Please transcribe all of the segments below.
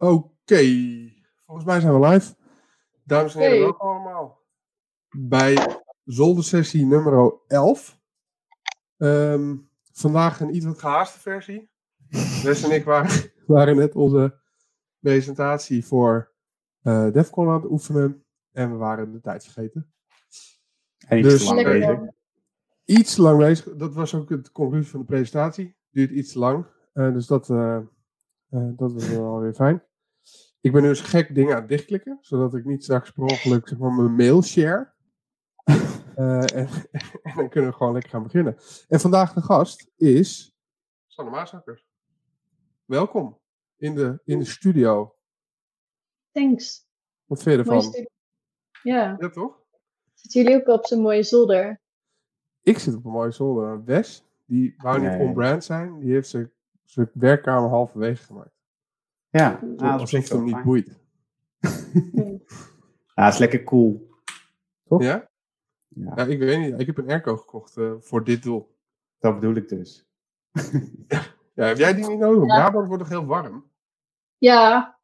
Oké, volgens mij zijn we live. Dames en heren, Hey. welkom allemaal bij zoldersessie nummer 11. Ehm, vandaag een iets wat gehaaste versie. Wes en ik waren, waren net onze presentatie voor eh Defcon aan het oefenen en we waren de tijd vergeten. En iets Dus- te lang bezig. Iets te lang bezig, dat was ook de conclusie van de presentatie. Duurt iets te lang, Eh, dus dat, eh, eh, dat was wel alweer fijn. Ik ben nu eens gek dingen aan het dichtklikken, zodat ik niet straks per ongeluk zeg maar, mijn mail share. Eh, en, en dan kunnen we gewoon lekker gaan beginnen. En vandaag de gast is Sanne Maasakkers. Welkom in de, in de studio. Thanks. Wat vind je ervan? Ja, Ja, toch? zitten jullie ook op zo'n mooie zolder? Ik zit op een mooie zolder. Wes, die wou niet Nee. on-brand zijn, die heeft zijn zijn werkkamer halverwege gemaakt. Ja, dat alsof is het hem niet boeit. Ja, het is lekker cool. Toch? Ja? Ja, Ja, ik weet niet. Ik heb een airco gekocht eh, voor dit doel. dat bedoel ik dus. Ja, heb jij die niet nodig? Ja. Brabant wordt toch heel warm? Ja,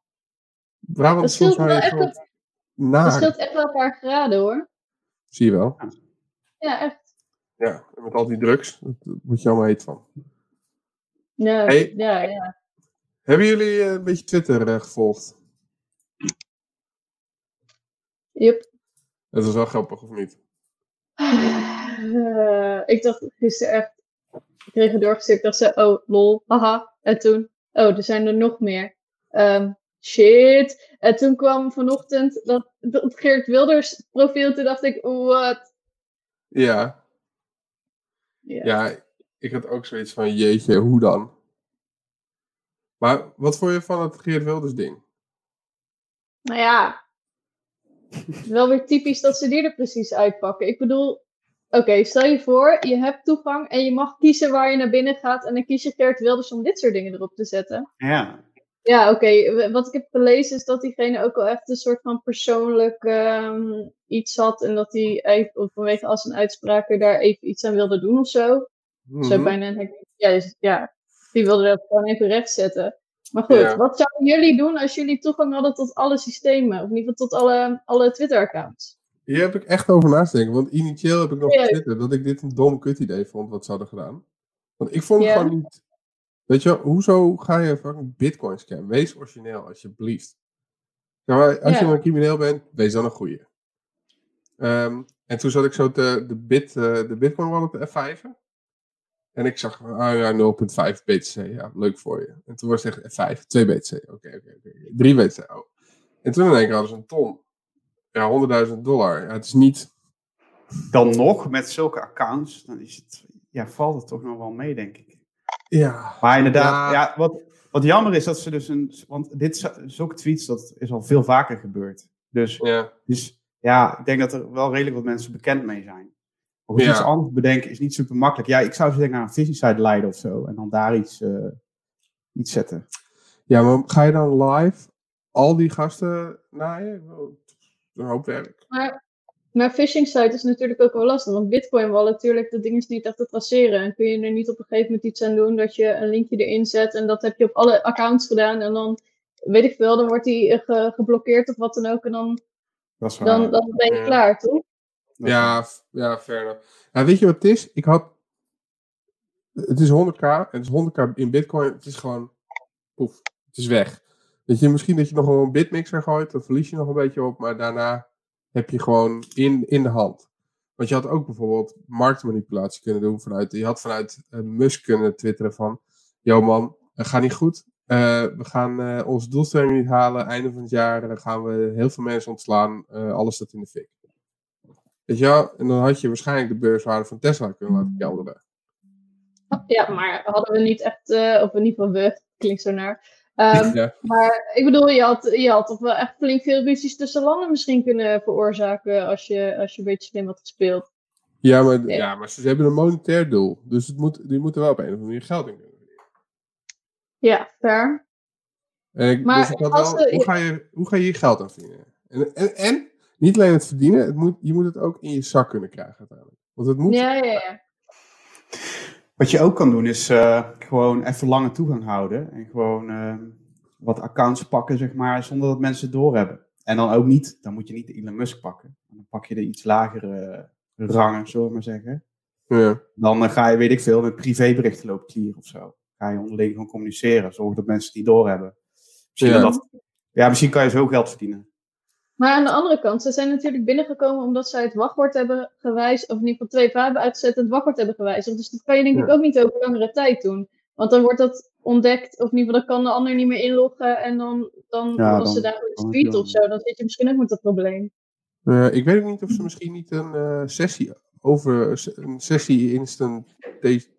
Brabant dat is soms scheelt wel wel even echt, dat naar. scheelt echt wel een paar graden hoor. Zie je wel. Ja, echt. Ja, en met al die drugs, dat word je allemaal heet van. Ja, Hey. ja, ja. Hebben jullie eh, een beetje Twitter eh, gevolgd? Yep. Dat was wel grappig, of niet? Eh, ik dacht gisteren echt, ik kreeg het doorgestuurd, ik dacht zo, oh lol, haha. En toen, oh, er zijn er nog meer. Ehm, shit. En toen kwam vanochtend dat, dat Geert Wilders profiel, toen dacht ik, what? Ja. Ja. Ja, ik had ook zoiets van, jeetje, hoe dan? Maar wat vond je van het Geert Wilders ding? Nou ja, wel weer typisch dat ze die er precies uitpakken. Ik bedoel, oké, stel je voor, je hebt toegang en je mag kiezen waar je naar binnen gaat. En dan kies je Geert Wilders om dit soort dingen erop te zetten. Ja, Ja, oké, wat ik heb gelezen is dat diegene ook wel echt een soort van persoonlijk ehm, iets had. En dat hij even, vanwege als een uitspraak daar even iets aan wilde doen of zo. Zo Mhm. bijna, denk ik, ja, dus- ja, die wilde dat gewoon even rechtzetten. Maar goed, Ja. wat zouden jullie doen als jullie toegang hadden tot alle systemen? Of in ieder geval tot alle, alle Twitter-accounts? Hier heb ik echt over naast te denken. Want initieel heb ik nog getwitterd dat ik dit een dom kut idee vond wat ze hadden gedaan. Want ik vond het Ja. gewoon niet... Weet je wel, hoezo ga je fucking bitcoin scammen? Wees origineel, alsjeblieft. Ja, maar als Ja. je een crimineel bent, wees dan een goeie. Ehm, en toen zat ik zo te, de, bit, eh, de bitcoin wallet te F5'en. En ik zag, ah ja, 0.5 BTC, ja, leuk voor je. En toen was het echt F5, 2 BTC, oké, oké, oké. 3 BTC, oh. En toen in één keer hadden ze een ton. Ja, 100.000 dollar. Ja, het is niet... dan nog met zulke accounts, dan is het, ja, valt het toch nog wel mee, denk ik. Ja, Maar inderdaad, Ja. ja. wat, wat jammer is dat ze dus een, want dit zulke tweets, dat is al veel vaker gebeurd. Dus, ja. dus ja, ik denk dat er wel redelijk wat mensen bekend mee zijn. Of Ja. iets anders bedenken is niet super makkelijk. Ja, ik zou ze denken aan een phishing site leiden of zo. En dan daar iets, eh, iets zetten. Ja, maar ga je dan live al die gasten naaien? Een hoop werk. Maar, maar phishing site is natuurlijk ook wel lastig. Want Bitcoin wallet, natuurlijk, dat ding is niet echt te traceren. En kun je er niet op een gegeven moment iets aan doen dat je een linkje erin zet. En dat heb je op alle accounts gedaan. En dan, weet ik veel, dan wordt die eh, ge- geblokkeerd of wat dan ook. En dan, Dat is waar. dan, dan ben je Ja. klaar, toch? Ja, ja. Ja, weet je wat het is? Ik had... Het is 100k. Het is 100k in bitcoin. Het is gewoon... Poef. Het is weg. Weet je, misschien dat je nog wel een bitmixer gooit. Dan verlies je nog een beetje op. Maar daarna heb je gewoon in, in de hand. Want je had ook bijvoorbeeld marktmanipulatie kunnen doen vanuit... Je had vanuit eh, Musk kunnen twitteren van... Yo man, het gaat niet goed. Eh, we gaan eh, onze doelstelling niet halen. Einde van het jaar dan gaan we heel veel mensen ontslaan. Alles staat in de fik. Weet je wel? En dan had je waarschijnlijk de beurswaarde van Tesla kunnen laten kelderen. Ja, maar hadden we niet echt, eh, of in ieder geval we, klinkt zo naar. Ehm, ja. Maar ik bedoel, je had, je had toch wel echt flink veel ruzies tussen landen misschien kunnen veroorzaken als je, als je een beetje slim had gespeeld. Ja, maar, Ja. ja, maar ze hebben een monetair doel. Dus het moet, die moeten wel op een of andere manier geld in kunnen verdienen. Ja, fair. En ik, Maar dus ik had als wel, we- hoe, ga je, hoe ga je je geld aan verdienen? En, en, en niet alleen het verdienen, het moet, je moet het ook in je zak kunnen krijgen uiteindelijk. Want het moet, Ja, ja, ja. Wat je ook kan doen is eh, gewoon even lange toegang houden. En gewoon, eh, wat accounts pakken, zeg maar, zonder dat mensen het doorhebben. En dan ook niet, dan moet je niet de Elon Musk pakken. Dan pak je de iets lagere rangen, zullen we maar zeggen. Ja. Dan eh, ga je, weet ik veel, met privéberichten lopen clearen of zo. Ga je onderling gewoon communiceren. Zorg dat mensen die doorhebben. Misschien, Ja. dat, ja, misschien kan je zo geld verdienen. Maar aan de andere kant, ze zijn natuurlijk binnengekomen omdat zij het wachtwoord hebben gewijzigd, of in ieder geval twee va hebben uitgezet en het wachtwoord hebben gewijzigd. Dus dat kan je denk ik Ja. ook niet over langere tijd doen. Want dan wordt dat ontdekt, of in ieder geval dan kan de ander niet meer inloggen en dan, dan Ja, als dan- ze daar een tweet of zo, dan zit je misschien ook met dat probleem. Eh, ik weet ook niet of ze misschien niet een eh, sessie over een sessie instant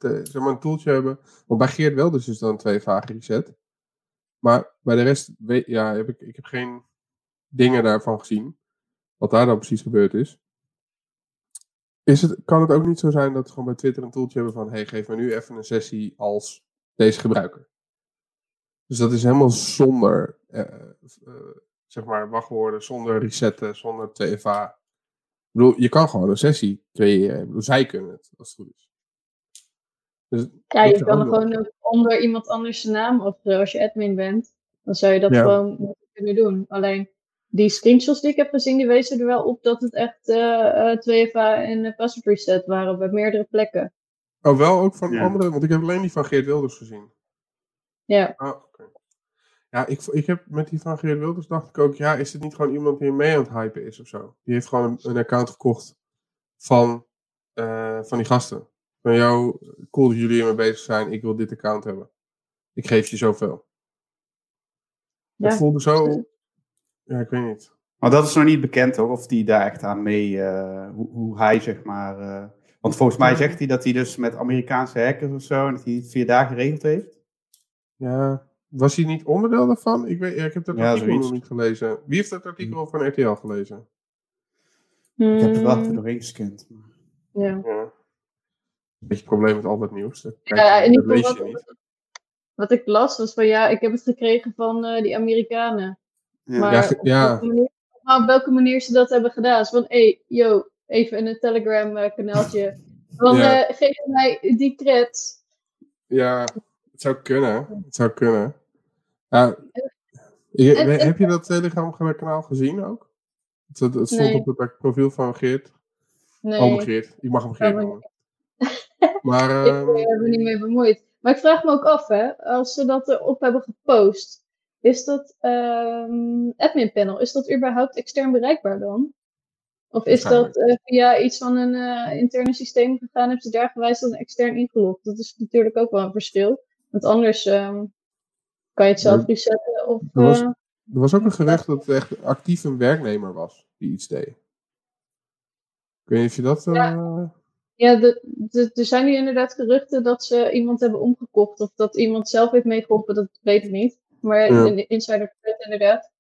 zeg maar een tooltje hebben. Want bij Geert wel dus is dan twee vagen reset. Maar bij de rest weet, ja, heb ik, ik heb geen dingen daarvan gezien. Wat daar dan precies gebeurd is. is het, kan het ook niet zo zijn dat ze gewoon bij Twitter een tooltje hebben van hey, geef me nu even een sessie als deze gebruiker. Dus dat is helemaal zonder eh, eh, zeg maar wachtwoorden, zonder resetten, zonder TFA. Ik bedoel, je kan gewoon een sessie creëren. Ik bedoel, zij kunnen het, als het goed is. Dus, Ja, je kan er gewoon ook onder iemand anders zijn naam of als je admin bent. Dan zou je dat Ja. gewoon moeten kunnen doen. Alleen die screenshots die ik heb gezien, die wezen er wel op dat het echt eh eh 2FA en uh, password reset waren bij meerdere plekken. Oh, wel ook van Ja. andere, want ik heb alleen die van Geert Wilders gezien. Ja, Ah, oké. Ja, ik, ik heb met die van Geert Wilders dacht ik ook, ja, is het niet gewoon iemand die mee aan het hypen is of zo? Die heeft gewoon een, een account gekocht van, eh, van die gasten. Van jou, cool dat jullie hiermee bezig zijn, ik wil dit account hebben. Ik geef je zoveel. Dat Ja. voelde zo, ja, ik weet niet. Maar dat is nog niet bekend hoor, of die daar echt aan mee, eh, hoe, hoe hij zeg maar... eh, want volgens mij zegt hij dat hij dus met Amerikaanse hackers of zo, en dat hij het via daar geregeld heeft. Ja, was hij niet onderdeel daarvan? Ik, weet, ja, ik heb dat Ja, artikel nog niet gelezen. Wie heeft dat artikel van RTL gelezen? Ik heb er wel Mm, even doorheen gescand. maar- ja. Ja. Beetje het probleem met al dat nieuws. Dat, kijk, Ja, in dat ieder lees geval je wat, niet. wat ik las was van ja, ik heb het gekregen van eh, die Amerikanen. Ja. Maar Ja, op, welke manier, maar op welke manier ze dat hebben gedaan. Is van, hé, hey, yo, even in een Telegram eh. Van, Ja. eh, geef mij die cred. Ja, het zou kunnen. Het zou kunnen. Ja, je- En- en- heb je dat Telegram kanaal gezien ook? Het, het stond Nee. op het profiel van Geert. Nee, Oh, Geert. Ik mag hem Geert maar- noemen. Maar, ik ehm, eh, heb er niet mee bemoeid. Maar ik vraag me ook af, hè, als ze dat erop hebben gepost, is dat ehm admin panel, is dat überhaupt extern bereikbaar dan? Of is dat eh, via iets van een eh, interne systeem gegaan, hebben ze daar gewijzigd en extern ingelogd? Dat is natuurlijk ook wel een verschil. Want anders ehm, kan je het zelf Ja. resetten of... Er was- eh, er was ook een gerucht dat het echt actief een werknemer was die iets deed. Ik weet niet of je dat... Ja, de- er zijn nu inderdaad geruchten dat ze iemand hebben omgekocht. Of dat iemand zelf heeft meegeholpen, dat weet ik niet. Maar Ja. in de insider thread inderdaad.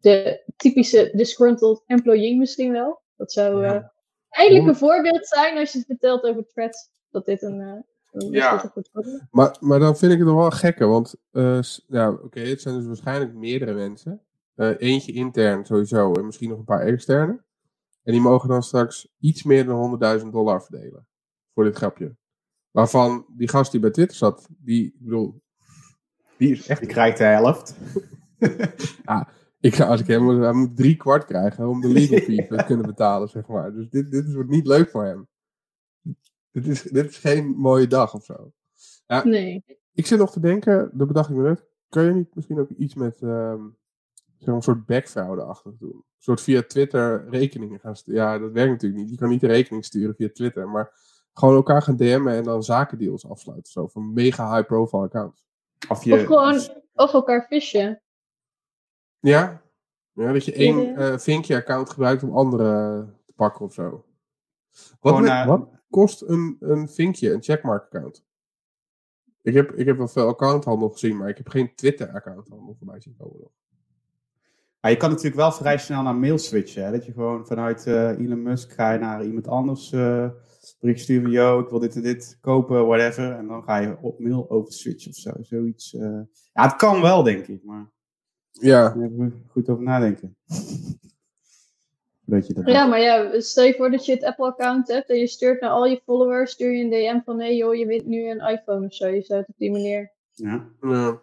De typische disgruntled employee misschien wel. Dat zou Ja. eh, eigenlijk een voorbeeld zijn als je het vertelt over threads. Dat dit een, eh een Ja. Maar, maar dan vind ik het nog wel gekker, want eh, s- ja, oké, het zijn dus waarschijnlijk meerdere mensen. Eh, eentje intern sowieso en misschien nog een paar externe. En die mogen dan straks iets meer dan 100.000 dollar verdelen voor dit grapje. Waarvan die gast die bij Twitter zat, die, ik bedoel, die is echt... Die krijgt de helft. Ik, als ik hem, hij moet drie kwart krijgen om de legal fee te kunnen betalen, zeg maar. Dus dit, dit wordt niet leuk voor hem. Dit is, dit is geen mooie dag of zo. Nee. Ik zit nog te denken, dat bedacht ik me net. Kan je niet misschien ook iets met ehm, zeg maar een soort backfraude-achtig doen? Een soort via Twitter rekeningen gaan sturen. Ja, dat werkt natuurlijk niet. Je kan niet de rekening sturen via Twitter, maar gewoon elkaar gaan DM'en en dan zakendeals afsluiten. Zo van mega high-profile accounts. Of je, Of gewoon of elkaar fishen. Ja? Ja, dat je één Ja. eh, vinkje-account gebruikt om andere te pakken of zo. Wat, met- eh, wat kost een, een vinkje, een checkmark-account? Ik heb, ik heb wel veel accounthandel gezien, maar ik heb geen Twitter-accounthandel voorbij zien komen. nog. Maar je kan natuurlijk wel vrij snel naar mail switchen. Hè? Dat je gewoon vanuit eh, Elon Musk ga je naar iemand anders eh bericht sturen. Yo, ik wil dit en dit kopen, whatever. En dan ga je op mail over switchen of zo. Zoiets. eh. Ja, het kan wel, denk ik. Maar Ja, daar moet je goed over nadenken. Dat je dat Ja, maar ja, stel je voor dat je het Apple-account hebt en je stuurt naar al je followers, stuur je een DM van nee joh, je wint nu een iPhone of zo. Je zou het op die manier. Ja. ja.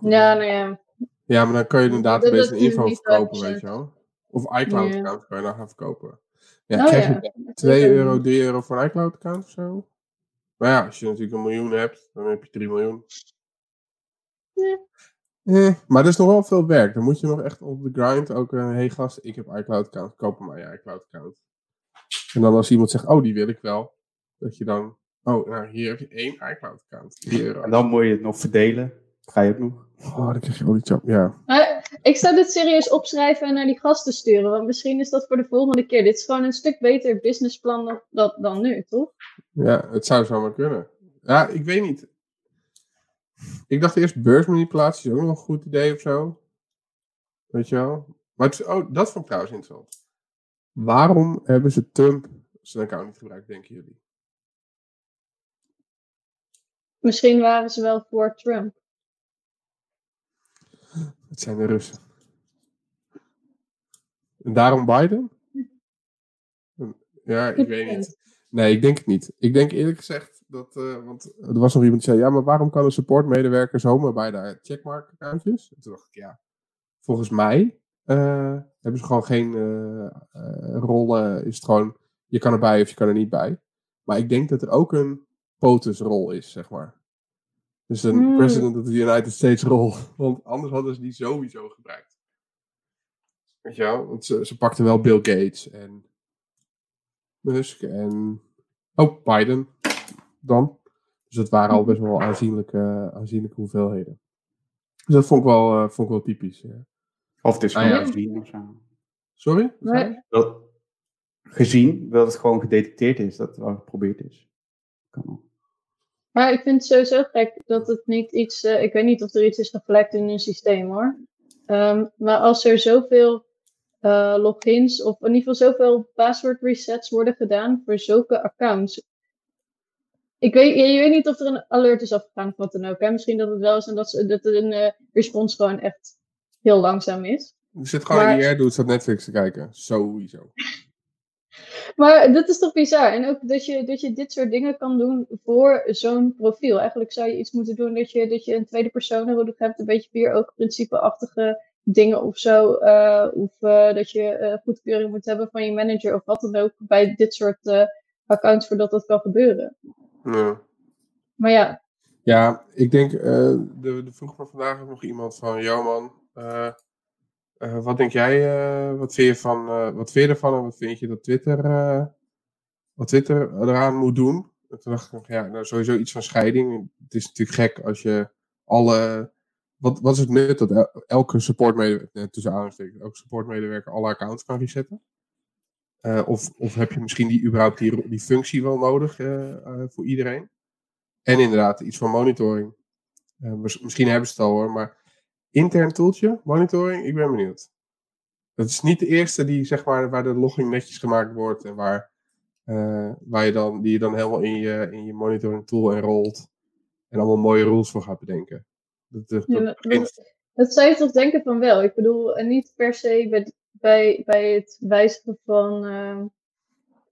nou ja. Ja, maar dan kan je een Dat- database en info verkopen, 100%. weet je wel. Of iCloud-account Ja. kan je dan gaan verkopen. Ja, Oh krijg ja. je 2 euro, 3 euro voor een iCloud-account of zo? Maar ja, als je natuurlijk een miljoen hebt, dan heb je 3 miljoen. Ja. Eh, maar dat is nog wel veel werk. Dan moet je nog echt op de grind ook... Hé hey gast, ik heb iCloud-account. Koop maar je iCloud-account. En dan als iemand zegt, oh, die wil ik wel. Dat je dan... Oh, nou, hier heb je één iCloud-account. 3 euro. En dan moet je het nog verdelen. Ga je ook nog? Oh, dan krijg je al die chap. Ja. Maar ik zou dit serieus opschrijven en naar die gasten sturen. Want misschien is dat voor de volgende keer. Dit is gewoon een stuk beter businessplan dan, dan, dan nu, toch? Ja, het zou zomaar kunnen. Ja, ik weet niet. Ik dacht eerst beursmanipulatie is ook nog een goed idee of zo. Weet je wel? Maar het, oh, dat vond ik trouwens interessant. Waarom hebben ze Trump zijn account niet gebruikt, denken jullie? Misschien waren ze wel voor Trump. Het zijn de Russen. En daarom Biden? Ja, ik weet niet. Nee, ik denk het niet. Ik denk eerlijk gezegd dat. eh, want er was nog iemand die zei: ja, maar waarom kan een supportmedewerker zomaar bij de checkmark-accountjes? En toen dacht ik: ja, volgens mij eh, hebben ze gewoon geen eh, eh, rollen. Is het gewoon: je kan erbij of je kan er niet bij. Maar ik denk dat er ook een POTUS-rol is, zeg maar. Dus een Hmm. President of the United States rol. Want anders hadden ze die sowieso gebruikt. Weet je wel? Want ze, ze pakten wel Bill Gates en Musk en. Oh, Biden dan. Dus dat waren al best wel aanzienlijke, aanzienlijke hoeveelheden. Dus dat vond ik wel, eh, vond ik wel typisch. ja. Of het is Ah, gewoon ja. gezien of zo. Sorry? Dat, gezien dat het gewoon gedetecteerd is, dat het wel geprobeerd is. Kan ook. Maar ik vind het sowieso gek dat het niet iets. eh, ik weet niet of er iets is geflekt in hun systeem hoor. Ehm, maar als er zoveel eh, logins of in ieder geval zoveel password resets worden gedaan voor zulke accounts. Ik weet, je, je weet niet of er een alert is afgegaan of wat dan ook. Hè? Misschien dat het wel is en dat, ze, dat een eh, respons gewoon echt heel langzaam is. Er zit gewoon Maar- in IR, doet zat Netflix te kijken. Sowieso. Maar dat is toch bizar? En ook dat je, dat je dit soort dingen kan doen voor zo'n profiel. Eigenlijk zou je iets moeten doen dat je, dat je een tweede persoon nodig hebt. Een beetje vier ook principe-achtige dingen of zo. eh, of eh, dat je eh, goedkeuring moet hebben van je manager of wat dan ook. Bij dit soort eh, accounts voordat dat kan gebeuren. Ja. Maar ja, Ja, ik denk, eh de, de vroeg me vandaag nog iemand van, yo man, eh, wat denk jij, eh, wat vind je van, eh, wat vind je ervan en wat vind je dat Twitter, wat Twitter eraan moet doen? En dacht ik, ja, nou sowieso iets van scheiding. Het is natuurlijk gek als je alle, wat, wat is het nut dat el- elke supportmedewerker, tussen aanstekens, elke supportmedewerker alle accounts kan resetten? Of, of heb je misschien die, überhaupt die, die functie wel nodig voor iedereen? En inderdaad, iets van monitoring. Mis- misschien hebben ze het al hoor, maar intern toeltje, monitoring, ik ben benieuwd. Dat is niet de eerste die, zeg maar, waar de logging netjes gemaakt wordt en waar, eh, waar je dan, die je dan helemaal in je, in je monitoring tool enrolt en allemaal mooie rules voor gaat bedenken. Dat, dat, Ja, dat dat- begint- Dat zou je toch denken van wel. Ik bedoel, en niet per se bij, bij, bij het wijzigen van, eh,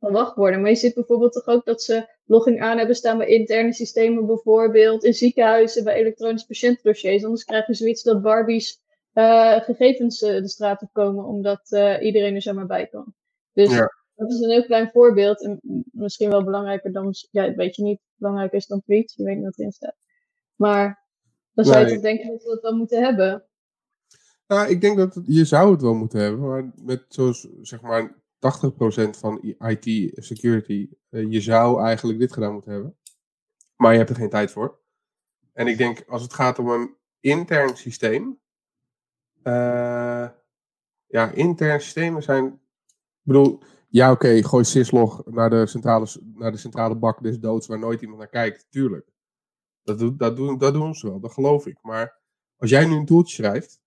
van wachtwoorden. Maar je ziet bijvoorbeeld toch ook dat ze logging aan hebben staan bij interne systemen, bijvoorbeeld in ziekenhuizen, bij elektronische patiëntdossiers. Anders krijg je zoiets dat Barbies eh, gegevens eh, de straat op komen, omdat eh, iedereen er zomaar bij kan. Dus Ja. dat is een heel klein voorbeeld. En misschien wel belangrijker dan, ja, weet je niet, belangrijker is dan tweets. Je weet niet wat erin staat. Maar dan zou je Nee. toch denken dat we dat wel moeten hebben. Nou, ik denk dat het- je zou het wel moeten hebben, maar met zoals zeg maar 80% van IT security, eh, je zou eigenlijk dit gedaan moeten hebben. Maar je hebt er geen tijd voor. En ik denk als het gaat om een intern systeem, eh, ja, interne systemen zijn, ik bedoel, ja oké, gooi syslog naar de, centrale, naar de centrale bak des doods waar nooit iemand naar kijkt, tuurlijk. Dat, doen dat, doen, dat doen ze wel, dat geloof ik. Maar als jij nu een toeltje schrijft,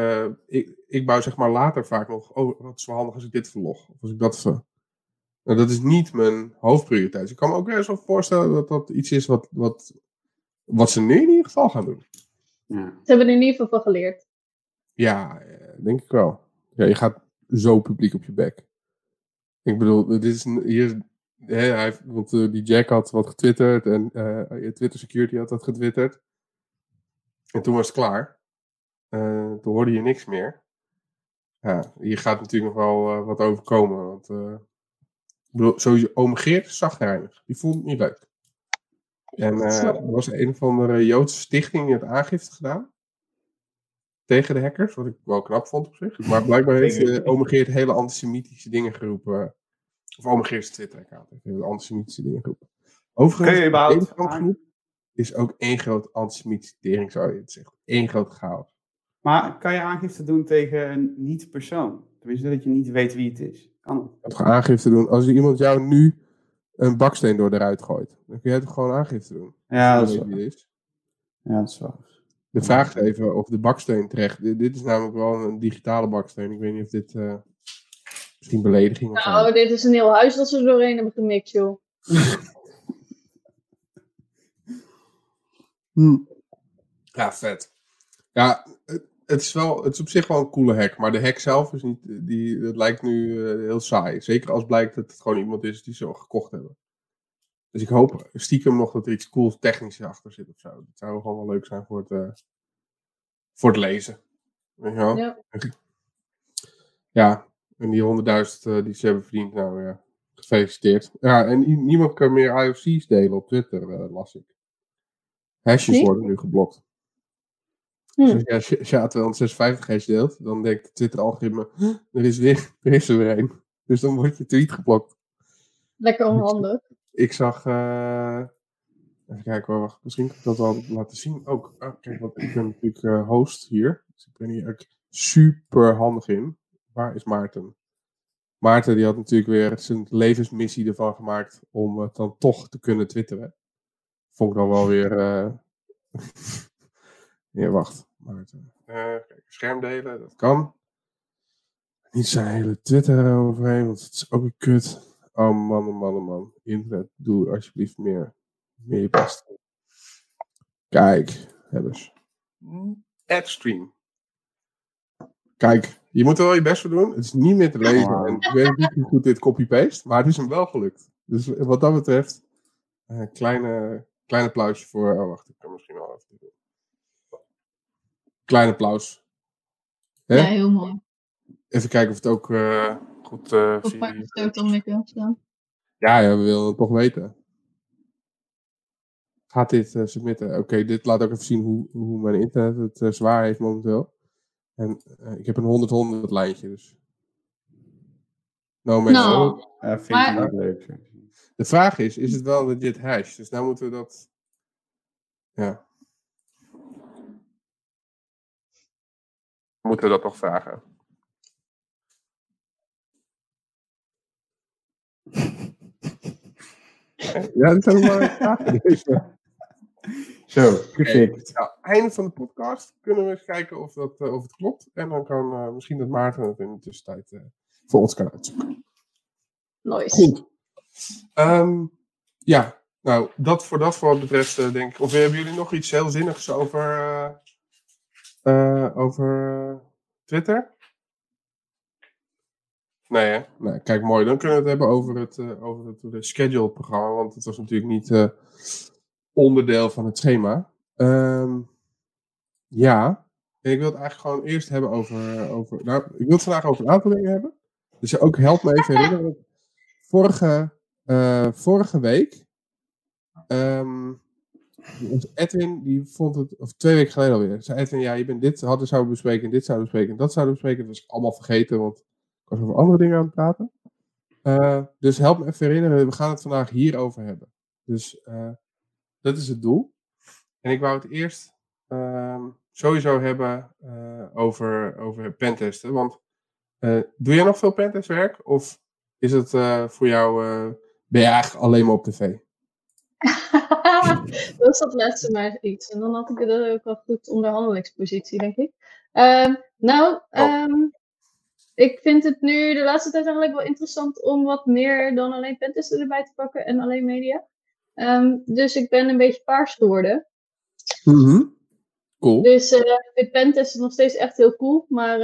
eh, ik, ik bouw zeg maar later vaak nog, oh, wat is wel handig als ik dit verlog. Of als ik dat ver... Nou, dat is niet mijn hoofdprioriteit. Dus ik kan me ook best wel voorstellen dat dat iets is wat, wat, wat ze nu in ieder geval gaan doen. Ja. Ze hebben er in ieder geval van geleerd. Ja, eh, denk ik wel. Ja, je gaat zo publiek op je bek. Ik bedoel, dit is hier, hè, hij, heeft- want eh, die Jack had wat getwitterd en eh, Twitter Security had dat getwitterd. En toen was het klaar. Eh, toen hoorde je niks meer. Ja, hier gaat natuurlijk nog wel eh, wat overkomen. Want eh, ik bedoel, sowieso, Ome Geert zagrijnig. Die vond het niet leuk. En er was een of andere Joodse stichting die had aangifte gedaan. Tegen de hackers, wat ik wel knap vond op zich. Maar blijkbaar heeft uh, Ome Geert hele antisemitische dingen geroepen. Of Ome Geert's Twitter-account heeft hele antisemitische dingen geroepen. Overigens, je de is ook één groot antisemitische tering, zou je het zeggen. Eén groot chaos. Maar kan je aangifte doen tegen een niet-persoon? Tenminste, dat je niet weet wie het is. Kan het? Gewoon aangifte doen. Als iemand jou nu een baksteen door eruit gooit, dan kun jij toch gewoon aangifte doen. Ja, dat is je waar. is. Ja, dat is waar. De vraag is even of de baksteen terecht. Dit, dit is namelijk wel een digitale baksteen. Ik weet niet of dit eh, misschien belediging of. Nou, dit is een heel huis dat ze er doorheen hebben gemixt, joh. Hm. Ja, vet. Ja, het, is wel, het is op zich wel een coole hack, maar de hack zelf is niet, die, het lijkt nu eh, heel saai. Zeker als blijkt dat het gewoon iemand is die ze al gekocht hebben. Dus ik hoop stiekem nog dat er iets cools technisch achter zit of zo. Dat zou gewoon wel leuk zijn voor het, eh, voor het lezen. Weet je wel? Ja. Ja, en die 100.000 eh, die ze hebben verdiend, nou ja, gefeliciteerd. Ja, en niemand kan meer IOC's delen op Twitter, las ik. Hashes Nee? worden nu geblokt. Hm. Dus als je, als je A256 hash deelt, dan denkt het Twitter-algoritme, "Huh, er is, weer, er is er weer een. Dus dan wordt je tweet geblokt. Lekker onhandig. Ik zag, eh, even kijken hoor, wacht, misschien kan ik dat wel laten zien ook. Ah, kijk, want ik ben natuurlijk eh, host hier, dus ik ben hier ook super handig in. Waar is Maarten? Maarten die had natuurlijk weer zijn levensmissie ervan gemaakt om het dan toch te kunnen twitteren. Vond ik dan wel weer... eh, ja, wacht. Maarten. Eh, kijk, scherm delen, dat kan. Niet zijn hele Twitter overheen, want het is ook een kut. Oh man, oh man, oh man. Internet, doe alsjeblieft meer. Meer je best. Kijk, hebbers. Adstream. Kijk, je moet er wel je best voor doen. Het is niet meer te lezen. En ik weet niet hoe goed dit copy-paste, maar het is hem wel gelukt. Dus wat dat betreft, een kleine, klein applausje voor. Oh, wacht, ik kan misschien wel even doen. Klein applaus. Hè? Ja, heel mooi. Even kijken of het ook eh, goed eh Of maar je. stoot dan mikken. Zo. Ja, ja, we willen het toch weten. Gaat dit eh, submitten? Oké, dit laat ook even zien hoe, hoe mijn internet het eh, zwaar heeft momenteel. En eh, ik heb een 100-100 lijntje, dus. No man. Nou. Ja, vind Maar- ik niet leuk. De vraag is, is het wel legit hash? Dus nou moeten we dat... Ja. Moeten we dat toch vragen? Ja, dat zijn wel vragen. Deze. Zo, gefixt. Nou, einde van de podcast kunnen we eens kijken of, dat, eh, of het klopt. En dan kan eh, misschien dat Maarten het in de tussentijd eh, voor ons kan uitzoeken. Nice. Goed. Ehm, ja, nou, dat voor dat voor wat betreft, denk ik. Of hebben jullie nog iets heel zinnigs over, eh, eh, over Twitter? Nee, hè? Nee, kijk, mooi. Dan kunnen we het hebben over het, eh, over het de schedule programma. Want het was natuurlijk niet eh, onderdeel van het schema. Ehm, ja, en ik wil het eigenlijk gewoon eerst hebben over, over... Nou, ik wil het vandaag over een aantal dingen hebben. Dus ook help me even herinneren. Vorige, eh, vorige week... ehm, Edwin, die vond het... Of twee weken geleden alweer. Zei Edwin, ja, je bent dit hadden zouden bespreken, dit zouden bespreken, dat zouden bespreken. Dat was ik allemaal vergeten, want ik was over andere dingen aan het praten. Eh, dus help me even herinneren, we gaan het vandaag hierover hebben. Dus eh, dat is het doel. En ik wou het eerst ehm, sowieso hebben eh, over, over pentesten. Want doe jij nog veel pentestwerk? Of is het voor jou, ben je eigenlijk alleen maar op tv? dat is dat laatste maar iets. En dan had ik dat ook wel goed onderhandelingspositie, denk ik. Ehm, nou, ehm, ik vind het nu de laatste tijd eigenlijk wel interessant om wat meer dan alleen pentesten erbij te pakken en alleen media. Ehm, dus ik ben een beetje paars geworden. Cool. Dus eh ik vind nog steeds echt heel cool. Maar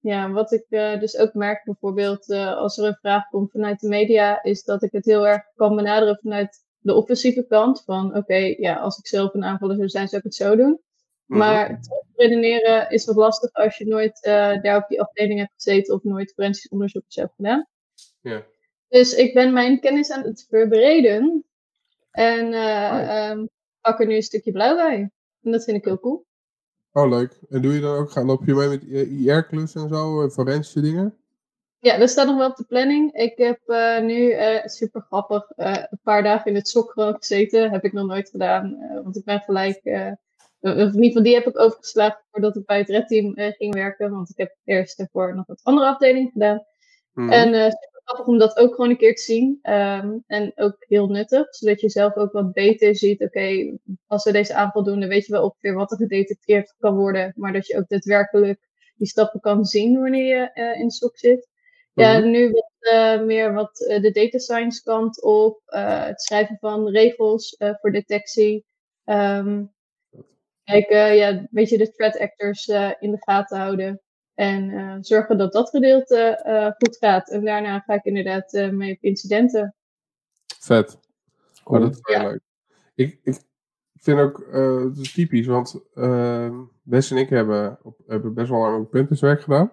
ja, wat ik eh, dus ook merk bijvoorbeeld eh, als er een vraag komt vanuit de media, is dat ik het heel erg kan benaderen vanuit de offensieve kant. Van oké, ja, als ik zelf een aanvaller zou zijn, zou ik het zo doen. Mhm. Maar redeneren is wat lastig als je nooit eh, daar op die afdeling hebt gezeten of nooit forensisch onderzoek hebt gedaan. Ja. Dus ik ben mijn kennis aan het verbreden. En eh Oh. ehm, pak er nu een stukje blauw bij. En dat vind ik heel cool. Oh, leuk. En doe je dan ook, ga- loop je mee met IR-klussen en zo, eh, forensische dingen? Ja, dat staat nog wel op de planning. Ik heb eh, nu, eh, super grappig, eh, een paar dagen in het sok gewoon gezeten. Heb ik nog nooit gedaan. want ik ben gelijk, of in ieder geval die heb ik overgeslagen voordat ik bij het Red Team eh, ging werken. Want ik heb eerst daarvoor nog wat andere afdeling gedaan. Mhm. En super grappig om dat ook gewoon een keer te zien. Ehm, en ook heel nuttig, zodat je zelf ook wat beter ziet. Oké, als we deze aanval doen, dan weet je wel ongeveer wat er gedetecteerd kan worden. Maar dat je ook daadwerkelijk die stappen kan zien wanneer je in de sok zit. Ja, Mhm. nu wat eh, meer wat eh, de data science kant op. eh, het schrijven van regels eh, voor detectie. Ehm kijken, ja, een beetje de threat actors eh, in de gaten houden. En eh, zorgen dat dat gedeelte eh, goed gaat. En daarna ga ik inderdaad eh, mee op incidenten. Vet. Cool. Oh, dat is heel Ja. leuk. Ik, ik vind ook, eh, het is typisch, want uh, Wes en ik hebben, op, hebben best wel lang ook punterswerk gedaan.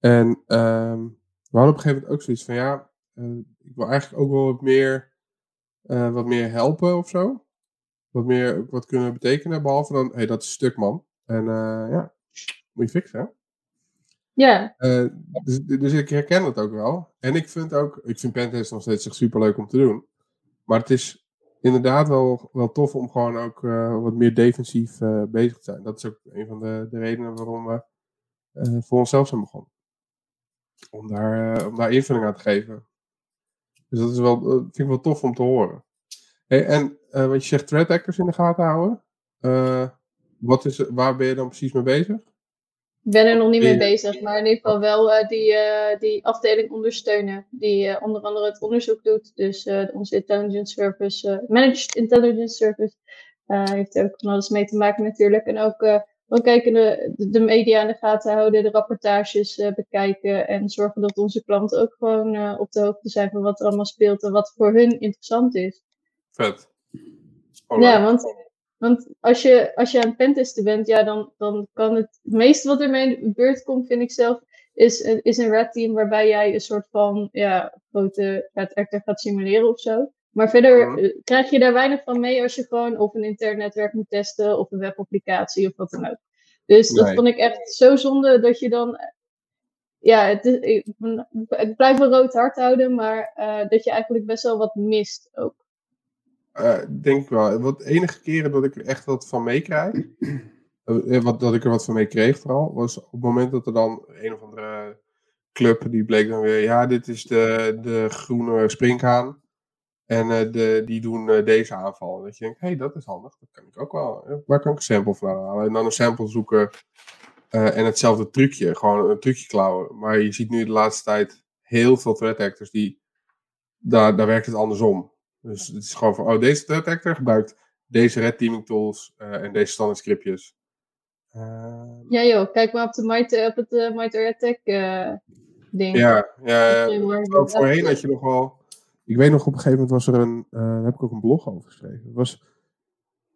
En ehm, we hadden op een gegeven moment ook zoiets van, ja, eh, ik wil eigenlijk ook wel wat meer, eh, wat meer helpen of zo. Wat meer wat kunnen betekenen, behalve dan, hé, hey, dat is stuk man. En eh, ja, moet je fixen, hè? Ja, dus, dus ik herken dat ook wel. En ik vind ook, ik vind pentest nog steeds echt super leuk om te doen. Maar het is inderdaad wel, wel tof om gewoon ook wat meer defensief bezig te zijn. Dat is ook een van de, de redenen waarom we voor onszelf zijn begonnen. Om daar, eh, om daar invulling aan te geven. Dus dat is wel, dat vind ik wel tof om te horen. Hey, en eh, wat je zegt, threat actors in de gaten houden. Eh, wat is, waar ben je dan precies mee bezig? ik ben er nog niet mee bezig. Maar in ieder geval wel eh, die, eh, die afdeling ondersteunen. Die eh, onder andere het onderzoek doet. Dus eh, onze intelligence service, eh, managed intelligence service. eh, heeft er ook van alles mee te maken natuurlijk. En ook gewoon kijken, de, de- media in de gaten houden, de rapportages eh, bekijken. En zorgen dat onze klanten ook gewoon eh, op de hoogte zijn van wat er allemaal speelt. En wat voor hun interessant is. Vet. Ja, want, want als, je, als je aan het pentesten bent, ja, dan, dan kan het... Het meeste wat er mee in de beurt komt, vind ik zelf, is, een- is een red team waarbij jij een soort van ja, grote red actor gaat simuleren of zo. Maar verder eh, krijg je daar weinig van mee als je gewoon of een intern netwerk moet testen of een webapplicatie of wat dan ook. Dus dat vond ik echt zo zonde dat je dan... Ja, het is, ik, ik blijf een rood hart houden, maar eh, dat je eigenlijk best wel wat mist ook. Eh, denk ik wel. Wat enige keren dat ik er echt wat van meekrijg, wat, dat ik er wat van mee kreeg vooral, was op het moment dat er dan een of andere club, die bleek dan weer, ja, dit is de, de groene springhaan. En eh, de, die doen eh, deze aanval. Dat je denkt, hé, hey, dat is handig. Dat kan ik ook wel. Eh, Waar kan ik een sample van halen? En dan een sample zoeken. en hetzelfde trucje. Gewoon een trucje klauwen. Maar je ziet nu de laatste tijd heel veel threat actors die... Daar, daar werkt het andersom. Dus het is gewoon van, oh, deze threat actor gebruikt deze red teaming tools en deze standaard scriptjes. Eh, Ja joh, kijk maar op, de Might, op het uh, Might Attack ding. ja, ja, dat- voorheen had je nog wel. Ik weet nog op een gegeven moment was er een. eh, daar heb ik ook een blog over geschreven. Het was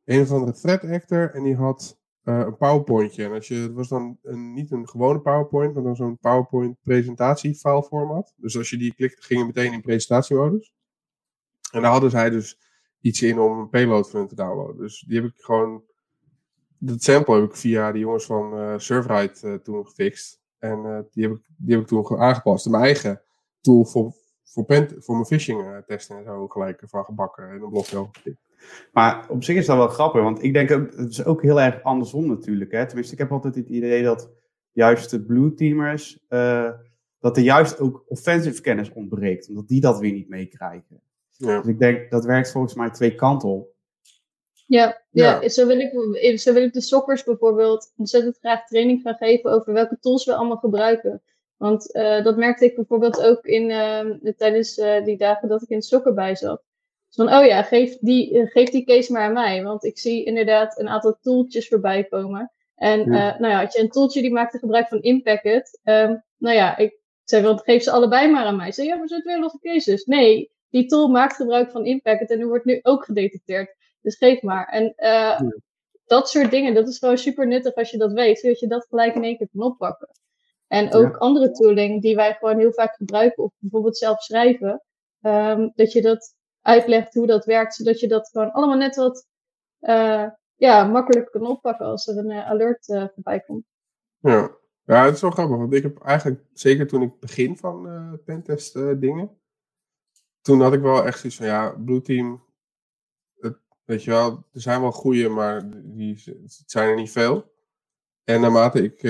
een of andere threat actor en die had eh, een PowerPointje. En als je, het was dan een, niet een gewone PowerPoint, maar dan zo'n PowerPoint presentatie file format. Dus als je die klikte, ging je meteen in presentation-modus. En daar hadden zij dus iets in om een payload van hun te downloaden. Dus die heb ik gewoon. Dat sample heb ik via die jongens van eh Serverite toen gefixt. En die, heb ik, die heb ik toen aangepast. Mijn eigen tool voor, voor, pen, voor mijn phishing eh, testen en zo gelijk van gebakken en een blokje. Maar op zich is dat wel grappig, want ik denk ook, het is ook heel erg andersom natuurlijk. Hè? Tenminste, ik heb altijd het idee dat juist de blue teamers, eh, dat er juist ook offensive kennis ontbreekt, omdat die dat weer niet meekrijgen. Ja. Dus ik denk, dat werkt volgens mij twee kanten op. Ja, ja. Ja. Zo, wil ik, zo wil ik de sokkers bijvoorbeeld ontzettend graag training gaan geven over welke tools we allemaal gebruiken. Want eh, dat merkte ik bijvoorbeeld ook in, eh, tijdens eh, die dagen dat ik in het sokker bij zat. Dus van, oh ja, geef die, eh, geef die case maar aan mij. Want ik zie inderdaad een aantal tooltjes voorbij komen. En Ja. nou ja, had je een tooltje die maakte gebruik van Impacket. Ehm, nou ja, ik zei, want geef ze allebei maar aan mij. Ik zei, ja, maar zijn twee losse cases. Nee, die tool maakt gebruik van Impacket en die wordt nu ook gedetecteerd. Dus geef maar. En Ja. dat soort dingen, dat is gewoon super nuttig als je dat weet, zodat je dat gelijk in één keer kan oppakken. En ook andere tooling die wij gewoon heel vaak gebruiken, of bijvoorbeeld zelf schrijven, ehm, dat je dat uitlegt hoe dat werkt, zodat je dat gewoon allemaal net wat uh, ja, makkelijk kan oppakken als er een uh, alert uh, voorbij komt. Ja. ja, het is wel grappig, want ik heb eigenlijk, zeker toen ik begin van pentest dingen, toen had ik wel echt zoiets van, ja, Blue Team, het, weet je wel, er zijn wel goede, maar die, het zijn er niet veel. En naarmate ik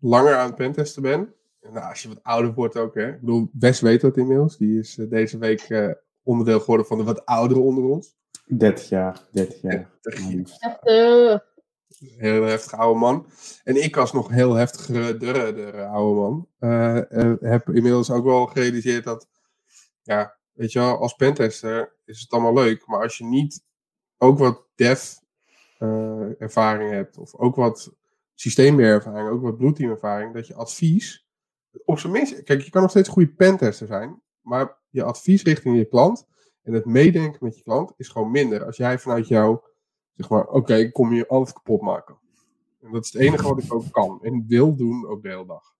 langer aan het pentesten ben, nou, als je wat ouder wordt ook, hè. Ik bedoel, Wes weet dat inmiddels. Die is deze week onderdeel geworden van de wat ouderen onder ons. 30 jaar, 30 jaar. 30 jaar. Heel heftig oude man. En ik als nog heel heftigere, durre, oude man, uh, uh, heb inmiddels ook wel gerealiseerd dat, ja, weet je wel, als pentester is het allemaal leuk, maar als je niet ook wat dev uh, ervaring hebt, of ook wat systeembeheerervaring, ook wat bloedteam ervaring, dat je advies, op zijn minst, kijk, je kan nog steeds een goede pentester zijn, maar je advies richting je klant en het meedenken met je klant is gewoon minder. Als jij vanuit jou, zeg maar, oké, ik kom je alles kapot maken. En dat is het enige wat ik ook kan en wil doen, ook de hele dag.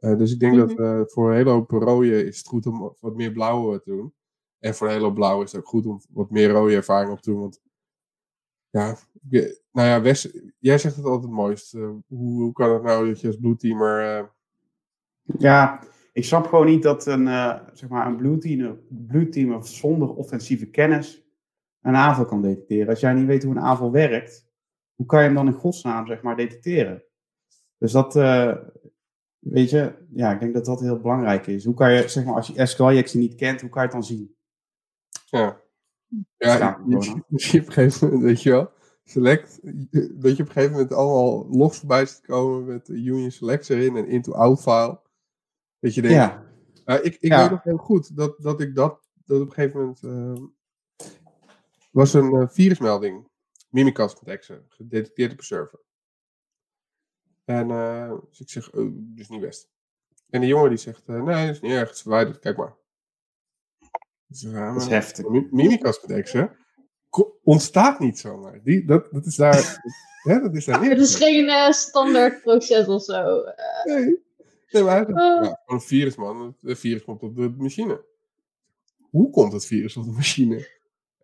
Uh, dus ik denk dat uh, voor een hele hoop rode is het goed om wat meer blauwe te doen. En voor een hele hoop blauwe is het ook goed om wat meer rode ervaring op te doen. Want ja, nou ja, Wes, jij zegt het altijd het mooist. Uh, hoe, hoe, kan het nou dat je als bloedteamer... Ja, ik snap gewoon niet dat een, uh, zeg maar een blue, teamer, blue teamer zonder offensieve kennis een aanval kan detecteren. Als jij niet weet hoe een aanval werkt, hoe kan je hem dan in godsnaam zeg maar detecteren? Dus dat, uh, weet je, ja, ik denk dat dat heel belangrijk is. Hoe kan je, zeg maar, als je SQL-injectie niet kent, hoe kan je het dan zien? Ja. Ja, je, je, op een gegeven moment, weet je wel, select, dat je op een gegeven moment allemaal los voorbij zit komen met de union select erin en into out file. Dat je denkt, ja. Uh, ik, ik ja. weet nog heel goed dat, dat ik dat, dat op een gegeven moment uh, was een uh, virusmelding, Mimikast met exe, gedetecteerd op een server. En dus ik zeg, oh, dus niet best. En de jongen die zegt, nee, dat is niet erg, het is verwijderd, kijk maar. Dus, dat is heftig. Mimikast met exe ontstaat niet zomaar. Die, dat, dat is daar, hè, dat is daar niet. Het is geen standaard proces of zo. Nee. Nee, maar hij oh. ja, een virus, man. Het virus komt op de machine. Hoe komt het virus op de machine?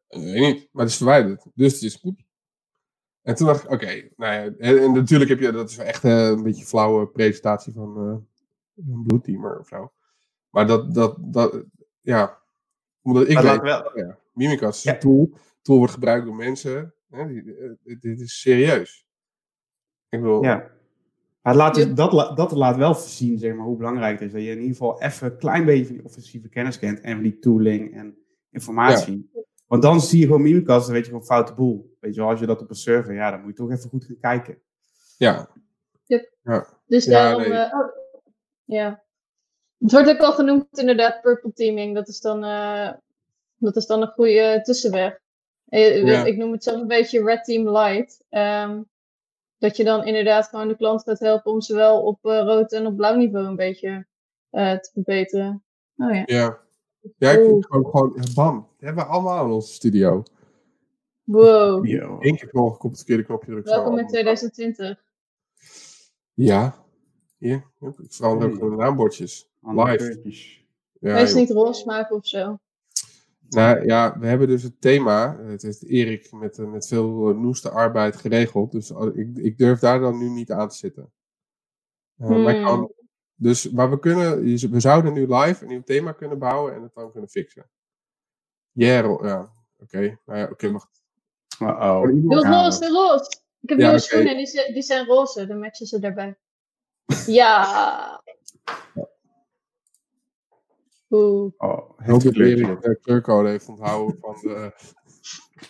Ik weet niet, maar het is verwijderd. Dus het is goed. En toen dacht ik, oké, okay, nou ja, en, natuurlijk heb je, dat is echt uh, een beetje een flauwe presentatie van uh, een bloedteamer of zo. Maar dat, dat, dat ja, omdat ik weet, wel. ja, Mimikatz is ja. een tool, tool wordt gebruikt door mensen. Hè, die, dit, dit is serieus. Ik bedoel, ja. Maar laat dus, dat, dat laat wel zien zeg maar, hoe belangrijk het is dat je in ieder geval even een klein beetje van die offensieve kennis kent en van die tooling en informatie. Ja. Want dan zie je gewoon Mimikast, dan weet je gewoon foute boel. Weet je wel, als je dat op een server, ja, dan moet je toch even goed gaan kijken. Ja. Yep. ja. Dus daarom, ja, nee. uh, oh, ja. Het wordt ook al genoemd inderdaad purple teaming. Dat is dan, uh, dat is dan een goede tussenweg. Ja. Ik noem het zelf een beetje red team light. Um, dat je dan inderdaad gewoon de klant gaat helpen om zowel op uh, rood en op blauw niveau een beetje uh, te verbeteren. Oh ja. Ja, ja ik vind gewoon, gewoon bam. Dat hebben we allemaal in onze studio. Wow. Eén keer per op het verkeerde knopje drukken. Welkom in 2020. Ja. Hier, ik verander ook de naambordjes. Live. Ja, Hij is niet roze maken of zo. Nou ja, we hebben dus het thema, het heeft Erik met, eh, met veel eh, noeste arbeid geregeld. Dus ik, ik durf daar dan nu niet aan te zitten. Uh, hmm. maar kan, dus, maar we kunnen, we zouden nu live een nieuw thema kunnen bouwen en het dan kunnen fixen. Yeah, ja, oké. Okay. Nou ja, oké, okay, wacht. Oh. Heel roze, roze. Ik heb ja, nieuwe okay. schoenen en die, die zijn roze, dan matchen ze daarbij. ja. Oh, heel dat de kleurcode heeft onthouden van de...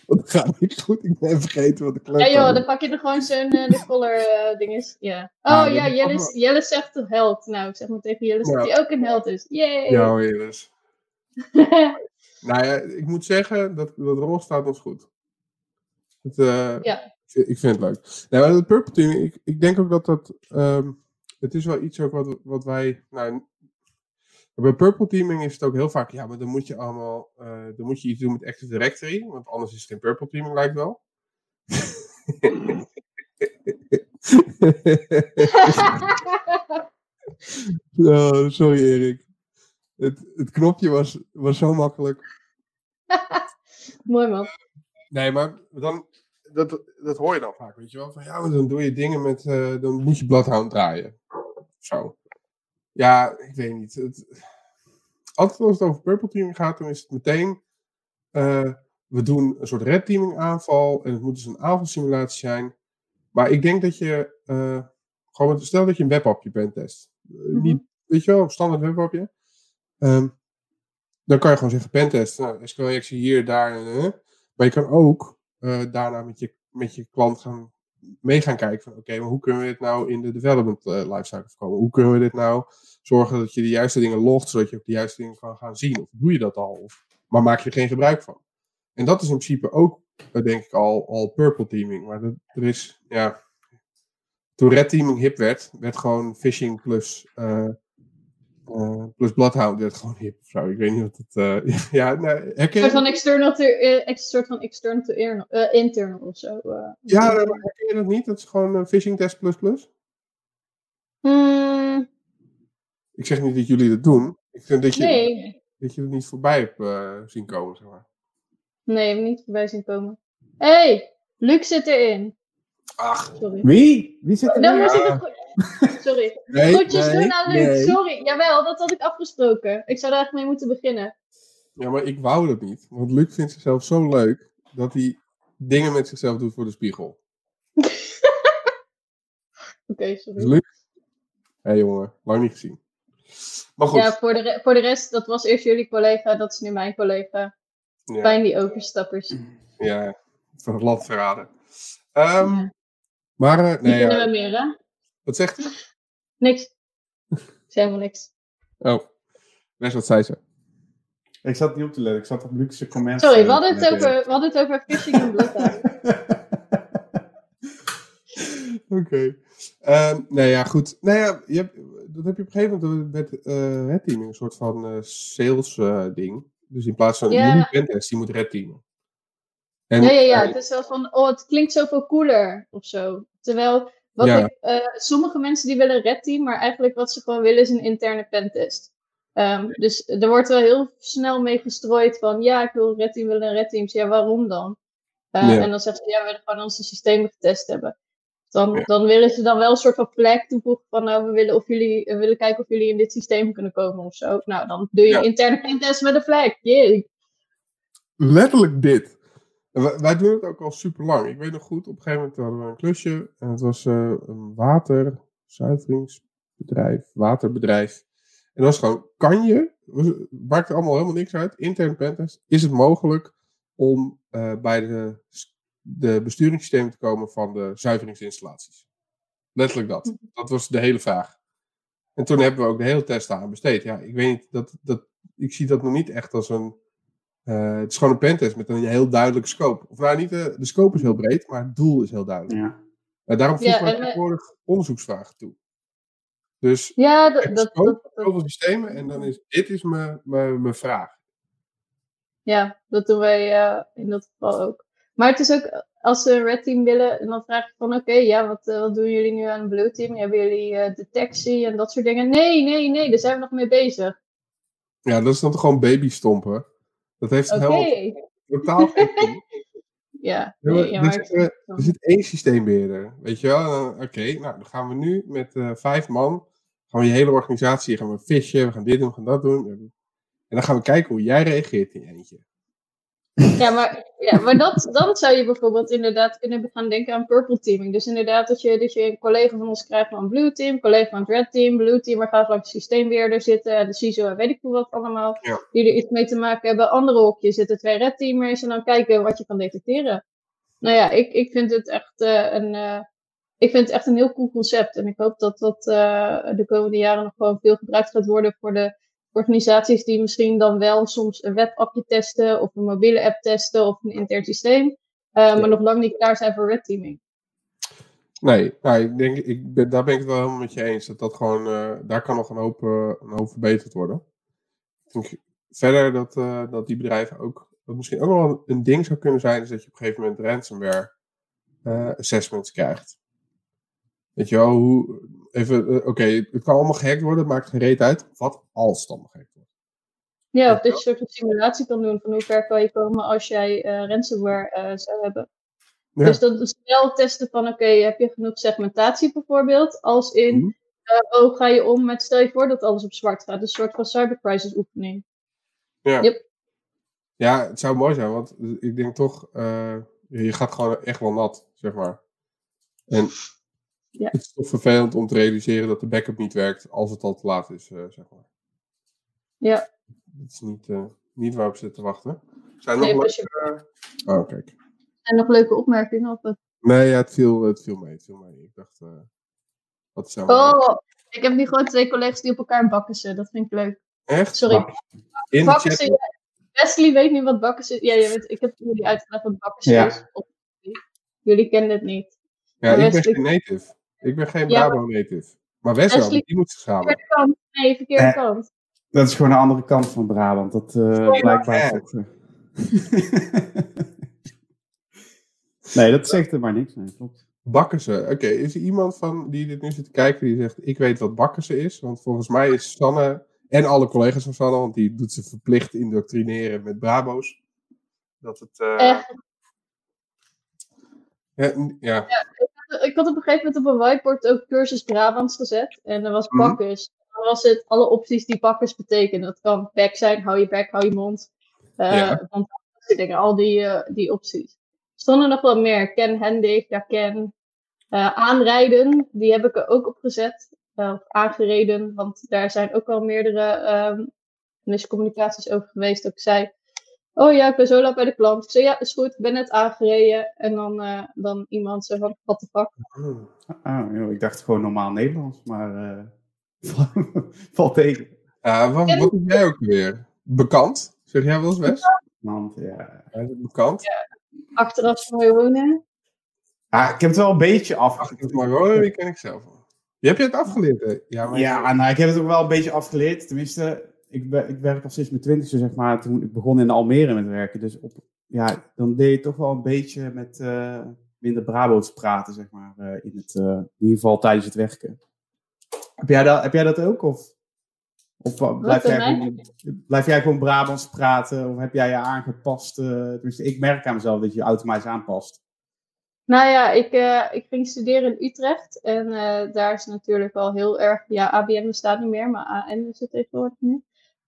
Dat gaat niet goed, ik ben vergeten wat de kleurcode Ja joh, dan pak je er gewoon zo'n uh, de color uh, ding is. Ja. Oh ja, Jelle zegt een held. Nou, ik zeg maar tegen Jelle dat hij ook een held is. Yay! Ja hoor, nou ja, ik moet zeggen, dat, dat rol staat ons goed. Het, uh, ja. Ik vind het leuk. Nou, het Purple Team, ik, ik denk ook dat dat... Um, het is wel iets ook wat, wat wij... Nou, bij purple teaming is het ook heel vaak, ja, maar dan moet je allemaal, uh, dan moet je iets doen met Active Directory, want anders is het geen purple teaming, lijkt wel. oh, sorry Erik. Het, het knopje was, was zo makkelijk. Mooi man. Nee, maar dan, dat, dat hoor je dan vaak, weet je wel. Van ja, maar dan doe je dingen met, eh, dan moet je Bloodhound draaien. Zo. Ja, ik weet niet. Het, altijd als het over purple teaming gaat, dan is het meteen, eh, we doen een soort red teaming aanval en het moet dus een aanvalsimulatie zijn. Maar ik denk dat je, eh, gewoon, stel dat je een webapje bent test. Mhm. Niet, weet je wel, standaard webapje. Ehm, dan kan je gewoon zeggen pentest. Nou, SQL-injectie hier, daar. eh, maar je kan ook eh, daarna met je, met je klant gaan mee gaan kijken van oké, maar hoe kunnen we dit nou in de development eh, lifecycle voorkomen? Hoe kunnen we dit nou zorgen dat je de juiste dingen logt, zodat je ook de juiste dingen kan gaan zien? Of doe je dat al? Of, maar maak je er geen gebruik van? En dat is in principe ook, eh, denk ik, al, al purple teaming. Maar dat, er is, ja... Toen red teaming hip werd, werd gewoon phishing plus... eh, eh, plus Bloodhound werd gewoon hip of zo. Ik weet niet wat het... eh, ja, nee, herken Een je soort van external to, eh, soort van external to internal of zo. eh. Ja, maar herken je dat niet? Dat is gewoon een phishing test plus plus. Hmm, Ik zeg niet dat jullie dat doen. Ik vind dat je, nee. dat je het niet voorbij hebt zien komen, zeg maar. Nee, heb ik niet voorbij zien komen. Hé, hey, Luc zit erin. Ach, Sorry. Wie? Wie zit er Dan ik het goed... Sorry. nee, Groetjes nee, doen aan Luc. nee. Sorry. Jawel, dat had ik afgesproken. Ik zou daar eigenlijk mee moeten beginnen. Ja, maar ik wou dat niet. Want Luc vindt zichzelf zo leuk dat hij dingen met zichzelf doet voor de spiegel. Oké, Dus sorry. Luc, hé hey, jongen, lang niet gezien. Maar goed, Ja, voor de, voor de rest, dat was eerst jullie collega, dat is nu mijn collega. ja, Fijn die overstappers. ja, van het land verraden. Ehm, Ja. Maar, eh, Die nee, kennen ja, we meer, hè? Wat zegt hij? Niks. Ik zei helemaal niks. Oh, best wat zei ze. Ik zat niet op te letten. Ik zat op Luxe comments. Sorry, we hadden het over, we hadden het over phishing en bloodhound. Oké. Ehm, nee, ja, goed. Nou ja, je hebt, dat heb je op een gegeven moment met eh red teaming, een soort van eh, sales eh, ding. Dus in plaats van Ja. je moet pentest, je moet red teamen. En, Ja, ja, ja. Het is wel van, oh, het klinkt zoveel cooler of zo. Terwijl, wat Ja. ik, eh, sommige mensen die willen red team, maar eigenlijk wat ze gewoon willen is een interne pentest. Ehm, dus er wordt wel heel snel mee gestrooid van, ja, ik wil red team, willen een red teams. Ja, waarom dan? Eh, Ja. En dan zeggen ze, ja, we willen gewoon onze systemen getest hebben. Dan, Ja. dan willen ze dan wel een soort van flag toevoegen van, nou, we willen, of jullie, we willen kijken of jullie in dit systeem kunnen komen of zo. Nou, dan doe je interne pentest met een flag. Jee. letterlijk dit. Wij, doen het ook al super lang. Ik weet nog goed, op een gegeven moment hadden we een klusje. En het was eh, een waterzuiveringsbedrijf, waterbedrijf. En dat was gewoon, kan je, maakt er allemaal helemaal niks uit, intern pentest, is het mogelijk om eh, bij de, de besturingssystemen te komen van de zuiveringsinstallaties? Letterlijk dat. Dat was de hele vraag. En toen hebben we ook de hele test aan besteed. Ja, ik weet niet, dat, dat, ik zie dat nog niet echt als een eh, het is gewoon een pentest met een heel duidelijke scope. Of nou, niet de, de scope is heel breed, maar het doel is heel duidelijk. Ja. En daarom voegen Ja, we eh, tegenwoordig onderzoeksvragen toe. Dus Ja, ik dat, dat, scope, dat, dat- zoveel systemen en dan is dit is mijn- mijn mijn vraag. Ja, dat doen wij eh, in dat geval ook. Maar het is ook, als ze een red team willen, en dan vraag je van, oké, ja, wat, eh, wat doen jullie nu aan een blue team? Hebben jullie eh, detectie en dat soort dingen? Nee, nee, nee, daar zijn we nog mee bezig. Ja, dat is dan toch gewoon babystompen. Dat heeft helemaal totaal geen. Ja, Ja, nee, maar ja, er, zit, eh, er zit één systeembeheerder. Weet je wel? Oké, nou dan gaan we nu met eh, vijf man. Gaan we je hele organisatie. Gaan we fishen. We gaan dit doen. We gaan dat doen. En dan gaan we kijken hoe jij reageert in je eentje. Ja, maar, ja, maar dat, dan zou je bijvoorbeeld inderdaad kunnen gaan denken aan purple teaming. Dus inderdaad dat je, dat je een collega van ons krijgt van een blue team, collega van het red team, blue team, maar gaat langs de systeembeheerder zitten, de CISO en weet ik veel wat allemaal, Ja. die er iets mee te maken hebben. Andere hokjes zitten twee red teamers en dan kijken wat je kan detecteren. Nou ja, ik, ik vind het echt eh, een... eh, ik vind het echt een heel cool concept. En ik hoop dat dat eh, de komende jaren nog gewoon veel gebruikt gaat worden voor de organisaties die misschien dan wel soms een webappje testen of een mobiele app testen of een intern systeem. eh, Maar nog lang niet klaar zijn voor red teaming. Nee, nou, ik denk, ik ben, daar ben ik het wel helemaal met je eens. Dat dat gewoon, eh, daar kan nog een hoop, eh, een hoop verbeterd worden. Ik denk verder dat, dat die bedrijven ook, wat misschien ook nog wel een ding zou kunnen zijn, is dat je op een gegeven moment ransomware assessments krijgt. Weet je wel, hoe, even, eh, oké, het kan allemaal gehackt worden, het maakt geen reet uit. Wat als het allemaal gehackt wordt? Ja, of dat je een soort van simulatie kan doen van hoe ver kan je komen als jij eh, ransomware eh, zou hebben. Ja. Dus dat is wel testen van, oké, heb je genoeg segmentatie bijvoorbeeld? Als in, oh, ga je om met, stel je voor dat alles op zwart gaat. Een soort van cybercrisis oefening. Ja. Yep. ja, het zou mooi zijn, want ik denk toch, je gaat gewoon echt wel nat, zeg maar. En Ja. het is toch vervelend om te realiseren dat de backup niet werkt als het al te laat is, eh, zeg maar. Ja. Dat is niet, eh, niet waar we zitten te wachten. Zijn er Nee, nog leuke... Oh, kijk. En nog leuke opmerkingen? Of wat? Nee, ja, het, viel, het viel mee. Het viel mee. Ik dacht, eh, wat nou Oh, ik heb nu gewoon twee collega's die op elkaar bakken. Dat vind ik leuk. Echt? Sorry. In Bakken chat? Wesley weet nu wat bakken is. Ja, je weet, ik heb jullie uitgelegd wat bakken Ja. is. Jullie kennen het niet. Ja, ik ben geen native. Ik ben geen Ja, Brabo native. Maar Wes wel, die moet zich schamen. Verkeerde kant. Nee, verkeerde Eh. kant. Dat is gewoon de andere kant van Brabant. Dat eh, blijkbaar eh. nee, dat zegt er maar niks. Nee, klopt. Bakkersen. Oké, is er iemand van die dit nu zit te kijken die zegt: Ik weet wat bakkersen is? Want volgens mij is Sanne en alle collega's van Sanne, want die doet ze verplicht indoctrineren met Brabo's. Dat het. eh, Echt. ja, ja. Ik had op een gegeven moment op een whiteboard ook cursus Brabants gezet. En er was Mhm. bakkers. Dan was het alle opties die bakkers betekenen. Dat kan bek zijn, hou je bek, hou je mond. Eh Ja. Want dingen, al die, eh, die opties. Er stonden nog wel meer. Ken handig, ja ken. Eh, aanrijden, die heb ik er ook op gezet. Of aangereden, want daar zijn ook wel meerdere ehm miscommunicaties over geweest. Ik zei, oh ja, ik ben zo laat bij de klant. Ik zei, ja, is goed, ik ben net aangereden. En dan, eh, dan iemand zo van, the fuck. Hmm. Ah, joh, ik dacht gewoon normaal Nederlands, maar eh, valt tegen. Ja, wat, wat doe jij ook weer? Bekend? Zeg jij wel eens Wes? Want, ja. Ja, is het bekend? Achteraf mooi wonen. Ah, ik heb het wel een beetje Ach, afgeleerd. maar hoor, die ken ik zelf. Je hebt je het afgeleerd, hè? Ja, maar Ja, nou, ik heb het ook wel een beetje afgeleerd. Tenminste, ik, ik werk al sinds mijn twintigste, zeg maar. Toen ik begon in Almere met werken. Dus op, ja, dan deed je toch wel een beetje met eh, minder Brabo's praten, zeg maar. eh, in, het, eh, in ieder geval tijdens het werken. Heb jij dat, heb jij dat ook? Of, of blijf, jij gewoon, blijf jij gewoon Brabants praten? Of heb jij je aangepast? tenminste, ik merk aan mezelf dat je je automatisch aanpast. Nou ja, ik, ik ging studeren in Utrecht. En daar is natuurlijk wel heel erg... Ja, ABM bestaat niet meer, maar AN is het tegenwoordig nu.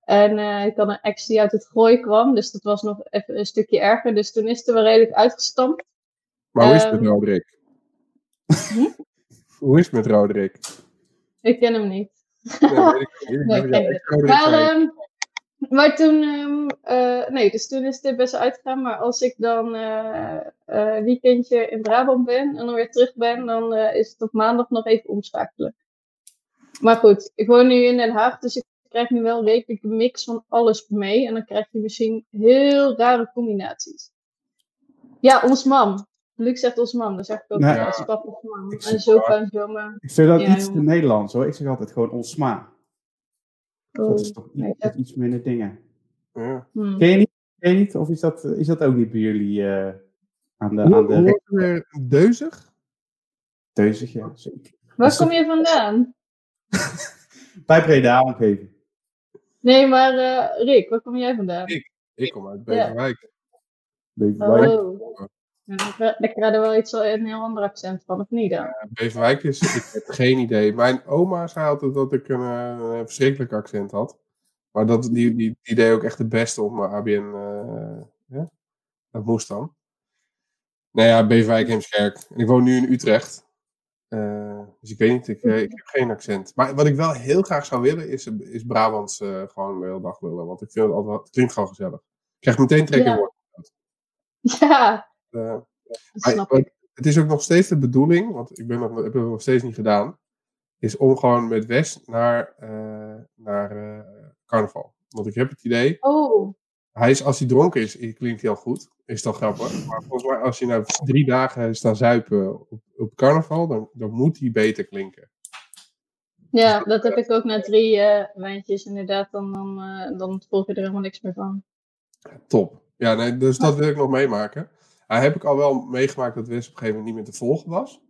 En eh, ik had een ex die uit het gooi kwam. Dus dat was nog even een stukje erger. Dus toen is het er wel redelijk uitgestampt. Maar hoe is het met Ehm. Roderick? Hm? Hoe is het met Roderick? Ik ken hem niet. Weet ik. Ik Nee, ik Maar, ehm, maar toen, ehm, eh, nee, dus toen is het best uitgegaan. Maar als ik dan eh, weekendje in Brabant ben en dan weer terug ben, dan is het op maandag nog even omschakelen. Maar goed, ik woon nu in Den Haag, dus ik krijg nu wel wekelijk een mix van alles mee. En dan krijg je misschien heel rare combinaties. Ja, ons mam. Luc zegt ons mam, dan zeg ik ook Nee. ja. pap ons mam. Ik En zo kan zo maar. Ik zeg dat Ja, iets te. Nederlands hoor. Ik zeg altijd gewoon onsma. Dat is toch nee, iets, minder dingen. Ja. Hmm. Ken je niet? Ken je niet? Of is dat, is dat ook niet bij jullie eh, aan de, Hoe, aan de weer deuzig? rechtdeuzig? Ja, zeker. Waar kom je vandaan? Bij Breda omgeving. Nee, maar eh, Rick, waar kom jij vandaan? Ik. Ik kom uit Beverwijk. Beverwijk. Oh. Ja, Ik raad er wel iets een heel ander accent van, of niet dan? Beverwijk is, ik heb geen idee. Mijn oma zei altijd dat ik een, eh, een verschrikkelijk accent had. Maar dat, die, die, die deed ook echt het beste op mijn ABN. eh, ja? Dat moest dan. Nou ja, Beverwijk, Heemskerk. En ik woon nu in Utrecht. Eh, dus ik weet niet, ik, eh, ik heb geen accent. Maar wat ik wel heel graag zou willen, is, is Brabants eh, gewoon de hele dag willen. Want ik vind het altijd, het klinkt gewoon gezellig. Ik krijg meteen trek in Ja. woord. Ja, dat Maar snap wat- ik. het is ook nog steeds de bedoeling, want ik ben nog, heb het nog steeds niet gedaan, is om gewoon met Wes naar, naar carnaval. Want ik heb het idee, Oh, hij is, als hij dronken is, klinkt hij al goed, is dan grappig. Maar volgens mij, als je nou drie dagen staan zuipen op, op carnaval, dan, dan moet hij beter klinken. ja, dat heb ik ook na drie eh wijntjes inderdaad. Dan, dan, eh, dan volg je er helemaal niks meer van. Top. Ja, nee, dus dat wil ik nog meemaken. Nou, heb ik al wel meegemaakt dat Wes op een gegeven moment niet meer te volgen was.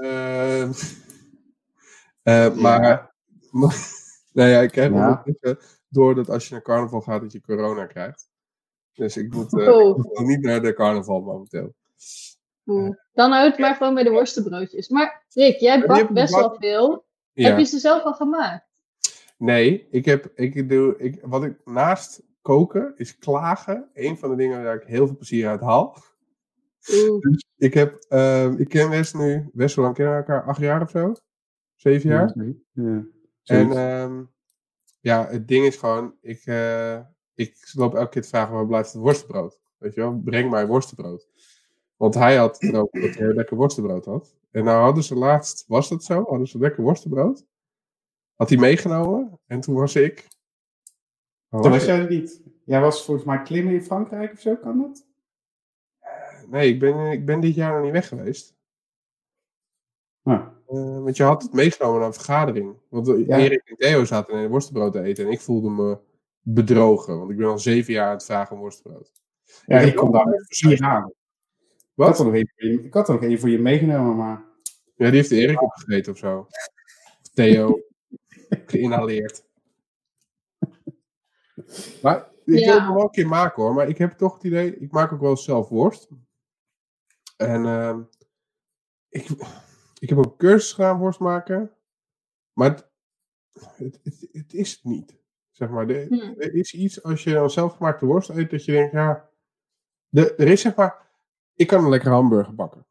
Ehm, eh, maar, nou ja, ik krijg Ja. Ondertussen door dat als je naar carnaval gaat, dat je corona krijgt. Dus ik moet, eh, Oh. ik moet niet naar de carnaval momenteel. Oeh. Dan houd het maar gewoon bij de worstenbroodjes. Maar Rick, jij bakt best wel veel. Ja. Heb je ze zelf al gemaakt? Nee, ik heb, ik doe, ik, wat ik naast koken is klagen. Een van de dingen waar ik heel veel plezier uit haal. Oeh. Ik heb, ehm, ik ken Wes nu, Wes, hoe lang kennen we elkaar? Acht jaar of zo? Zeven jaar? Ja. En Zoiets. Ja, het ding is gewoon, ik, eh, ik loop elke keer te vragen waar blijft het worstenbrood? Weet je wel, breng mij worstenbrood. Want hij had het erover dat hij lekker worstenbrood had. En nou hadden ze laatst, was dat zo? Hadden ze lekker worstenbrood? Had hij meegenomen? En toen was ik... Waar Toen was jij er niet. Jij was volgens mij klimmen in Frankrijk of zo, kan dat? ik? Nee, ik ben, ik ben dit jaar nog niet weg geweest. Nou, Eh, want je had het meegenomen naar een vergadering. Want eh, Ja. Erik en Theo zaten een worstenbrood te eten. En ik voelde me bedrogen. Want ik ben al zeven jaar aan het vragen om worstenbrood. ja, Ik ik kom daar met vier aan. Ik had, Wat? er nog één voor je, ik had er nog één voor je meegenomen, maar... Ja, die heeft Erik opgegeten of zo. Of Theo. Geïnhaleerd. Maar ik Ja. wil het nog wel een keer maken hoor. Maar ik heb toch het idee, ik maak ook wel zelf worst. En ehm, ik, ik heb ook een cursus gedaan worst maken. Maar het, het, het, het is het niet. Zeg maar, er, Hm. er is iets als je dan zelfgemaakte worst eet, dat je denkt, ja. De, er is zeg maar, ik kan een lekkere hamburger bakken.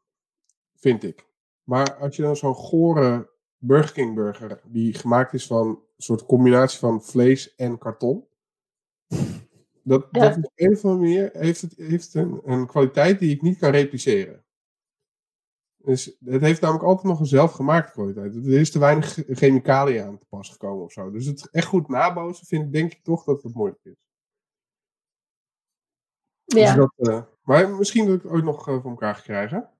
Vind ik. Maar als je dan zo'n gore Burger King burger, die gemaakt is van een soort combinatie van vlees en karton. Dat, Ja. dat op een of andere manier heeft het heeft een, een kwaliteit die ik niet kan repliceren. Dus het heeft namelijk altijd nog een zelfgemaakte kwaliteit. Er is te weinig chemicaliën aan te pas gekomen of zo. Dus het echt goed nabootsen vind ik denk ik toch dat het moeilijk is. Dus Ja, dat, eh, maar misschien dat ik het ooit nog eh, voor elkaar krijgen.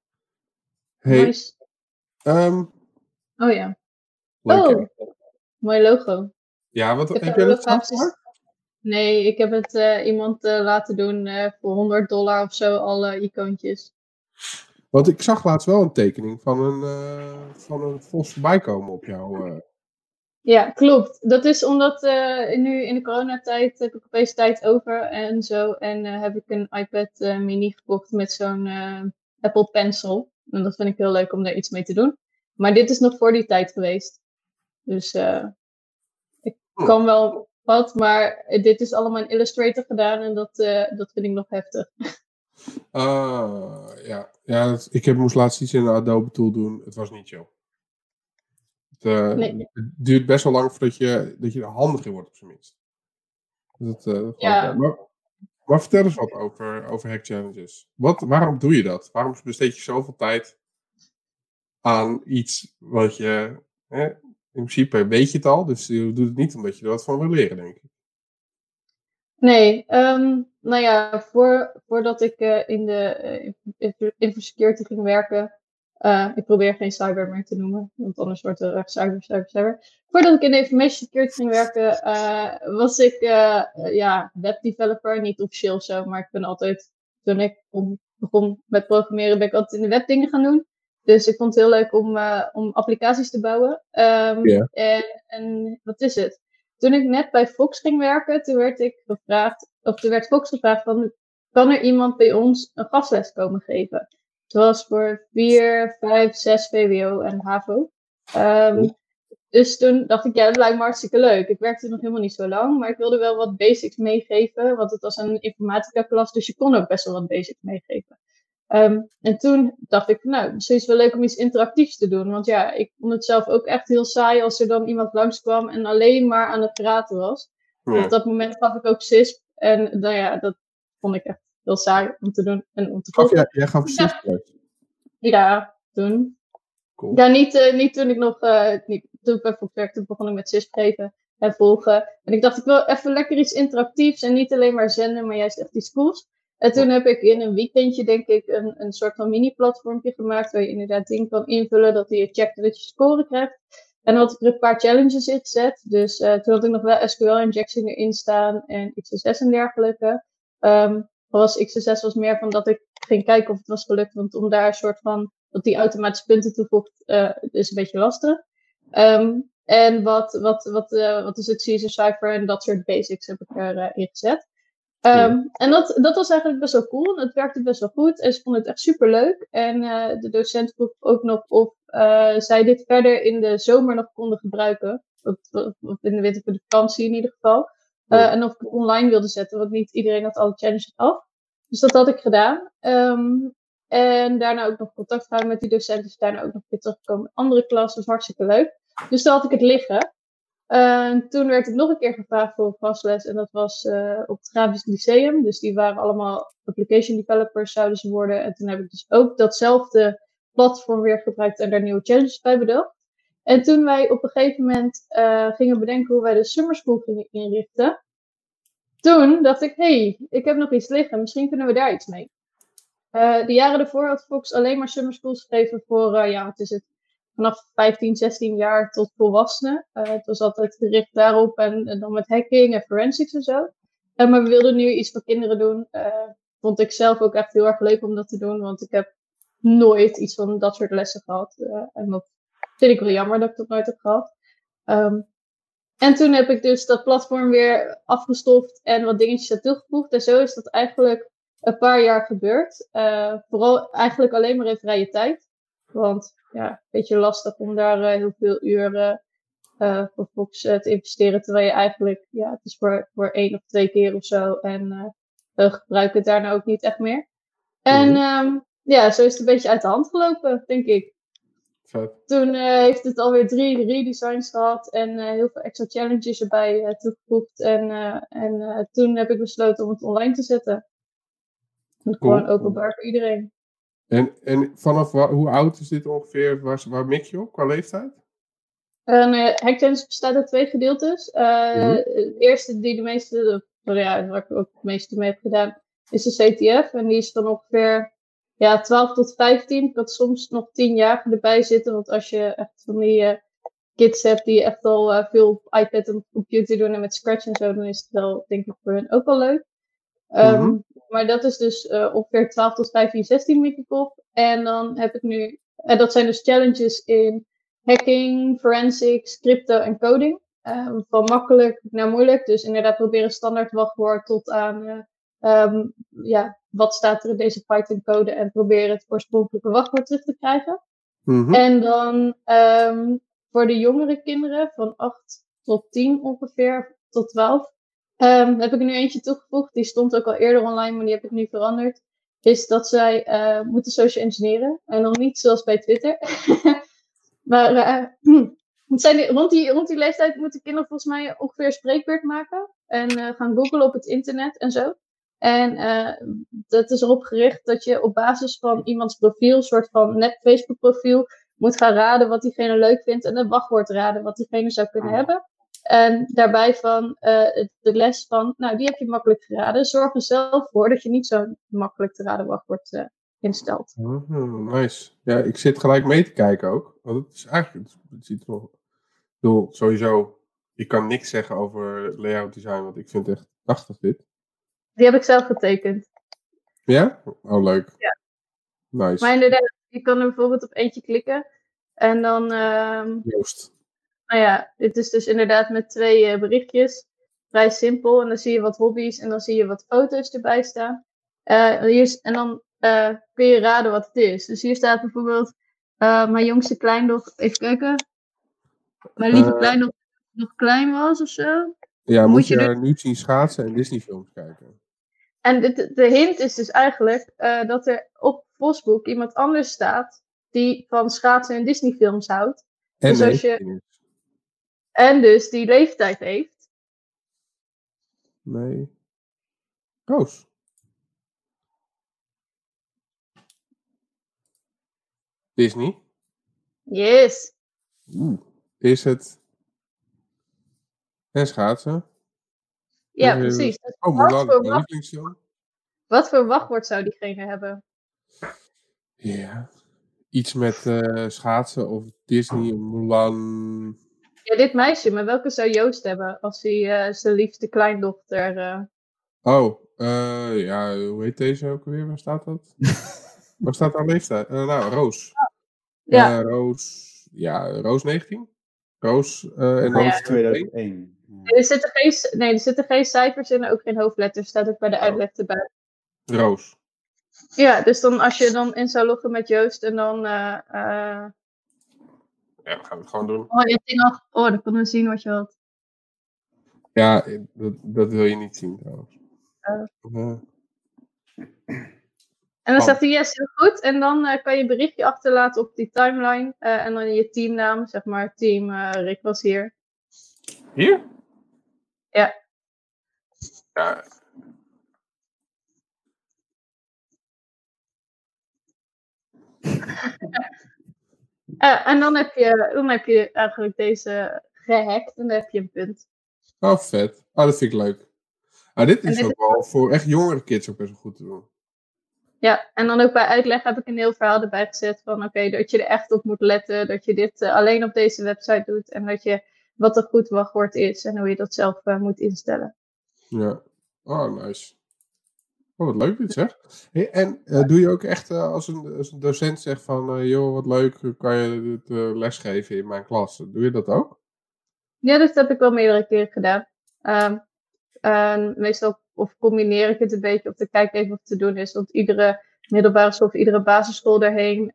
Hey, ehm, Oh ja, leuk, hè? Oh. mooi logo. Ja, wat Ik heb heb jij dat gemaakt? Nee, ik heb het eh, iemand laten doen voor 100 dollar of zo, alle icoontjes. Want ik zag laatst wel een tekening van een, eh, van een vos voorbij komen op jou. eh. Ja, klopt. Dat is omdat eh, nu in de coronatijd heb ik opeens tijd over en zo. En heb ik een iPad mini gekocht met zo'n Apple Pencil. En dat vind ik heel leuk om daar iets mee te doen. Maar dit is nog voor die tijd geweest. Dus ik Hm. kan wel wat, maar dit is allemaal in Illustrator gedaan en dat, dat vind ik nog heftig. Ah, ja, ja dat- ik heb, moest laatst iets in een Adobe Tool doen. Het was niet chill. Het, eh, Nee. het duurt best wel lang voordat je, dat je er handig in wordt, op zijn minst. Dus dat, eh, dat Ja. maar vertel eens wat over, over hack challenges. Wat, waarom doe je dat? Waarom besteed je zoveel tijd aan iets wat je... Hè, in principe weet je het al, dus je doet het niet omdat je er wat van wil leren, denk ik. Nee, ehm, nou ja, voor, voordat ik eh, in de eh, info- infosecurity ging werken, eh, ik probeer geen cyber meer te noemen, want anders wordt er echt cyber, cyber, cyber. Voordat ik in de information security ging werken, eh, was ik eh, eh, ja, webdeveloper, niet officieel zo, maar ik ben altijd, toen ik begon met programmeren, ben ik altijd in de webdingen gaan doen. Dus ik vond het heel leuk om, eh, om applicaties te bouwen. Ja. en, en wat is het? Toen ik net bij Fox ging werken, toen werd ik gevraagd, of toen werd Fox gevraagd van, kan er iemand bij ons een gastles komen geven? Het was voor 4, 5, 6 VWO en HAVO. Ehm, dus toen dacht ik, ja, dat lijkt me hartstikke leuk. Ik werkte nog helemaal niet zo lang, maar ik wilde wel wat basics meegeven, want het was een informatica klas, dus je kon ook best wel wat basics meegeven. Ehm, en toen dacht ik, nou, misschien is het wel leuk om iets interactiefs te doen. Want ja, ik vond het zelf ook echt heel saai als er dan iemand langskwam en alleen maar aan het praten was. Ja. Op dat moment gaf ik ook CISP. En nou ja, dat vond ik echt heel saai om te doen en om te Gaf volgen. jij, jij gaf Ja. CISP-les. Ja, toen. Cool. Ja, niet, eh, niet toen ik nog, eh, niet, toen ik bij Fox werkte, toen begon ik met CISP geven en volgen. En ik dacht, ik wil even lekker iets interactiefs en niet alleen maar zenden, maar juist echt iets cools. En toen heb ik in een weekendje, denk ik, een, een soort van mini-platformpje gemaakt waar je inderdaad dingen kan invullen, dat hij checkt dat je score krijgt. En dan had ik er een paar challenges in gezet. Dus eh, toen had ik nog wel SQL-injection erin staan en XSS en dergelijke. Ehm was XSS was meer van dat ik ging kijken of het was gelukt. Want om daar een soort van, dat die automatische punten toevoegt, uh, is een beetje lastig. Ehm, en wat, wat, wat, uh, wat is het Caesar Cipher en dat soort basics heb ik erin gezet. Um, En dat, dat was eigenlijk best wel cool. Het werkte best wel goed en ze vonden het echt super leuk. En uh, de docent vroeg ook nog of uh, zij dit verder in de zomer nog konden gebruiken. Of, of in de winter voor de vakantie in ieder geval. Uh, en of ik het online wilde zetten, want niet iedereen had alle challenges af. Dus dat had ik gedaan. Um, en daarna ook nog contact gehouden met die docenten. Dus daarna ook nog weer teruggekomen met andere klassen. Dat was hartstikke leuk. Dus daar had ik het liggen. Uh, toen werd ik nog een keer gevraagd voor een en dat was uh, op het Grafisch Lyceum. Dus die waren allemaal application developers zouden ze worden. En toen heb ik dus ook datzelfde platform weer gebruikt en daar nieuwe challenges bij bedacht. En toen wij op een gegeven moment uh, gingen bedenken hoe wij de summer school gingen inrichten, toen dacht ik, hey, ik heb nog iets liggen, misschien kunnen we daar iets mee. de jaren ervoor had Fox alleen maar summer schools gegeven voor, ja, wat is het, vanaf 15, 16 jaar tot volwassenen. Uh, het was altijd gericht daarop en, dan met hacking en forensics en zo. Uh, maar we wilden nu iets voor kinderen doen. Uh, vond ik zelf ook echt heel erg leuk om dat te doen, want ik heb nooit iets van dat soort lessen gehad. en dat vind ik wel jammer dat ik dat nooit heb gehad. Um, en toen heb ik dus dat platform weer afgestoft en wat dingetjes aan toegevoegd. En zo is dat eigenlijk een paar jaar gebeurd. vooral eigenlijk alleen maar in vrije tijd. Want ja, een beetje lastig om daar uh, heel veel uren uh, voor Fox uh, te investeren. Terwijl je eigenlijk, ja, het is voor, voor één of twee keer of zo. En we gebruiken het daarna ook niet echt meer. En mm. ja, zo is het een beetje uit de hand gelopen, denk ik. Vet. Toen heeft het alweer drie redesigns gehad en heel veel extra challenges erbij toegevoegd. En, en toen heb ik besloten om het online te zetten. Cool. Gewoon openbaar voor iedereen. En, en vanaf hoe oud is dit ongeveer? Waar, waar mik je op qua leeftijd? Uh, nou ja, bestaat uit twee gedeeltes. Uh, mm-hmm. De eerste die de meeste, ja, waar ik ook het meeste mee heb gedaan, is de CTF. En die is dan ongeveer ja, 12 tot 15. Ik had soms nog 10 jaar erbij zitten. Want als je echt van die uh, kids hebt die echt al veel op iPad en computer doen en met Scratch en zo, dan is het wel, denk ik, voor hen ook wel leuk. Um, mm-hmm. Maar dat is dus uh, ongeveer 12 tot 15, 16 Mikkelkop. En dan heb ik nu, en dat zijn dus challenges in hacking, forensics, crypto en coding. Um, van makkelijk naar moeilijk. Dus inderdaad proberen standaard wachtwoord tot aan, uh, um, ja, wat staat er in deze Python code en proberen het oorspronkelijke wachtwoord terug te krijgen. Mm-hmm. En dan um, voor de jongere kinderen van 8 tot 10 ongeveer, tot 12, Um, heb ik er nu eentje toegevoegd. Die stond ook al eerder online, maar die heb ik nu veranderd. Is dat zij uh, moeten social engineeren. En nog niet zoals bij Twitter. maar uh, zijn die, rond, die, rond die leeftijd moeten kinderen volgens mij ongeveer een spreekbeurt maken. En uh, gaan googlen op het internet en zo. En dat is erop gericht dat je op basis van iemands profiel, een soort van net Facebook profiel, moet gaan raden wat diegene leuk vindt. En een wachtwoord raden wat diegene zou kunnen oh. hebben. En daarbij van uh, de les van, nou, die heb je makkelijk geraden. Zorg er zelf voor dat je niet zo'n makkelijk te raden wachtwoord uh, instelt. Oh, nice. Ja, ik zit gelijk mee te kijken ook. Want het is eigenlijk, het ziet er nog. Ik bedoel, sowieso, ik kan niks zeggen over layout design, want ik vind het echt prachtig dit. Die heb ik zelf getekend. Ja? Oh, leuk. Ja. Nice. Maar inderdaad, je kan er bijvoorbeeld op eentje klikken. En dan. Uh, Joost. Nou ja, dit is dus inderdaad met twee uh, berichtjes. Vrij simpel. En dan zie je wat hobby's en dan zie je wat foto's erbij staan. Uh, hier, en dan uh, kun je raden wat het is. Dus hier staat bijvoorbeeld mijn jongste kleindochter. Even kijken. Mijn lieve kleindochter nog klein was of zo. Ja, moet, moet je, er... nu zien schaatsen en Disney films kijken. En de, de hint is dus eigenlijk dat er op Vosboek iemand anders staat die van schaatsen en Disney films houdt. En dus als je, en dus die leeftijd heeft. Nee. Roos. Disney. Yes. Oeh. Is het. En schaatsen? Ja, precies. oh, wat, voor wacht... wat voor wachtwoord zou diegene hebben? Ja. Iets met uh, schaatsen of Disney, Mulan. Ja, dit meisje, maar welke zou Joost hebben als hij uh, zijn liefste kleindochter. Uh... Oh, eh, ja, hoe heet deze ook weer? Waar staat dat? Waar staat haar leeftijd? Eh, nou, Roos. Ja. Eh, Roos, ja, Roos 19? Roos eh en Oh, ja. Roos 2001. Nee, er zitten geen, nee, er zitten geen cijfers in en ook geen hoofdletters. Staat ook bij de Oh. uitleg erbij. Roos. Ja, dus dan als je dan in zou loggen met Joost en dan. eh eh, Ja, dan gaan we het gewoon doen. oh, je ding af. Oh, dan konden we zien wat je had. Ja, dat, dat wil je niet zien trouwens. Oh. En dan Oh. zegt hij yes, heel goed. En dan eh, kan je een berichtje achterlaten op die timeline. eh, en dan je teamnaam, zeg maar, team eh, Rick was hier. hier? Ja. Ja. Eh, en dan heb, je, dan heb je eigenlijk deze gehackt en dan heb je een punt. Oh, vet. Oh, dat vind ik leuk. Ah, dit is dit ook wel voor echt jongere kids ook best wel goed te doen. Ja, en dan ook bij uitleg heb ik een heel verhaal erbij gezet van oké, dat je er echt op moet letten, dat je dit eh, alleen op deze website doet en dat je wat een goed wachtwoord is en hoe je dat zelf eh, moet instellen. Ja. Oh, nice. Oh, wat leuk dit zeg. Hey, en eh, doe je ook echt eh, als, een, als een docent zegt van, eh, joh, wat leuk, kan je dit lesgeven in mijn klas? Doe je dat ook? Ja, dat heb ik wel meerdere keren gedaan. Ehm, meestal of combineer ik het een beetje of te kijken even of het te doen is. Want iedere middelbare school of iedere basisschool daarheen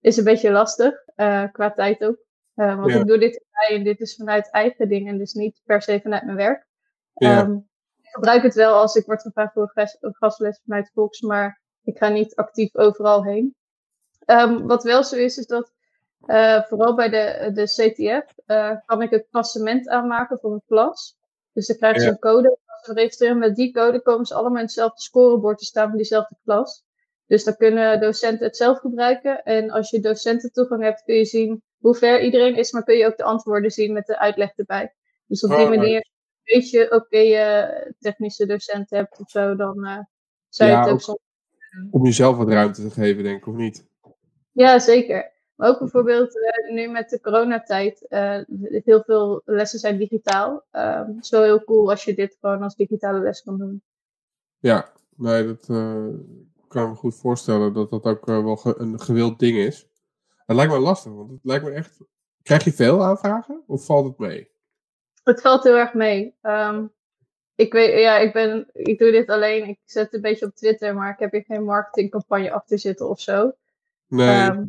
is een beetje lastig, qua tijd ook. Want Ja. ik doe dit en dit is vanuit eigen dingen, dus niet per se vanuit mijn werk. Ja. Ehm, gebruik het wel als ik word gevraagd voor een gas- een gastles vanuit Volks, maar ik ga niet actief overal heen. Ehm, wat wel zo is, is dat eh, vooral bij de, de CTF eh, kan ik een klassement aanmaken voor een klas. Dus dan krijgen ze Ja. een code. Als ze registreren met die code, komen ze allemaal in hetzelfde scorebord te staan van diezelfde klas. Dus dan kunnen docenten het zelf gebruiken. En als je docententoegang hebt, kun je zien hoe ver iedereen is, maar kun je ook de antwoorden zien met de uitleg erbij. Dus op die Oh, manier weet je, oké, je technische docent hebt of zo, dan eh zou je Ja, het ook ook- soms Om jezelf wat ruimte te geven, denk ik, of niet? Ja, zeker. Maar ook bijvoorbeeld eh, nu met de coronatijd, eh heel veel lessen zijn digitaal. Ehm het is wel heel cool als je dit gewoon als digitale les kan doen. Ja, nee, dat eh, kan ik me goed voorstellen dat dat ook eh, wel ge- een gewild ding is. Het lijkt me lastig, want het lijkt me echt... Krijg je veel aanvragen of valt het mee? Het valt heel erg mee. Ehm, ik, weet, ja, ik, ben, ik doe dit alleen, ik zet een beetje op Twitter, maar ik heb hier geen marketingcampagne achter zitten of zo. Nee, Ehm,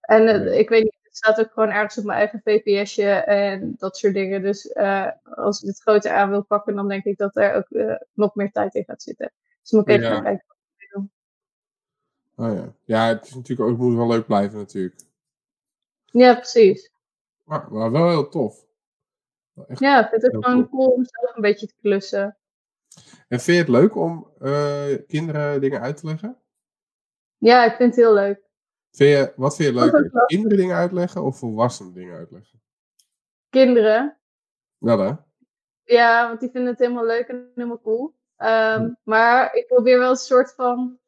en eh, Nee. ik weet niet, het staat ook gewoon ergens op mijn eigen VPS'je en dat soort dingen. Dus eh, als ik dit groter aan wil pakken, dan denk ik dat er ook eh, nog meer tijd in gaat zitten. Dus moet ik even Ja. gaan kijken. oh, ja. ja, het is natuurlijk ook, het moet wel leuk blijven natuurlijk. Ja, precies. Maar, maar wel heel tof. Echt. Ja, ik vind het Heel gewoon cool om zelf een beetje te klussen. En vind je het leuk om eh, kinderen dingen uit te leggen? Ja, ik vind het heel leuk. Vind je, wat vind je ook leuk. Kinderen dingen uitleggen of volwassenen dingen uitleggen? Kinderen, Wel hè? ja, want die vinden het helemaal leuk en helemaal cool. Ehm, Hm. Maar ik probeer wel een soort van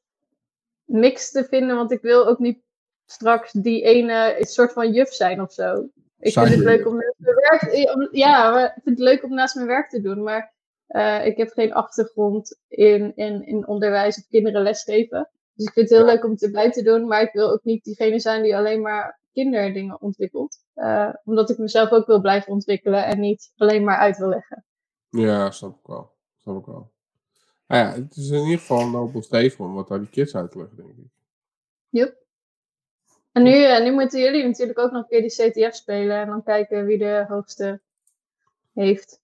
mix te vinden, want ik wil ook niet straks die ene een soort van juf zijn of zo. Ik vind het leuk om naast mijn werk, ja, maar ik vind het leuk om naast mijn werk te doen, maar eh, ik heb geen achtergrond in, in, in onderwijs of kinderen lesgeven. Dus ik vind het heel Ja. leuk om het erbij te doen, maar ik wil ook niet diegene zijn die alleen maar kinderdingen ontwikkelt. Eh, omdat ik mezelf ook wil blijven ontwikkelen en niet alleen maar uit wil leggen. Ja, snap ik wel. Snap ik wel. Nou ja, het is in ieder geval een nobel streven om wat aan die kids uit te leggen, denk ik. Yep. En nu, eh, nu moeten jullie natuurlijk ook nog een keer die CTF spelen en dan kijken wie de hoogste heeft.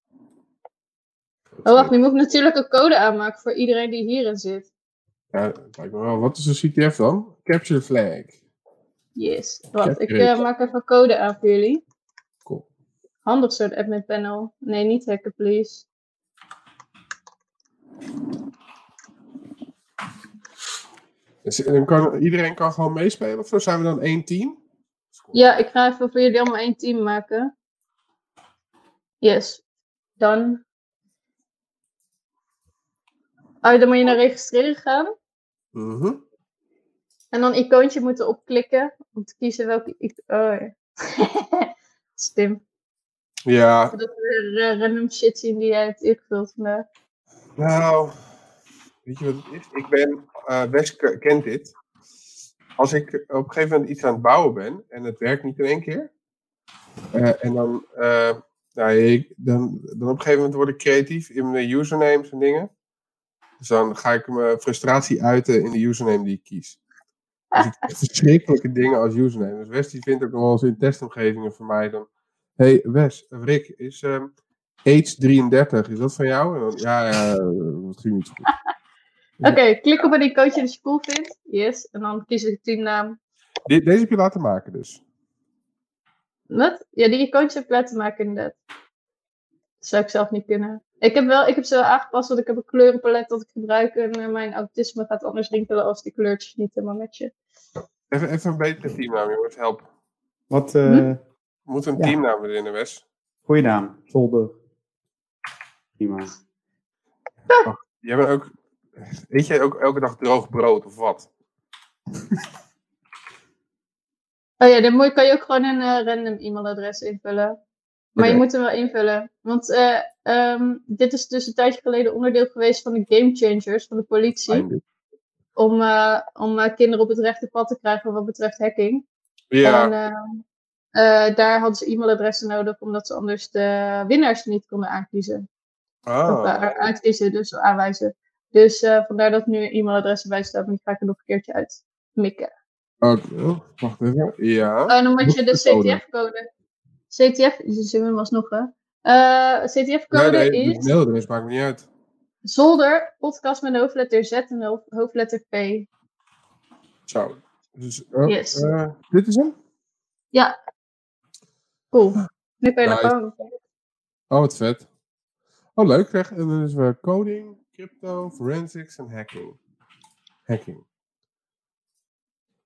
Oh, wacht, nu moet ik natuurlijk een code aanmaken voor iedereen die hierin zit. Ja, wel. Wat is een CTF dan? Capture the flag. Yes. Wacht, ik eh, maak even een code aan voor jullie. Cool. Handig zo'n admin panel. Nee, niet hacken, please. Dus, kan, iedereen kan gewoon meespelen of zo? Zijn we dan één team? Ja, ik ga even voor jullie allemaal één team maken. Yes. Dan. Oh, dan moet je naar registreren gaan. Mhm. En dan icoontje moeten opklikken. Om te kiezen welke. Oh ja. Stim. Ja, Dat we random shit zien die jij hebt ingevuld vandaag. nou. Weet je wat het is? Ik ben, eh Wes kent dit. Als ik op een gegeven moment iets aan het bouwen ben en het werkt niet in één keer. eh, en dan, eh, nou, ik, dan, dan op een gegeven moment word ik creatief in mijn usernames en dingen. Dus dan ga ik mijn frustratie uiten in de username die ik kies. Dus ik krijg verschrikkelijke dingen als username. Dus Wes die vindt ook nog wel eens in testomgevingen voor mij dan. hey Wes, Rick, is ehm Age 33, is dat van jou? Ja, ja, dat ging niet goed. Oké, klik op een icoontje dat je cool vindt. Yes. En dan kies ik de teamnaam. Deze heb je laten maken dus. Wat? Ja, die icoontjes heb ik laten maken inderdaad. Dat zou ik zelf niet kunnen. Ik heb, wel, ik heb ze wel aangepast, want ik heb een kleurenpalet dat ik gebruik. En eh, mijn autisme gaat anders rinkelen als die kleurtjes niet helemaal matchen. Even, even een betere teamnaam, jongens, help. Wat, eh Hm? We moeten een Ja. teamnaam erin, Wes. goeie naam. Zolder. Prima. Jij bent ook. Eet jij ook elke dag droog brood of wat? Oh ja, dan kan je ook gewoon een eh, random e-mailadres invullen. Maar je moet hem wel invullen. Want eh, ehm, dit is dus een tijdje geleden onderdeel geweest van de Game Changers van de politie. Om, eh, om kinderen op het rechte pad te krijgen wat betreft hacking. Ja, En daar hadden ze e-mailadressen nodig, omdat ze anders de winnaars niet konden aankiezen. Of ah, eh, uitkiezen, dus aanwijzen. Dus eh, vandaar dat nu een e-mailadres erbij staat, maar die ga ik er nog een keertje uit mikken. oké. Oh, wacht even. Ja. Oh, en dan moet je de Code. CTF-code. CTF, zullen we alsnog hè? Eh, CTF-code Nee, nee, is mailadres maakt me niet uit. zolder, podcast met hoofdletter Z en hoofdletter P. Zo. Dus, oh, Yes. eh, dit is hem? Ja. Cool. Nu kan je naar Nice. gewoon. Oh, wat vet. Oh, leuk zeg. En dan is we coding, crypto, forensics en hacking. Hacking.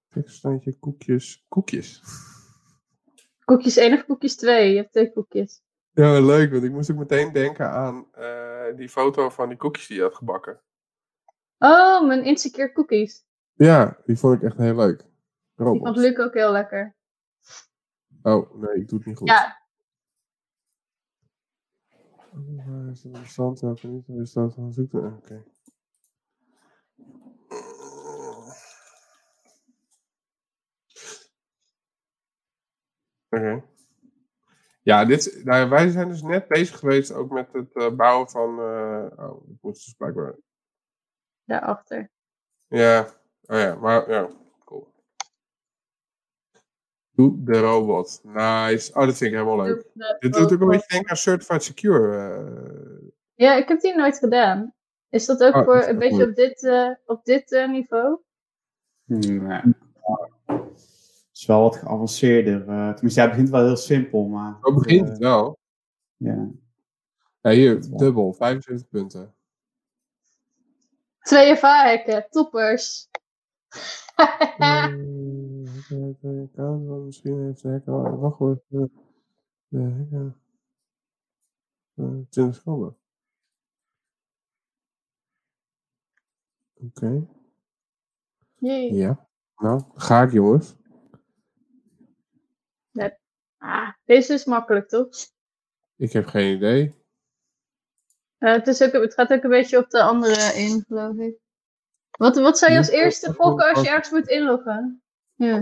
Tekststandje, koekjes. Koekjes. Koekjes 1 of koekjes 2? Je hebt twee koekjes. Ja, leuk. Want ik moest ook meteen denken aan eh, die foto van die koekjes die je had gebakken. Oh, mijn insecure cookies. Ja, die vond ik echt heel leuk. Die vond. Luc ook heel lekker. Oh, nee, ik doe het niet goed. Ja, is het bestand? Welke niet? Is dat van zoeken? Oké. Oké. Ja, dit, nou, wij zijn dus net bezig geweest ook met het eh, bouwen van. eh, oh, ik moet dus blijkbaar. daarachter. Ja, oh ja, maar ja. Doe de robot. Nice. Oh, dat vind ik helemaal leuk. Dit doet ook een beetje denken aan Certified Secure. eh, Ja, ik heb die nooit gedaan. Is dat ook Oh, voor dat een beetje goed. op dit, eh, op dit eh, niveau? Nee. Het is wel wat geavanceerder. eh, tenminste, hij begint wel heel simpel, maar... Zo begint eh, het wel. ja. Ja, hier, dubbel, 75 punten. Twee hacken, toppers. Eh, de account, want misschien heeft de hacker al wachtwoord. De, de hacker. eh, 20 seconden. Oké, Jee. ja. Nou, ga ik jongens. Ah, deze is makkelijk, toch? Ik heb geen idee. Eh, het, is ook, het gaat ook een beetje op de andere in, geloof ik. Wat, wat zou je als eerste gokken als je ergens moet inloggen? Ja.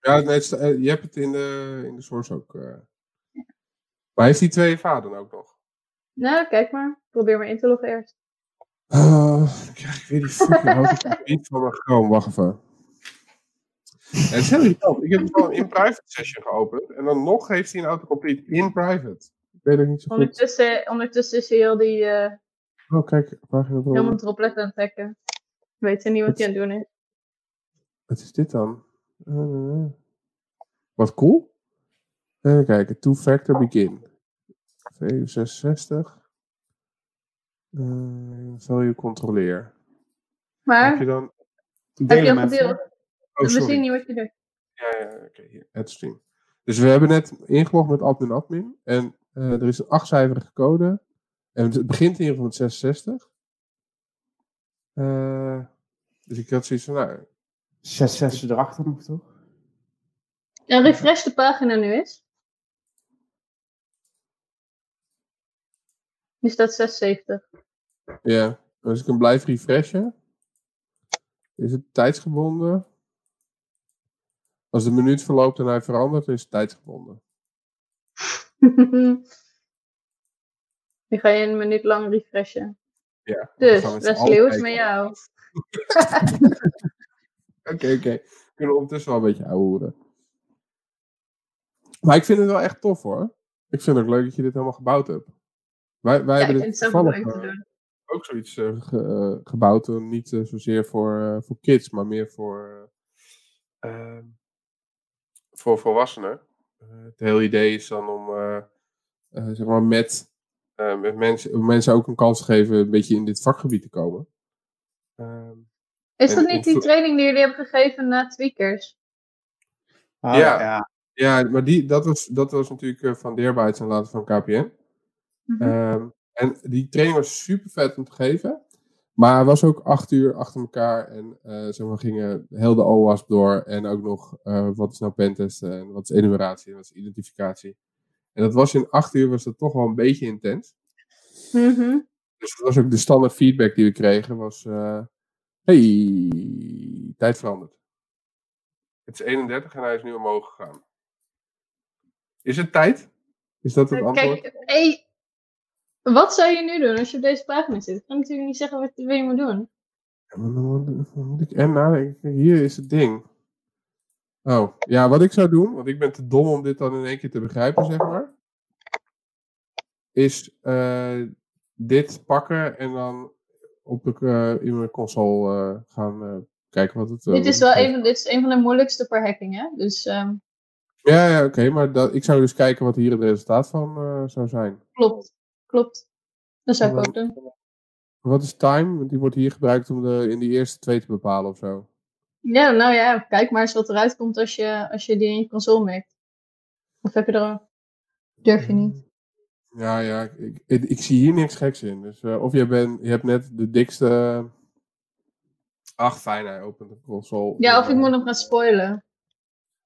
Ja, nee, het eh, je hebt het in de, in de source ook. eh. Maar heeft die twee vader ook nog? Nou, kijk maar. Probeer maar in te loggen eerst. Oh, dan krijg ik weer die fucking autocomplete van mijn Chrome. Wacht even. En het is heel irritant. Ik heb het gewoon in private session geopend. En dan nog heeft hij een autocomplete in private. Ik weet ook niet zo goed. Ondertussen, ondertussen is hij heel die eh, Oh, kijk. Pagina helemaal droplet aan het trekken. Weet hij niet wat hij aan het doen is. Wat is dit dan? Eh, wat cool. Even kijken. Two-factor begin. VU66. Uh, value controleer. Maar, Heb je dan... heb je al gedeeld? Oh, We zien sorry. niet wat je doet. Ja, ja, oké. hier. Add stream. Dus we hebben net ingelogd met admin admin. En eh, er is een achtcijferige code. En het begint in ieder geval met 66. Eh, dus ik had zoiets van, nou, Zes zessen erachter nog, toch? En refresh de pagina nu eens. Nu staat 76. ja. Als ik hem blijf refreshen, is het tijdsgebonden. Als de minuut verloopt en hij verandert, is het tijdsgebonden. Nu ga je een minuut lang refreshen. Ja. Dus, Wesley, hoe is het met jou? Oké, oké. We kunnen ondertussen wel een beetje ouwehoeren. Maar ik vind het wel echt tof hoor. Ik vind het ook leuk dat je dit helemaal gebouwd hebt. Wij, wij Ja, ik hebben vind dit toevallig eh, ook zoiets eh, ge- eh, gebouwd. niet zozeer voor, voor kids, maar meer voor, eh, eh, voor volwassenen. Het hele idee is dan om zeg maar met, met mensen, mensen ook een kans te geven een beetje in dit vakgebied te komen. Ehm, Is dat niet die training die jullie hebben gegeven na tweakers? Ah, Ja. ja. ja, maar die, dat, was, dat was natuurlijk eh, van Deerbytes en later van KPN. Mhm. Ehm, en die training was super vet om te geven. Maar was ook acht uur achter elkaar. En eh zeg maar, gingen heel de OWASP door. En ook nog eh, wat is nou pentesten en wat is enumeratie en wat is identificatie. En dat was in acht uur was dat toch wel een beetje intens. Mhm. Dus dat was ook de standaard feedback die we kregen. Was, eh, hey, tijd veranderd. Het is 31 en hij is nu omhoog gegaan. Is het tijd? Is dat het antwoord? Kijk, hey, wat zou je nu doen als je op deze pagina zit? Ik kan natuurlijk niet zeggen wat, wat je moet doen. En nadenken. Hier is het ding. Oh, ja, wat ik zou doen, want ik ben te dom om dit dan in één keer te begrijpen, zeg maar. Is eh, dit pakken en dan op de, eh, in mijn console eh, gaan eh, kijken wat het... dit, is wel een, van- dit is een van de moeilijkste per hacking, hè? Dus ehm, Ja, ja oké, maar dat, ik zou dus kijken wat hier het resultaat van zou zijn. klopt. Klopt. Dat zou ik ook doen. Wat is time? Want die wordt hier gebruikt om de, in die eerste twee te bepalen of zo. Ja, nou ja, kijk maar eens wat eruit komt als je, als je die in je console merkt. Of heb je er... Durf je niet. Ja, ja, ik, ik, ik zie hier niks geks in. Dus, eh, of je, bent, je hebt net de dikste. Ach, fijn, hij opent de console. Ja, of ik Eh, moet nog gaan spoilen.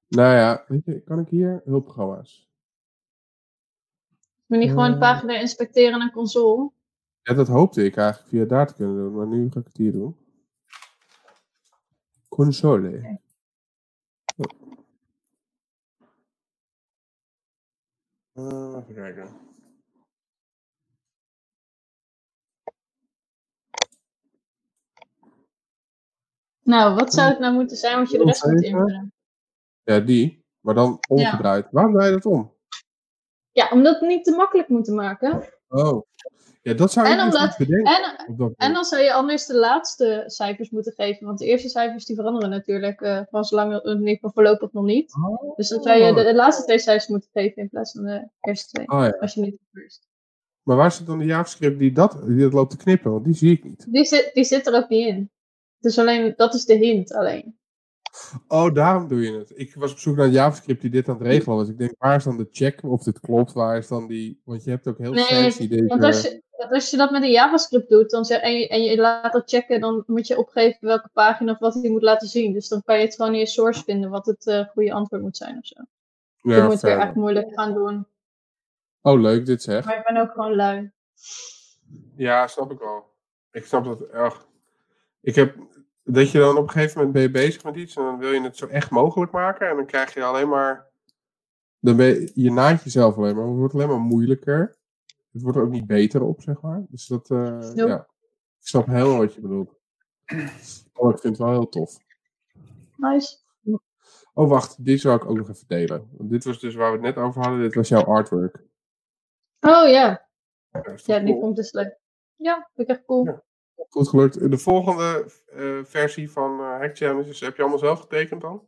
Nou ja, weet je, kan ik hier hulpprogramma's? Moet je niet gewoon de Eh. pagina inspecteren naar console? Ja, dat hoopte ik eigenlijk via daar te kunnen doen, maar nu ga ik het hier doen. Console. Eh, even kijken. Nou, wat zou het nou moeten zijn wat je de rest moet invullen? Ja, die, maar dan omgedraaid. Waarom draai je dat om? Ja, omdat het niet te makkelijk moeten maken. Oh. Ja, dat zou En ik dus omdat- niet bedenken. En, en dan zou je anders de laatste cijfers moeten geven. Want de eerste cijfers die veranderen natuurlijk eh, van zolang geval voorlopig nog niet. Dus dan zou je de, de laatste twee cijfers moeten geven in plaats van de eerste twee. Oh ja. Als je niet first. Maar waar zit dan de JavaScript die dat, die dat loopt te knippen? Want die zie ik niet. Die zit, die zit er ook niet in. Dus alleen, dat is de hint alleen. Oh, daarom doe je het. Ik was op zoek naar JavaScript die dit aan het regelen was. Ik denk, waar is dan de check of dit klopt? Waar is dan die... Want je hebt ook heel Nee, fancy deze... Want als je, als je dat met een JavaScript doet dan zeg, en, je, en je laat dat checken, dan moet je opgeven welke pagina of wat hij moet laten zien. Dus dan kan je het gewoon in je source vinden wat het eh, goede antwoord moet zijn of zo. je ja, moet weer fair echt moeilijk gaan doen. Oh, leuk, dit zeg. Maar ik ben ook gewoon lui. Ja, snap ik wel. Ik snap dat erg. Ik heb... Dat je dan op een gegeven moment ben je bezig met iets en dan wil je het zo echt mogelijk maken. En dan krijg je alleen maar... Dan ben je, je naait jezelf alleen maar. Het wordt alleen maar moeilijker. Het wordt er ook niet beter op, zeg maar. Dus dat... eh, Nope. ja. Ik snap heel wat je bedoelt. Oh, ik vind het wel heel tof. Nice. Oh, wacht. Dit zou ik ook nog even delen. Want dit was dus waar we het net over hadden. Dit was jouw artwork. Oh ja. Ja, die cool? vond ik dus leuk. Ja, vind ik echt cool. Ja. Goed gelukt. De volgende eh, versie van eh Hack Challenges heb je allemaal zelf getekend dan?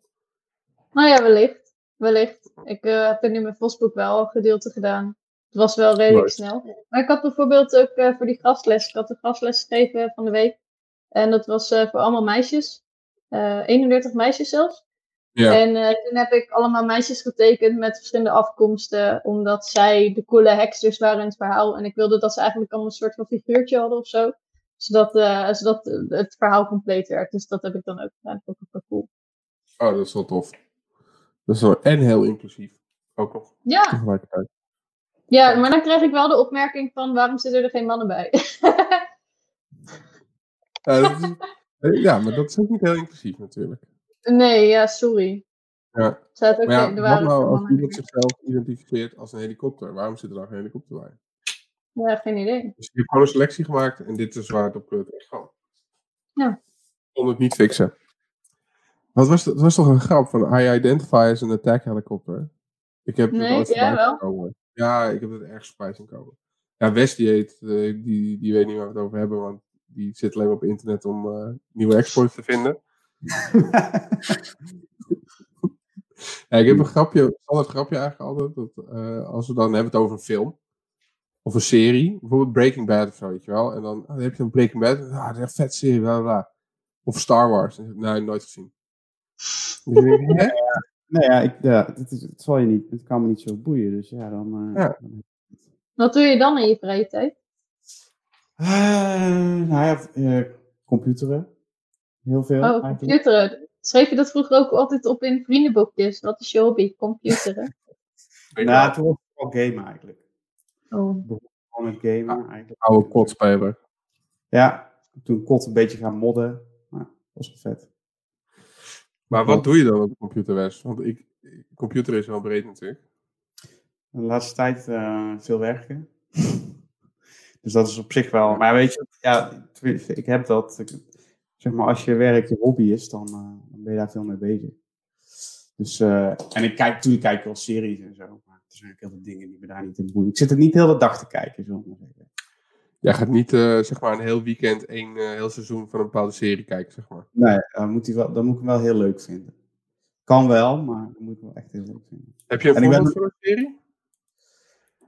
Nou ja, wellicht. Wellicht. Ik eh, heb er nu met Vosboek wel een gedeelte gedaan. Het was wel redelijk Nice. snel. Maar ik had bijvoorbeeld ook voor die gastles. Ik had een gastles gegeven van de week. En dat was voor allemaal meisjes. Eh 31 meisjes zelfs. Ja. En toen heb ik allemaal meisjes getekend met verschillende afkomsten. Omdat zij de coole hacksters waren in het verhaal. En ik wilde dat ze eigenlijk allemaal een soort van figuurtje hadden of zo. Zodat, eh, zodat eh, het verhaal compleet werd. Dus dat heb ik dan ook gedaan. Dat ook wel cool. Oh, dat is wel tof. Dat is wel en heel inclusief. Ook nog Ja, tegelijkertijd. Ja, maar dan krijg ik wel de opmerking van waarom zitten er geen mannen bij? Ja, dat is- ja, maar dat is ook niet heel inclusief natuurlijk. Nee, ja, sorry. Ja. Staat ook Maar ja, er wat nou als iemand zichzelf identificeert als een helikopter? Waarom zit er dan geen helikopter bij? Ja, geen idee. Dus je hebt gewoon een selectie gemaakt en dit is waar het op terecht is gewoon. Ja. Kon het niet fixen. Wat was, het was toch een grap van I identify as an attack helicopter? Ik heb het Nee, jij voorbij wel? zien komen. Ja, ik heb het ergens voorbij zien komen. Ja, Wes die, heet, eh, die, die weet niet waar we het over hebben, want die zit alleen maar op internet om eh, nieuwe exploits te vinden. Ja, ik heb een grapje, standaard grapje eigenlijk altijd. Dat, eh, als we dan hebben het over een film. Of een serie. Bijvoorbeeld Breaking Bad of zo, weet je wel. En dan, dan heb je een Breaking Bad. Ah, dat is een vet serie, bla bla. Of Star Wars. Nee, nooit gezien. Dus ik denk, hè? Nee, ja, ik, ja het, is, het zal je niet, het kan me niet zo boeien, dus ja, dan... eh, Ja. dan- Wat doe je dan in je vrije tijd? Eh, nou ja, eh, computeren. Heel veel Oh, eigenlijk. computeren. Schreef je dat vroeger ook altijd op in vriendenboekjes? Wat is je hobby? Computeren. Nou, toen was het wel gamen eigenlijk. Oh. Gewoon met gamen eigenlijk. oude kotspeler. Ja, toen kot een beetje gaan modden. Nou, dat was wel vet. Maar wat doe je dan op de computer, Wes? Want ik, computer is wel breed natuurlijk. De laatste tijd eh, veel werken. dus dat is op zich wel. Maar weet je, ja, ik heb dat. ik- zeg maar, als je werk je hobby is, dan, eh, dan ben je daar veel mee bezig. Dus, eh, en ik kijk, natuurlijk kijk ik wel series en zo. Maar er zijn ook heel veel dingen die me daar niet in boeien. Ik zit er niet heel de dag te kijken, zullen we zeggen. Jij gaat niet, eh, zeg maar, een heel weekend, één eh, heel seizoen van een bepaalde serie kijken, zeg maar. Nee, dan moet, hij wel, dan moet ik hem wel heel leuk vinden. Kan wel, maar dan moet ik hem wel echt heel leuk vinden. Heb je een ben- voorbeeld voor een serie?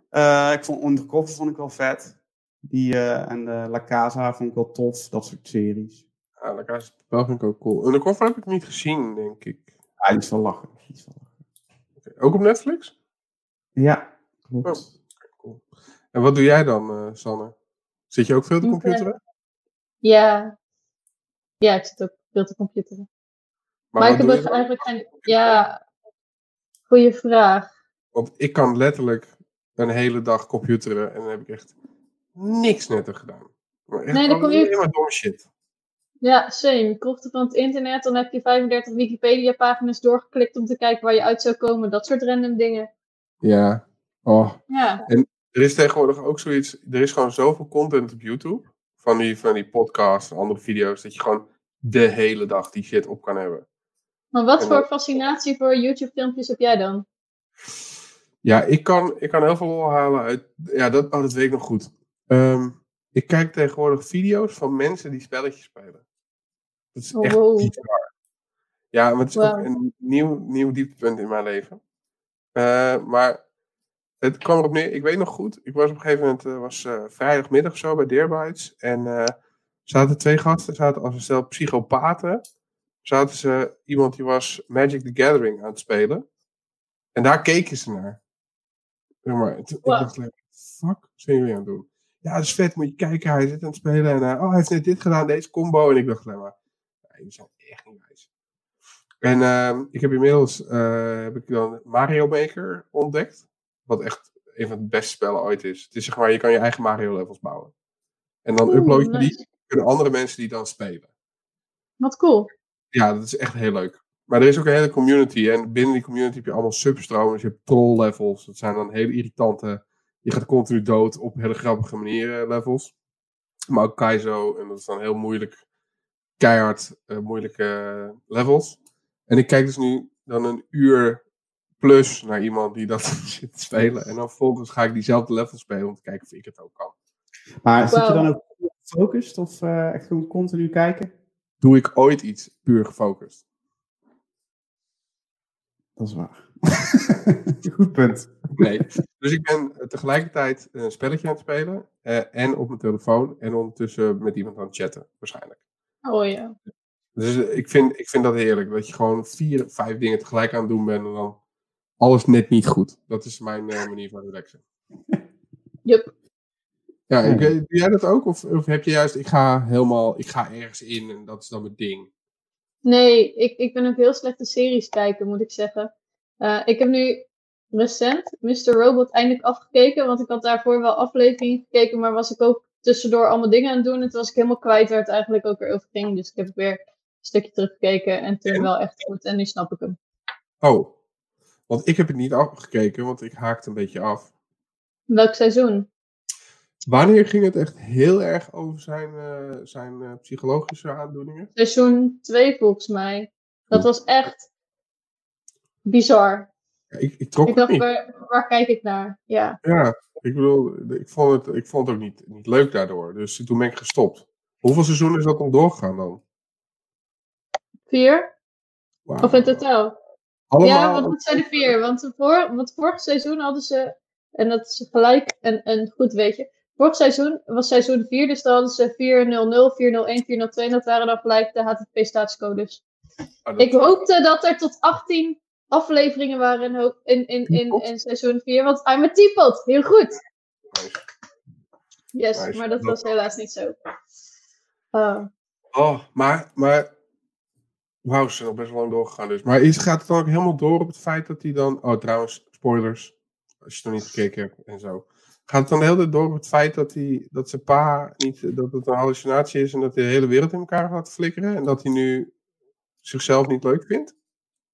Eh, ik vond Undercover vond ik wel vet. Die en de La Casa vond ik wel tof. Dat soort series. Ja, La Casa Papel vind ik ook cool. Undercover heb ik niet gezien, denk ik. Ja, is wel lachen. Is wel lachen. Ook op Netflix? Ja, klopt. Cool. En wat doe jij dan, eh, Sanne? Zit je ook veel te Ik, computeren? Ja. Ja, ik zit ook veel te computeren. Maar, ik heb eigenlijk geen... Ja, goeie vraag. Want ik kan letterlijk een hele dag computeren en dan heb ik echt niks nuttig gedaan. Maar echt Nee, dan kom je- alleen maar domme shit. Ja, same. Je krocht van het internet, dan heb je 35 Wikipedia-pagina's doorgeklikt om te kijken waar je uit zou komen. Dat soort random dingen. Ja. Oh. Ja, Er is tegenwoordig ook zoiets. Er is gewoon zoveel content op YouTube. Van die, van die podcasts en andere video's. Dat je gewoon de hele dag die shit op kan hebben. maar wat En voor fascinatie voor YouTube-filmpjes heb jij dan? Ja, ik kan, ik kan heel veel halen uit. Ja, dat, oh, dat weet ik nog goed. Ehm, ik kijk tegenwoordig video's van mensen die spelletjes spelen. Dat is Oh, echt wow. Ja, maar het is ook een nieuw, nieuw dieptepunt in mijn leven. Eh, maar het kwam erop neer, ik weet nog goed. Ik was op een gegeven moment, eh, was eh, vrijdagmiddag zo bij Deerbites. En zaten twee gasten, zaten als een stel psychopaten. Zaten ze, iemand die was Magic the Gathering aan het spelen. En daar keken ze naar. Zeg maar, het- ik dacht, fuck zijn jullie aan het doen? Ja, dat is vet, moet je kijken. Hij zit aan het spelen en oh, hij heeft net dit gedaan, deze combo. En ik dacht alleen maar, ja, jullie zijn echt niet wijs. En ehm, ik heb inmiddels eh, heb ik dan Mario Maker ontdekt. Wat echt een van de beste spellen ooit is. Het is zeg maar, je kan je eigen Mario levels bouwen. En dan Oeh, upload je nice. die, kunnen andere mensen die dan spelen. Wat cool. Ja, dat is echt heel leuk. Maar er is ook een hele community. En binnen die community heb je allemaal substromen. Dus je hebt troll levels. Dat zijn dan hele irritante. Je gaat continu dood op hele grappige manieren levels. Maar ook Kaizo. En dat is dan heel moeilijk. Keihard eh, moeilijke levels. En ik kijk dus nu dan een uur plus naar iemand die dat zit te spelen. En dan vervolgens ga ik diezelfde level spelen om te kijken of ik het ook kan. Maar zit je dan ook gefocust of eh, echt gewoon continu kijken? Doe ik ooit iets puur gefocust? Dat is waar. Goed punt. Nee. Dus ik ben tegelijkertijd een spelletje aan het spelen. eh, en op mijn telefoon. En ondertussen met iemand aan het chatten, waarschijnlijk. Oh ja. Dus eh, ik vind, ik vind dat heerlijk. Dat je gewoon vier, vijf dingen tegelijk aan het doen bent. En dan alles net niet goed. Dat is mijn eh, manier van relaxen. Yup. Ja, ik, doe jij dat ook? Of, of heb je juist, ik ga helemaal, ik ga ergens in en dat is dan mijn ding. Nee, ik, ik ben ook heel slecht de series kijken, moet ik zeggen. Eh, ik heb nu recent Mr. Robot eindelijk afgekeken, want ik had daarvoor wel afleveringen gekeken, maar was ik ook tussendoor allemaal dingen aan het doen. En toen was ik helemaal kwijt waar het eigenlijk ook weer over ging. Dus ik heb weer stukje teruggekeken en toen wel echt goed. En nu snap ik hem. Oh, want ik heb het niet afgekeken, want ik haakte een beetje af. Welk seizoen? Wanneer ging het echt heel erg over zijn, eh, zijn eh, psychologische aandoeningen? Seizoen 2 volgens mij. Dat was echt bizar. Ja, ik, ik trok Ik het dacht, niet. waar, waar kijk ik naar? Ja. Ja, ik bedoel, ik vond het, ik vond het ook niet, niet leuk daardoor. Dus toen ben ik gestopt. Hoeveel seizoenen is dat nog doorgegaan dan? Vier? Of in totaal? Allemaal? Ja, want het zijn er vier. Want, de voor, want vorig seizoen hadden ze, en dat is gelijk een, een goed weetje. Vorig seizoen was seizoen 4, dus dan hadden ze 400, 401, 402. En dat waren dan gelijk de HTTP-staatscodes. Ah, dat- Ik hoopte dat er tot 18 afleveringen waren in, in, in, in, seizoen 4. Want I'm a teapot. Heel goed. Yes, maar dat was helaas niet zo. Oh. Oh, maar, maar. Ze zijn nog best wel lang doorgegaan dus. Maar is, gaat het dan ook helemaal door op het feit dat hij dan. Oh, trouwens, spoilers. Als je het nog niet gekeken hebt en zo. Gaat het dan de hele tijd door op het feit dat, hij, dat zijn pa niet. dat het een hallucinatie is en dat hij de hele wereld in elkaar gaat flikkeren? En dat hij nu zichzelf niet leuk vindt?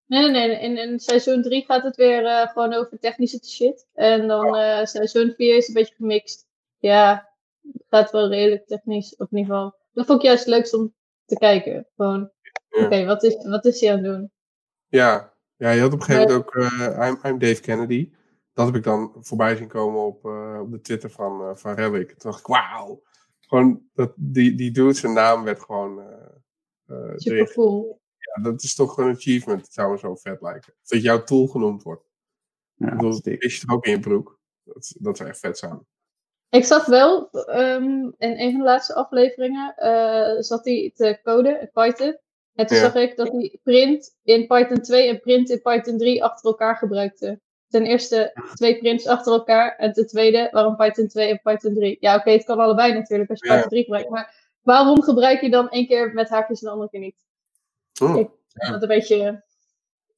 Nee, nee, nee. In, in seizoen 3 gaat het weer eh, gewoon over technische shit. En dan eh, seizoen 4 is een beetje gemixt. Ja, het gaat wel redelijk technisch, op geval. Dat vond ik juist het leukst om te kijken. Gewoon, Oké, wat, is, wat is hij aan het doen? Ja, ja je had op een gegeven moment ook eh, I'm, I'm Dave Kennedy. Dat heb ik dan voorbij zien komen op, eh, op de Twitter van, eh van Relic. Toen dacht ik, wauw. Gewoon, dat, die, die dude, zijn naam werd gewoon... eh eh, Super cool. Ja, dat is toch een achievement. Het zou me zo vet lijken. Dat jouw tool genoemd wordt. Ja, stik. is je er ook in je broek. Dat, dat zou echt vet zijn. Ik zag wel, ehm, in een van de laatste afleveringen, eh, zat hij te coden Python. En toen Ja. zag ik dat hij print in Python 2 en print in Python 3 achter elkaar gebruikte. Ten eerste twee prints achter elkaar. En ten tweede, waarom Python 2 en Python 3? Ja, oké, het kan allebei natuurlijk als je Ja. Python 3 gebruikt. Maar waarom gebruik je dan één keer met haakjes en de andere keer niet? Hm. Ik- Ja. Dat een beetje...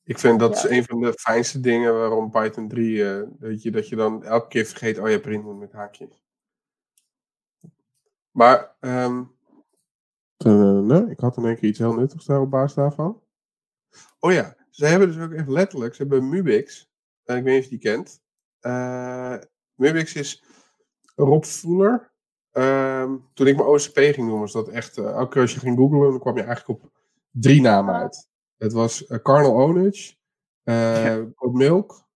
Ik vind dat Ja. is een van de fijnste dingen waarom Python 3, eh, dat, je, dat je dan elke keer vergeet, oh je print moet met haakjes. Maar, ehm, ik had in één keer iets heel nuttigs daar op basis daarvan. Oh ja, ze hebben dus ook echt letterlijk, ze hebben Mubix, en ik weet niet of je die kent. Eh, Mubix is Rob Voeler. Ehm, toen ik mijn OCP ging doen, was dat echt, eh, elke keer als je ging googlen, dan kwam je eigenlijk op drie namen uit. Het was eh, Carnal Onage, eh Code Milk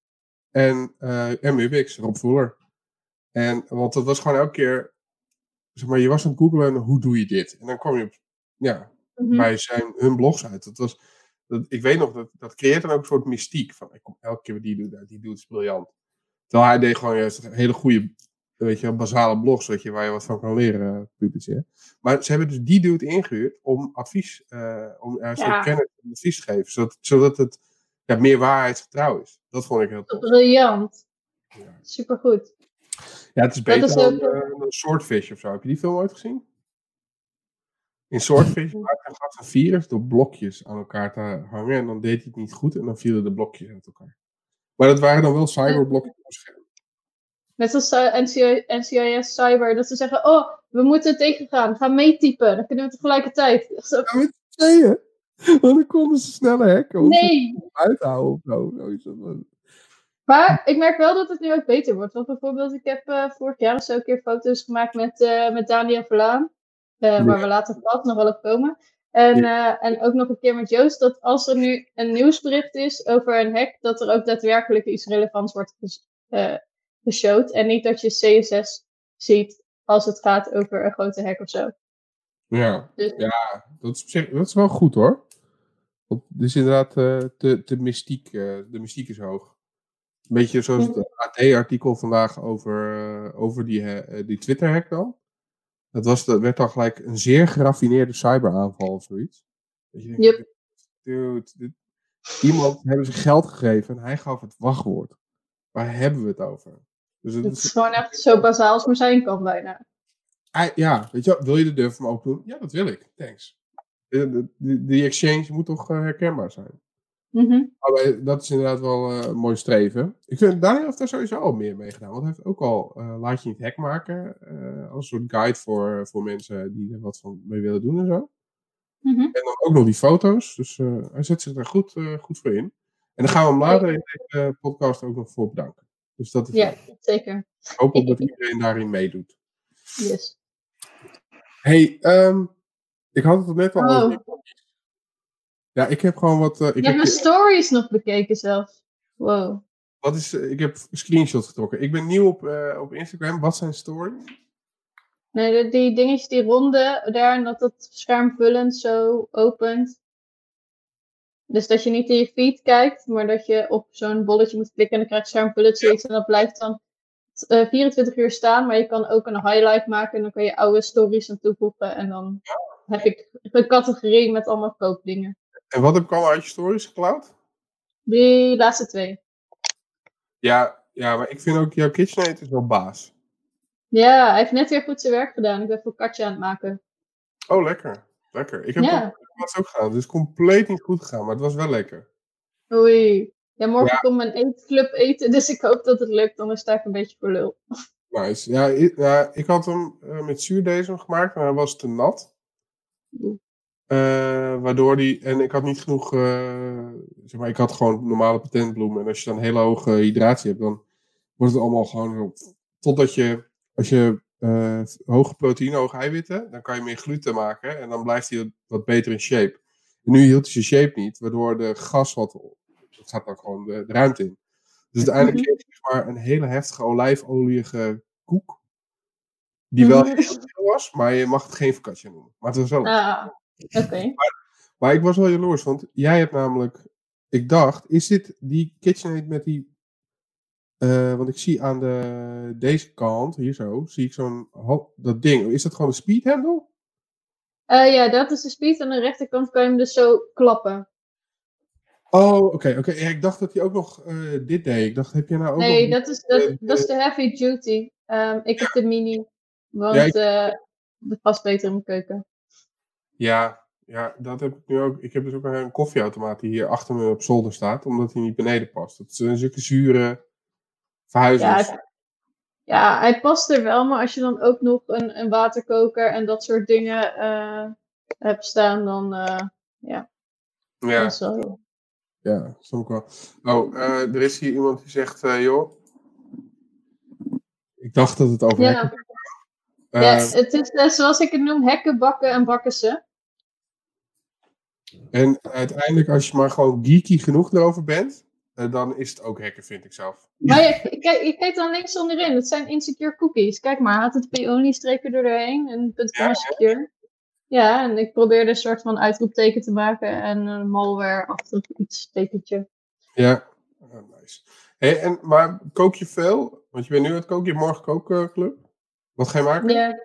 en, eh en Mubix, Rob Voeler. En, want dat was gewoon elke keer, zeg maar, je was aan het googlen en hoe doe je dit? En dan kwam je op, ja, Mhm. bij zijn, hun blogs uit. Dat was, dat, ik weet nog, dat, dat creëert dan ook een soort mystiek. Van, ik kom elke keer die doet, nou, die doet is briljant. Terwijl hij deed gewoon juist hele goede, weet je, basale blogs, weet je, waar je wat van kan leren, eh, publiceren. Maar ze hebben dus die dude ingehuurd om advies, eh, om Ja. kennis en advies te geven. Zodat, zodat het ja, meer waarheidsgetrouw is. Dat vond ik heel tof. Briljant. Ja. Supergoed. Ja, het is beter is dan eh, dan Swordfish of zo. Heb je die film ooit gezien? In Swordfish maakte een gast een virus door blokjes aan elkaar te hangen. En dan deed hij het niet goed en dan vielen de blokjes uit elkaar. Maar dat waren dan wel cyberblokjes op het scherm. Net als eh, NCI NCIS Cyber, dat ze zeggen, oh, we moeten tegengaan, ga meetypen, dan kunnen we tegelijkertijd. Zo, Ja, met tweeën. Want dan konden ze sneller hacken. Of nee! uithouden of zo. Maar ik merk wel dat het nu ook beter wordt. Want bijvoorbeeld, ik heb eh, vorig jaar of zo een keer foto's gemaakt met, eh, met Daniel Verlaan. Ja. Waar we later vast nog wel op komen. En, en ook nog een keer met Joost, dat als er nu een nieuwsbericht is over een hack, dat er ook daadwerkelijk iets relevants wordt ges geshowd. En niet dat je CSS ziet als het gaat over een grote hack of zo. Ja, Dus- ja dat, is op zich, dat is wel goed hoor. Want is inderdaad de, de, mystiek, de mystiek is hoog. Een beetje zoals het AD-artikel vandaag over, eh, over die, eh, die Twitter-hack dan. Dat, was, dat werd dan gelijk een zeer geraffineerde cyberaanval of zoiets. Dat je denkt, Yep. dude, dit, iemand hebben ze geld gegeven en hij gaf het wachtwoord. Waar hebben we het over? Dus het Het is, gewoon echt zo bazaal als maar zijn kan bijna. Ah, ja, weet je wil je de deur me open doen? Ja, dat wil ik. Thanks. Die exchange moet toch eh, herkenbaar zijn? Mhm. Maar dat is inderdaad wel eh, een mooi streven. Ik vind Daniel heeft daar sowieso al meer mee gedaan. Want hij heeft ook al eh, Laat je niet hek maken. eh, als een soort guide voor, voor mensen die er wat van mee willen doen en zo. Mhm. En dan ook nog die foto's. Dus eh, hij zet zich daar goed, eh, goed voor in. En dan gaan we hem later in deze podcast ook nog voor bedanken. Dus dat is Ja, zeker. ik hoop ook dat iedereen daarin meedoet. Yes. hey, ehm, ik had het net al Oh. over. Ja, ik heb gewoon wat. eh, ik Je heb, mijn stories nog bekeken zelf. Wow. wat is, eh, ik heb screenshots getrokken. Ik ben nieuw op, eh, op Instagram. Wat zijn stories? Nee, de- die dingetjes die ronden daar en dat dat schermvullend zo opent. Dus dat je niet in je feed kijkt, maar dat je op zo'n bolletje moet klikken en dan krijg je schermvullend zoiets. En dat blijft dan eh, 24 uur staan, maar je kan ook een highlight maken en dan kan je oude stories aan toevoegen. En dan heb ik een categorie met allemaal koopdingen. En wat heb ik al uit je stories geklaut? Die laatste twee. Ja, ja, maar ik vind ook jouw KitchenAid is wel baas. Ja, hij heeft net weer goed zijn werk gedaan. Ik ben voor Katja aan het maken. Oh, lekker. Lekker. Ik heb Ja. het was ook gedaan. Het is compleet niet goed gegaan, maar het was wel lekker. Oei. Ja, morgen Ja. komt mijn eetclub eten, dus ik hoop dat het lukt. Anders sta ik een beetje voor lul. Nice. Ja, ik, ja, ik had hem eh, met zuurdesem gemaakt, maar hij was te nat. Eh, waardoor die. En ik had niet genoeg. eh, zeg maar, ik had gewoon normale patentbloemen. En als je dan hele hoge hydratie hebt, dan wordt het allemaal gewoon. Totdat je. Als je eh, hoge proteïne, hoge eiwitten, dan kan je meer gluten maken. En dan blijft hij wat beter in shape. En nu hield hij zijn shape niet, waardoor de gas wat. Dat gaat dan gewoon de, de ruimte in. Dus uiteindelijk Mhm. kreeg je maar, een hele heftige olijfolieige koek. Die wel Mhm. heel was, maar je mag het geen focaccia noemen. Maar het was wel. Ah, oké. Maar ik was wel jaloers, want jij hebt namelijk. Ik dacht, is dit die KitchenAid met die. eh, want ik zie aan de, deze kant, hier zo, zie ik zo'n. Dat ding. Is dat gewoon een speed handle? Eh, ja, dat is de speed. Aan de rechterkant kan je hem dus zo klappen. Oh, oké. oké. Ja, ik dacht dat hij ook nog eh, dit deed. Ik dacht, heb je nou ook Nee, nog. dat is, dat, dat is de heavy duty. Ehm, ik heb de mini. Want Ja, ik- dat past beter in mijn keuken. Ja, ja, dat heb ik nu ook. Ik heb dus ook een koffieautomaat die hier achter me op zolder staat, omdat hij niet beneden past. Het zijn zulke zure verhuizers. Ja, ja, hij past er wel. Maar als je dan ook nog een, een waterkoker en dat soort dingen eh, hebt staan, dan eh ja, ja. dat is wel... Ja, snap ik wel. Oh, eh, er is hier iemand die zegt, joh. Ik dacht dat het over Ja, hekken ja, het is zoals ik het noem, hekken, bakken en bakken ze. En uiteindelijk, als je maar gewoon geeky genoeg erover bent, eh, dan is het ook hekken, vind ik zelf. Maar je, kijk, je kijkt dan links onderin. Dat zijn insecure cookies. Kijk maar, HTTP only strepen er doorheen. En .com Ja, secure. Ja, en ik probeerde een soort van uitroepteken te maken. En een malware achter iets tekentje. Ja, Ah, nice. Hey, en, maar kook je veel? Want je bent nu aan het koken, je morgen kookclub. Wat ga je maken? Ja.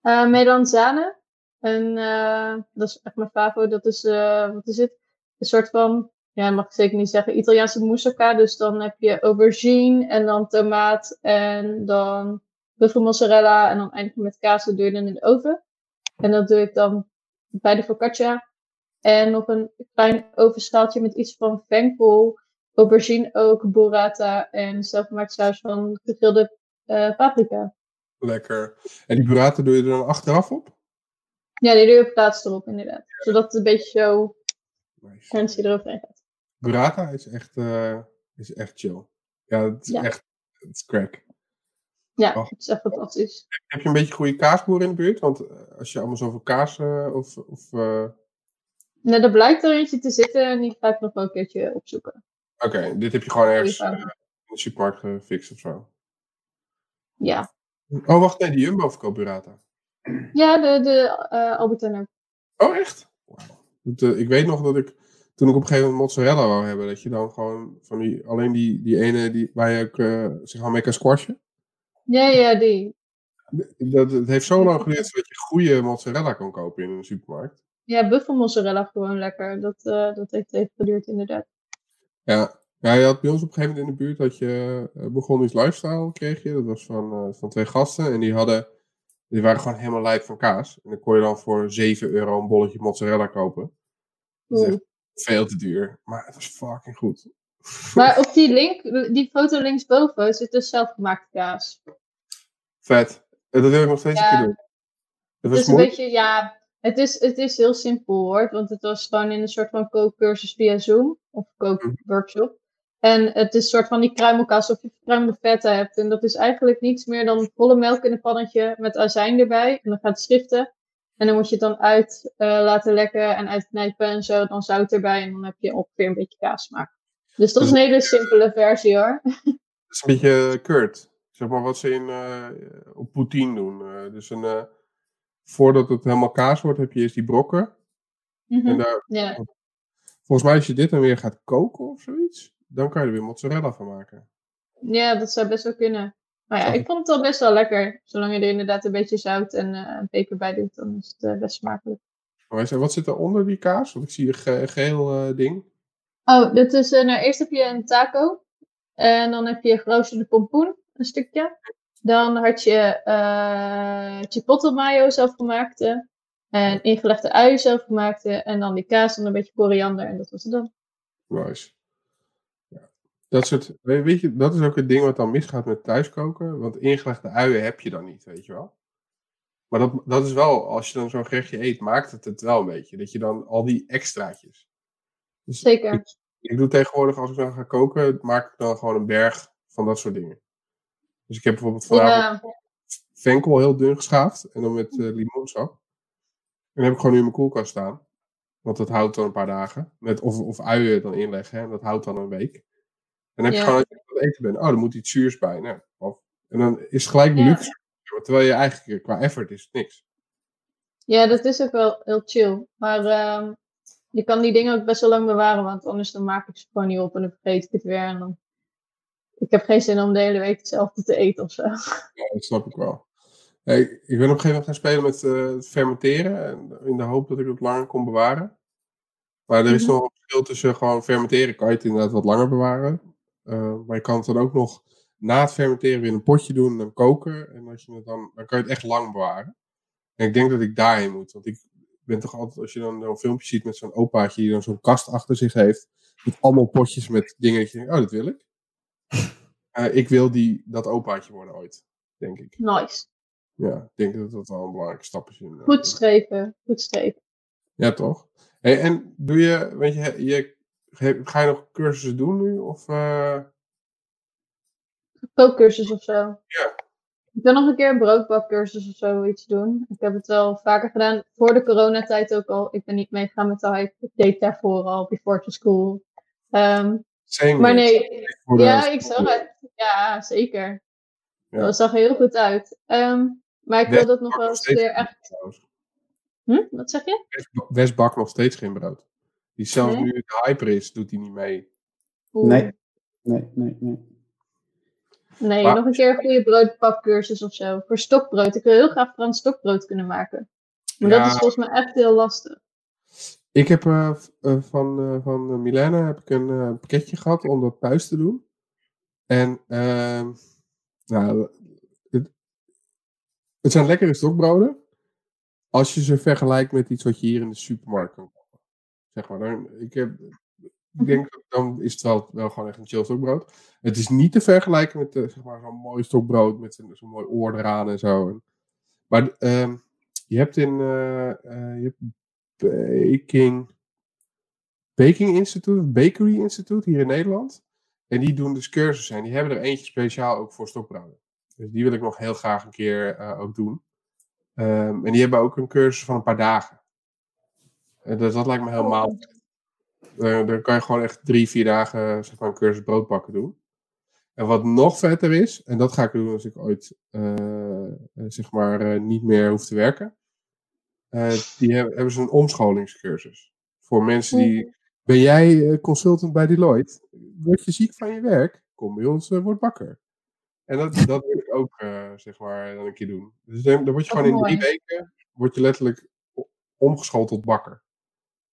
Eh melanzane. En eh, dat is echt mijn favo. Dat is, eh, wat is het? Een soort van, ja, mag ik zeker niet zeggen, Italiaanse moussaka. Dus dan heb je aubergine en dan tomaat en dan buffelmozzarella. En dan eindig met kaas. Dat doe je dan in de oven. En dat doe ik dan bij de focaccia. En nog een klein ovenschaaltje met iets van venkel, aubergine ook, burrata en zelfgemaakt saus van gegrilde eh, paprika. Lekker. En die burrata doe je er dan achteraf op? Ja, die doe je op plaats erop, inderdaad. Zodat het een beetje zo Nice. fancy eroverheen gaat. Burrata is echt, eh, is echt chill. Ja, het is Ja. echt het is crack. Ja, Oh. het is echt fantastisch. Heb je een beetje goede kaasboer in de buurt? Want eh, als je allemaal zoveel kaas eh, of... of eh, Nou, er blijkt er eentje te zitten en die ga ik nog wel een keertje opzoeken. Oké, dit heb je gewoon ergens in de supermarkt gefixt of zo. Ja, Oh, wacht, nee, die Jumbo verkoopt burrata. Ja de, de ook. Oh, echt? Eh, ik weet nog dat ik, toen ik op een gegeven moment mozzarella wou hebben, dat je dan gewoon van die, alleen die, die ene die, waar je ook eh, zeg maar mee kan squashen. Ja, ja, die. Dat, het heeft zo lang geduurd dat je goede mozzarella kan kopen in een supermarkt. Ja, buffelmozzarella gewoon lekker. Dat, dat heeft even geduurd, inderdaad. Ja. ja, je had bij ons op een gegeven moment in de buurt dat je uh, begon iets lifestyle kreeg je. Dat was van, van twee gasten en die hadden, die waren gewoon helemaal lijp van kaas. En dan kon je dan voor 7 euro een bolletje mozzarella kopen. Dat is echt Veel te duur. Maar het was fucking goed. Maar op die link, die foto linksboven, zit dus zelfgemaakte kaas. Vet. En dat wil ik nog steeds Ja. een keer doen. Het is een beetje, ja, het is, het is heel simpel hoor. Want het was gewoon in een soort van kookcursus via Zoom. Of kookworkshop. En het is een soort van die kruimelkaas of je verkruimelde vetten hebt. En dat is eigenlijk niets meer dan volle melk in een pannetje met azijn erbij. En dan gaat het schiften. En dan moet je het dan uit eh, laten lekken en uitknijpen en zo. Dan zout erbij en dan heb je ongeveer een beetje kaassmaak. Dus dat is een hele simpele versie hoor. Het is een beetje Kurt. Zeg maar wat ze in, eh, op poutine doen. Eh, dus een, eh, voordat het helemaal kaas wordt, heb je eerst die brokken. Mhm. En daar, Ja. volgens mij als je dit dan weer gaat koken of zoiets, dan kan je er weer mozzarella van maken. ja, dat zou best wel kunnen. Maar ja, ik vond het al best wel lekker. Zolang je er inderdaad een beetje zout en eh peper bij doet, dan is het eh, best smakelijk. Zei, wat zit er onder die kaas? Want ik zie een ge- geel eh, ding. Oh, dit is, nou, eerst heb je een taco. En dan heb je geroosterde pompoen, een stukje. Dan had je chipotle mayo zelfgemaakte. En ingelegde uien zelfgemaakte. En dan die kaas en een beetje koriander. En dat was het dan. Nice. Dat, soort, weet je, dat is ook het ding wat dan misgaat met thuiskoken. Want ingelegde uien heb je dan niet, weet je wel. Maar dat, dat is wel, als je dan zo'n gerechtje eet, maakt het het wel een beetje. Dat je dan al die extraatjes. Dus Zeker. Ik, ik doe tegenwoordig, als ik dan ga koken, maak ik dan gewoon een berg van dat soort dingen. Dus ik heb bijvoorbeeld vanavond Ja, venkel heel dun geschaafd. En dan met eh, limoensap. En dan heb ik gewoon nu in mijn koelkast staan. Want dat houdt dan een paar dagen. Met, of, of uien dan inleggen. En dat houdt dan een week. En dan heb je gewoon, als je aan het eten bent. Oh, er moet iets zuurs bij. Nou, of, en dan is het gelijk luxe. Terwijl je eigenlijk qua effort is het niks. ja, dat is ook wel heel chill. Maar ehm, je kan die dingen ook best wel lang bewaren. Want anders dan maak ik ze gewoon niet op. En dan vergeet ik het weer. En dan... Ik heb geen zin om de hele week hetzelfde te eten of zo. Ja, dat snap ik wel. Hey, ik ben op een gegeven moment gaan spelen met eh, het fermenteren. En in de hoop dat ik het langer kon bewaren. Maar er is Mhm. nog een verschil tussen gewoon fermenteren. Kan je het inderdaad wat langer bewaren. Eh, maar je kan het dan ook nog na het fermenteren weer in een potje doen. En dan koken. En als je het dan, dan kan je het echt lang bewaren. En ik denk dat ik daarheen moet. Want ik ben toch altijd, als je dan zo'n filmpje ziet met zo'n opaatje die dan zo'n kast achter zich heeft. Met allemaal potjes met dingen dat je denkt, oh dat wil ik. Eh, ik wil die, dat opaatje worden ooit, denk ik. Nice. Ja, ik denk dat dat wel een belangrijke stap is. In, eh, Goed streven. Goed streven. Ja, toch? Hey, en doe je, weet je, je, ga je nog cursussen doen nu? Of, eh, kookcursus of zo. Ja. Ik wil nog een keer een broodbakcursus of zo iets doen. Ik heb het wel vaker gedaan. Voor de coronatijd ook al. Ik ben niet meegegaan met de hype. Ik deed daarvoor al, before to school. Same maar nee, ja, ik zag het. Ja, zeker. Ja. Dat zag er heel goed uit. Ehm, maar ik wil dat nog wel eens weer echt... Hm? Wat zeg je? West, West bakt nog steeds geen brood. Die zelfs Nee? nu het hyper is, doet hij niet mee. Oeh. Nee. Nee, nee, nee. Nee, Maar- nog een keer een goede broodbakcursus of zo. Voor stokbrood. Ik wil heel graag Frans stokbrood kunnen maken. Maar Ja. dat is volgens mij echt heel lastig. Ik heb eh, eh, van, eh van eh, Milena heb ik een eh, pakketje gehad om dat thuis te doen. En ehm, nou, het, het zijn lekkere stokbroden. Als je ze vergelijkt met iets wat je hier in de supermarkt kan kopen. Zeg maar, dan, ik, heb, ik denk dat dan is het wel, wel gewoon echt een chill stokbrood. Het is niet te vergelijken met eh, zeg maar, zo'n mooi stokbrood met zo'n zo'n mooi oor eraan en zo. En- maar ehm, je hebt in eh, eh, je hebt Baking, Baking Institute, of Bakery Institute hier in Nederland. En die doen dus cursussen. En die hebben er eentje speciaal ook voor stokbroden. Dus die wil ik nog heel graag een keer ook doen. Ehm, en die hebben ook een cursus van een paar dagen. En dat, lijkt me helemaal. Uh, dan kan je gewoon echt drie, vier dagen zeg maar, een cursus broodbakken doen. En wat nog vetter is, en dat ga ik doen als ik ooit eh, eh, zeg maar eh, niet meer hoef te werken. Eh, die hebben, hebben ze een omscholingscursus. Voor mensen die. Ben jij eh, consultant bij Deloitte? Word je ziek van je werk? Kom bij ons, eh, word bakker. En dat, dat wil ik ook, eh, zeg maar, dan een keer doen. Dus dan, dan word je gewoon in drie weken, word je letterlijk omgeschoold tot bakker.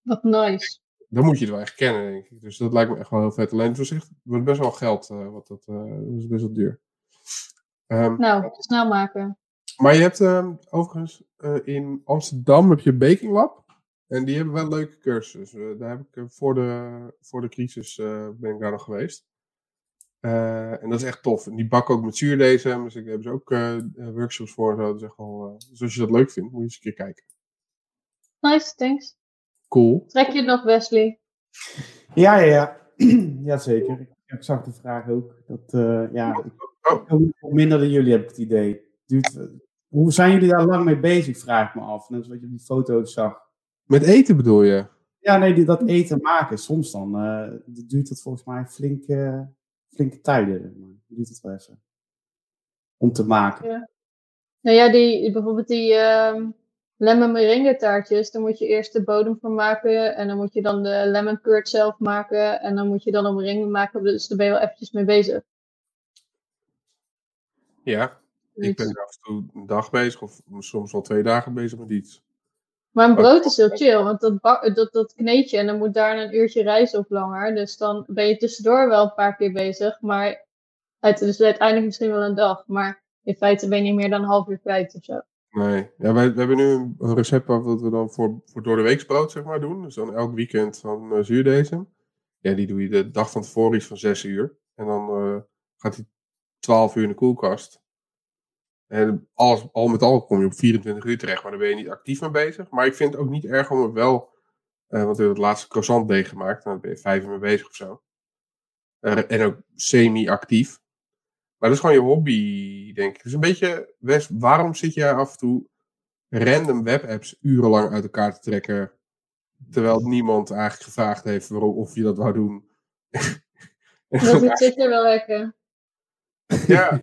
Wat nice. Dan moet je het wel echt kennen, denk ik. Dus dat lijkt me echt wel heel vet. Alleen het wordt best wel geld, eh, wat dat, eh, dat is best wel duur. Ehm, Nou, snel maken. maar je hebt ehm, overigens eh, in Amsterdam heb je Baking Lab. En die hebben wel leuke cursussen. daar heb ik eh, voor de, voor de crisis eh, ben ik daar nog geweest. Eh, en dat is echt tof. En die bakken ook met zuurdezen. Dus ik hebben ze ook eh, eh, workshops voor. en Zo. Echt wel, eh, dus als je dat leuk vindt, moet je eens een keer kijken. Nice, thanks. Cool. Trek je het nog, Wesley? Ja, ja, ja. Jazeker. Ik, zag de vraag ook. Dat, eh, ja, ik, Oh. ook minder dan jullie heb ik het idee. Duurt, eh, hoe zijn jullie daar lang mee bezig, vraag ik me af. Net als wat je op die foto's zag. Met eten bedoel je? Ja, nee, die, dat eten maken. Soms dan eh, duurt het volgens mij flinke, flinke tijden. Maar duurt het wel even. Om te maken. Nou ja, die, bijvoorbeeld die ehm lemon meringue taartjes, daar moet je eerst de bodem van maken en dan moet je dan de lemon curd zelf maken en dan moet je dan een meringue maken, dus daar ben je wel eventjes mee bezig. Ja. Ik ben af en toe een dag bezig, of soms wel twee dagen bezig met iets. Maar een brood is heel chill, want dat, bak- dat, dat kneed je en dan moet daar een uurtje rijst of langer, dus dan ben je tussendoor wel een paar keer bezig, maar uit, dus uiteindelijk misschien wel een dag, maar in feite ben je meer dan een half uur kwijt of zo. Nee. Ja, wij, hebben nu een, recept af wat we dan voor, voor door de weeksbrood zeg maar doen. Dus dan elk weekend van uh. Ja, die doe je de dag van tevoren iets van 6 uur. En dan eh, gaat die 12 uur in de koelkast. En alles, al met al kom je op 24 uur terecht, maar dan ben je niet actief mee bezig. Maar ik vind het ook niet erg om het wel, eh, want we hebben het laatste croissantdeeg gemaakt. Nou, dan ben je vijf uur mee bezig of zo. En ook semi-actief. Maar dat is gewoon je hobby, denk ik. Dus een beetje, Wes, waarom zit jij af en toe random webapps urenlang uit elkaar te trekken, terwijl niemand eigenlijk gevraagd heeft waarom, of je dat wou doen? Dat zit er wel lekker. ja,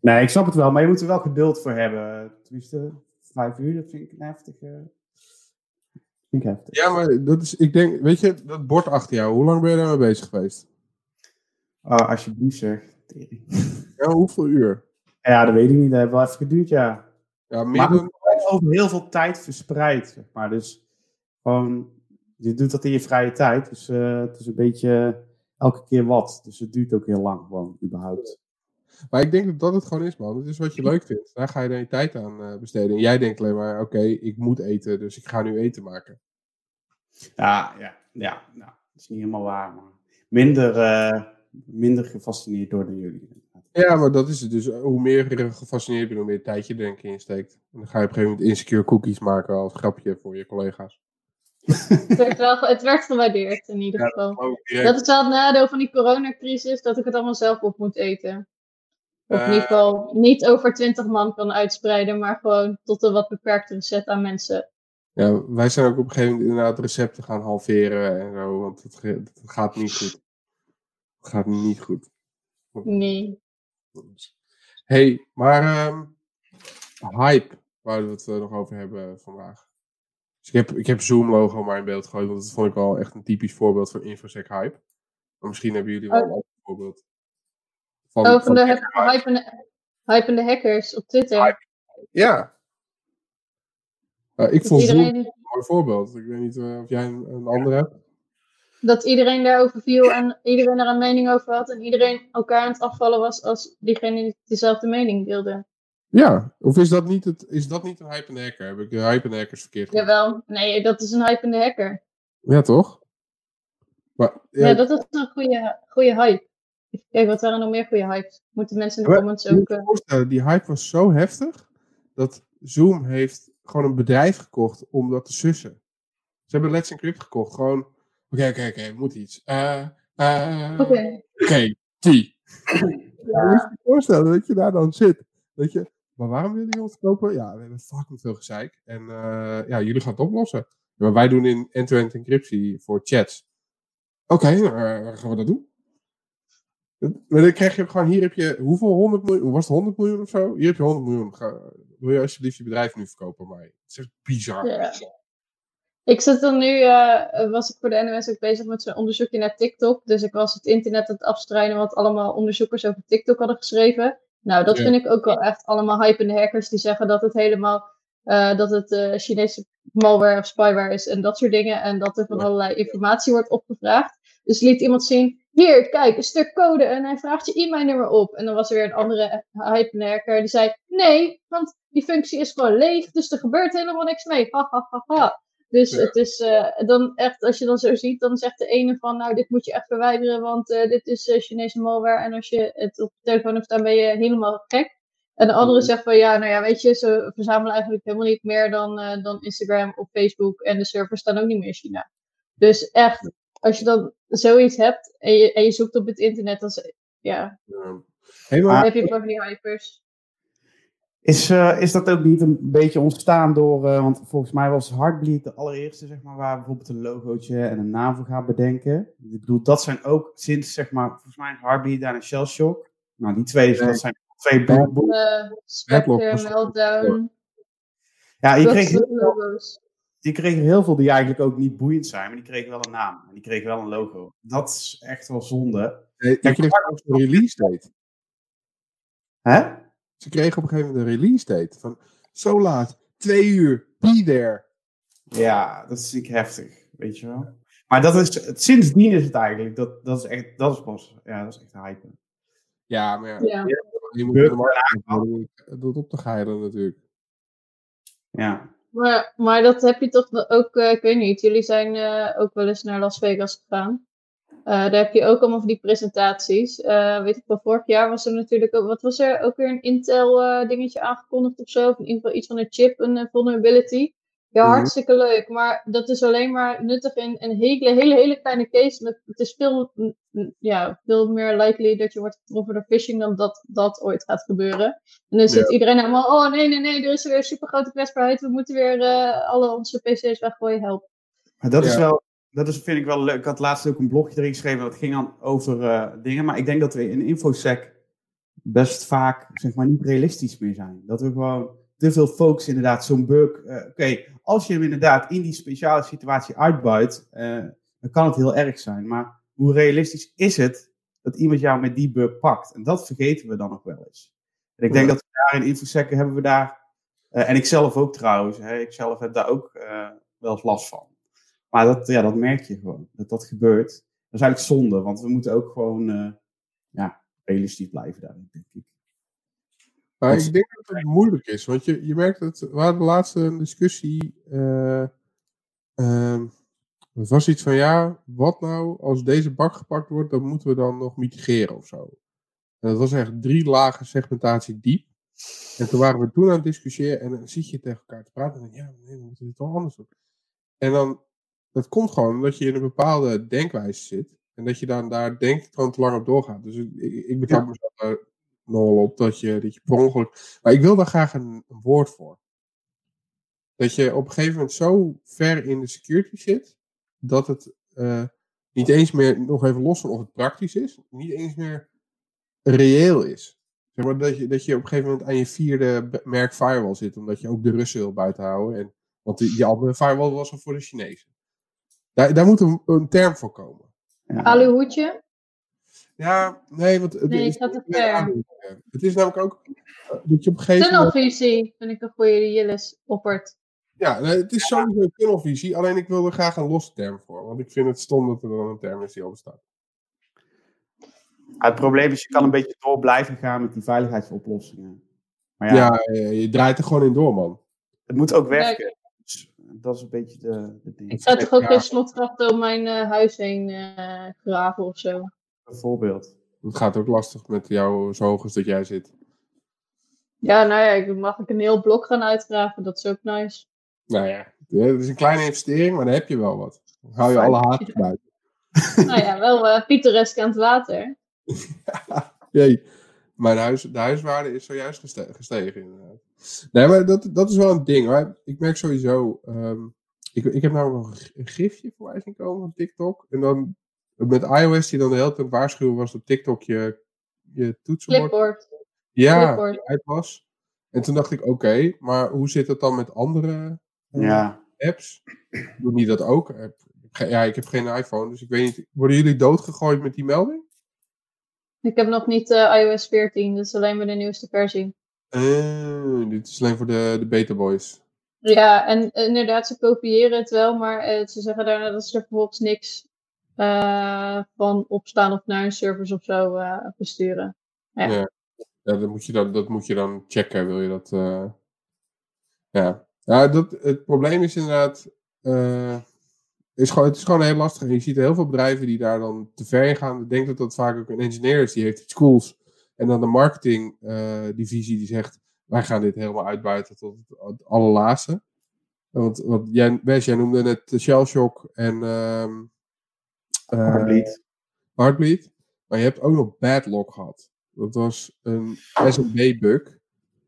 Nee, ik snap het wel, maar je moet er wel geduld voor hebben. Tenminste, vijf uur, dat vind ik een heftige. Vind ik heftig. ja, maar dat is, ik denk, weet je, dat bord achter jou, hoe lang ben je daarmee bezig geweest? Ah, alsjeblieft zeg. Ja, hoeveel uur? Ja, dat weet ik niet. Dat heeft wel even geduurd, ja. Ja, meer Maar dan, over heel veel tijd verspreid, zeg maar. Dus gewoon, je doet dat in je vrije tijd. Dus eh, het is een beetje elke keer wat. Dus het duurt ook heel lang gewoon, überhaupt. maar ik denk dat dat het gewoon is, man. Het is wat je leuk vindt. Daar ga je dan je tijd aan eh, besteden. En jij denkt alleen maar, oké, ik moet eten, dus ik ga nu eten maken. Ja, ja, ja. Nou, dat is niet helemaal waar, maar minder, eh, minder gefascineerd door dan jullie. Ja, maar dat is het dus. Hoe meer je gefascineerd bent, hoe meer tijd je er denk ik in steekt. En dan ga je op een gegeven moment insecure cookies maken als grapje voor je collega's. Het werd, wel, het werd gewaardeerd in ieder geval. Dat is wel het nadeel van die coronacrisis, dat ik het allemaal zelf op moet eten. Of in Eh. ieder geval niet over 20 man kan uitspreiden, maar gewoon tot een wat beperktere set aan mensen. Ja, wij zijn ook op een gegeven moment inderdaad recepten gaan halveren en zo, want het, het gaat niet goed. Gaat niet goed. Nee. hey, maar ehm, hype, waar we het eh, nog over hebben vandaag. Dus ik heb, ik heb Zoom-logo maar in beeld gegooid, want dat vond ik wel echt een typisch voorbeeld van infosec hype. Maar misschien hebben jullie wel Oh. een ander voorbeeld. Van, Oh, van de hype. hypende, hypende hackers op Twitter. Hype. Ja. Eh, ik vond Zoom iedereen, een mooi voorbeeld. Ik weet niet eh, of jij een, een ander hebt. Dat iedereen daarover viel en iedereen er een mening over had. En iedereen elkaar aan het afvallen was als diegene die dezelfde mening deelde. Ja, of is dat niet, het, is dat niet een hype en hacker? Heb ik de hype en hackers verkeerd? Jawel, nee, dat is een hypende hacker. Ja, toch? Maar, ja, Ja, dat is een goede, goede hype. Kijken, wat waren nog meer goede hypes? Moeten mensen in de Maar- comments ook... je eh, voorstellen, die hype was zo heftig dat Zoom heeft gewoon een bedrijf gekocht om dat te sussen. Ze hebben Let's Encrypt gekocht. Gewoon, oké, oké, oké, moet iets. Eh, eh, Oké. Oké, die. Ja, moet je je voorstellen dat je daar dan zit. Dat je, maar waarom willen jullie ons kopen? Ja, we hebben fucking veel gezeik. En eh, ja, jullie gaan het oplossen. Maar wij doen in end-to-end encryptie voor chats. Oké, eh, gaan we dat doen? Maar dan krijg je gewoon, hier heb je, hoeveel 100 miljoen, was het 100 miljoen of zo? Hier heb je 100 miljoen. Ga, wil je alsjeblieft je bedrijf nu verkopen? Maar het is echt bizar. Ja. Ik zit dan nu, eh, was ik voor de NOS ook bezig met zo'n onderzoekje naar TikTok. Dus ik was het internet aan het afstrijden wat allemaal onderzoekers over TikTok hadden geschreven. Nou, dat Ja. vind ik ook wel echt allemaal hypende hackers die zeggen dat het helemaal, eh, dat het eh, Chinese malware of spyware is en dat soort dingen. En dat er van Ja. allerlei informatie wordt opgevraagd. Dus liet iemand zien, hier, kijk, een stuk code en hij vraagt je e-mailnummer op. En dan was er weer een andere hypende hacker die zei, nee, want die functie is gewoon leeg, dus er gebeurt helemaal niks mee. Ha, ha, ha, ha. Dus Ja. het is eh, dan echt, als je dan zo ziet, dan zegt de ene van, nou, dit moet je echt verwijderen, want eh, dit is eh, Chinese malware. En als je het op de telefoon hebt staan, ben je helemaal gek. En de andere Mhm. zegt van, ja, nou ja, weet je, ze verzamelen eigenlijk helemaal niet meer dan, eh, dan Instagram of Facebook. En de servers staan ook niet meer in China. Dus echt, als je dan zoiets hebt en je, en je zoekt op het internet, dan, ja, Ja. Hey, maar, dan heb je van die hypers. Is, eh, is dat ook niet een beetje ontstaan door, eh, want volgens mij was Heartbleed de allereerste, zeg maar, waar bijvoorbeeld een logootje en een naam voor gaat bedenken. Ik bedoel, dat zijn ook sinds, zeg maar, volgens mij Heartbleed en Shell Shock. Nou, die twee, Nee. dat zijn twee boeken. Eh Spectre, Meltdown, Ja, je dat kreeg, heel veel, logo's. je kreeg er heel veel die eigenlijk ook niet boeiend zijn, maar die kregen wel een naam. En die kregen wel een logo. Dat is echt wel zonde. hey, je kreeg ook een release date. Hè? Ze kregen op een gegeven moment een release date. Van, zo laat, twee uur, be there. Ja, dat is natuurlijk heftig, weet je wel. Maar dat is, het- sindsdien is het eigenlijk, dat, dat is echt, dat is pas, ja, dat is echt hype. Ja, maar ja, Ja. je moet er maar aan dat op te geilen natuurlijk. Ja. Maar, maar dat heb je toch ook, eh, ik weet niet, jullie zijn eh, ook wel eens naar Las Vegas gegaan. Eh, daar heb je ook allemaal van die presentaties. Eh, weet ik wel, vorig jaar was er natuurlijk ook, wat was er, ook weer een Intel eh, dingetje aangekondigd of zo. Of in ieder geval iets van een chip, een vulnerability. Ja, Mhm. hartstikke leuk. Maar dat is alleen maar nuttig in een hele, hele, hele kleine case. Met, het is veel, mm, mm, ja, veel meer likely dat je wordt getroffen door phishing dan dat dat ooit gaat gebeuren. En dan zit iedereen helemaal, oh nee, nee, nee, er is weer super grote kwetsbaarheid. We moeten weer eh, alle onze PC's weggooien, help. Maar dat is Ja. wel, dat is, vind ik wel leuk. Ik had laatst ook een blogje erin geschreven, dat ging dan over eh, dingen. Maar ik denk dat we in InfoSec best vaak, zeg maar, niet realistisch meer zijn. Dat we gewoon te veel focus inderdaad, zo'n bug. eh, Oké, als je hem inderdaad in die speciale situatie uitbuit, eh, dan kan het heel erg zijn. Maar hoe realistisch is het dat iemand jou met die bug pakt? En dat vergeten we dan nog wel eens. En ik denk dat we daar in InfoSec hebben we daar, en ik zelf ook trouwens, hè, ik zelf heb daar ook wel eens last van. Maar dat, ja, dat merk je gewoon, dat dat gebeurt. Dat is eigenlijk zonde, want we moeten ook gewoon eh, ja, realistisch blijven daarin, denk ik. Maar ik denk dat het moeilijk is, want je, je merkt dat we hadden laatst een discussie. het was iets van ja, wat nou als deze bak gepakt wordt, dan moeten we dan nog mitigeren of zo. En dat was echt drie lagen segmentatie diep. En toen waren we toen aan het discussiëren en dan zit je tegen elkaar te praten en dan ja, nee, we moeten dit wel anders doen. En dan, dat komt gewoon omdat je in een bepaalde denkwijze zit en dat je dan daar denk ik gewoon te lang op doorgaat. Dus ik, ik, betrap mezelf daar nog wel op dat je, dat je per ongeluk maar ik wil daar graag een, een woord voor. Dat je op een gegeven moment zo ver in de security zit, dat het eh, niet eens meer, nog even los van of het praktisch is, niet eens meer reëel is. Zeg maar dat je, dat je op een gegeven moment aan je vierde merk firewall zit, omdat je ook de Russen wil buiten houden. En, want die, die andere firewall was al voor de Chinezen. Daar, daar moet een, een term voor komen. Ja. Aluhoedje? Ja, nee, want het, Nee, is ik had het aan- Het is namelijk ook eh, dat je op een gegeven moment... Tunnelvisie vind ik een goede die Jillis oppert. Ja, nee, het is sowieso een tunnelvisie. Alleen ik wil er graag een losse term voor. Want ik vind het stom dat er dan een term is die al bestaat. het probleem is, je kan een beetje door blijven gaan met die veiligheidsoplossingen. Maar ja, Ja, je draait er gewoon in door, man. het moet ook werken. Dat is een beetje de, de ding. Ik zou toch ook Ja. geen slotgracht door mijn eh, huis heen eh, graven of zo. Bijvoorbeeld. Het gaat ook lastig met jou zo hoog als dat jij zit. Ja, nou ja, ik mag ik een heel blok gaan uitgraven. Dat is ook nice. Nou ja, het is een kleine investering, maar dan heb je wel wat. Dan hou je alle haat buiten. nou ja, wel eh pittoresk aan het water. Jee, mijn huis, de huiswaarde is zojuist geste- gestegen. Nee, maar dat, dat is wel een ding. Hoor. Ik merk sowieso... ehm, ik, ik heb namelijk nog een gifje voorbij zien komen van TikTok. En dan met iOS die dan de hele tijd waarschuwen was dat TikTok je, je toetsenbord Clipboard. ja, Clipboard. uit was. En toen dacht ik, oké, maar hoe zit het dan met andere eh, Ja. apps? Doen die dat ook? Ik heb ge- Ja, ik heb geen iPhone, dus ik weet niet. Worden jullie doodgegooid met die melding? Ik heb nog niet eh, iOS 14, dat is alleen maar de nieuwste versie. Eh, dit is alleen voor de, de beta boys. Ja, en eh, inderdaad, ze kopiëren het wel, maar eh, ze zeggen daarna dat ze er vervolgens niks eh, van opstaan of naar hun servers of zo eh, versturen. Ja. Ja. Ja, dat moet je dan, dat moet je dan checken, wil je dat... eh, Ja, ja dat, het probleem is inderdaad... eh, is gewoon, het is gewoon heel lastig. En je ziet heel veel bedrijven die daar dan te ver in gaan. Ik denk dat dat vaak ook een engineer is, die heeft iets cools. En dan de marketingdivisie die zegt, wij gaan dit helemaal uitbuiten tot het, allerlaatste. Want, want jij, Wes, jij noemde net Shell Shock en eh, Heartbleed. Heartbleed. Maar je hebt ook nog Badlock gehad. Dat was een SMB-bug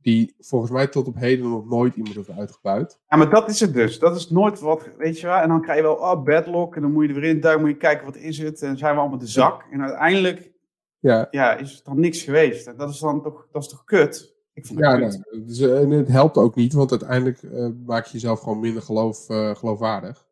die volgens mij tot op heden nog nooit iemand heeft uitgebuit. Ja, maar dat is het dus. Dat is nooit wat, weet je wel. En dan krijg je wel, oh, badlock. En dan moet je er weer in duiken, moet je kijken, wat is het? En dan zijn we allemaal de zak. En uiteindelijk, Ja, ja, is het dan niks geweest. En dat is dan toch, dat is toch kut? Ik het ja kut. nou, dus, eh, en het helpt ook niet, want uiteindelijk eh, maak je jezelf gewoon minder geloof, eh, geloofwaardig.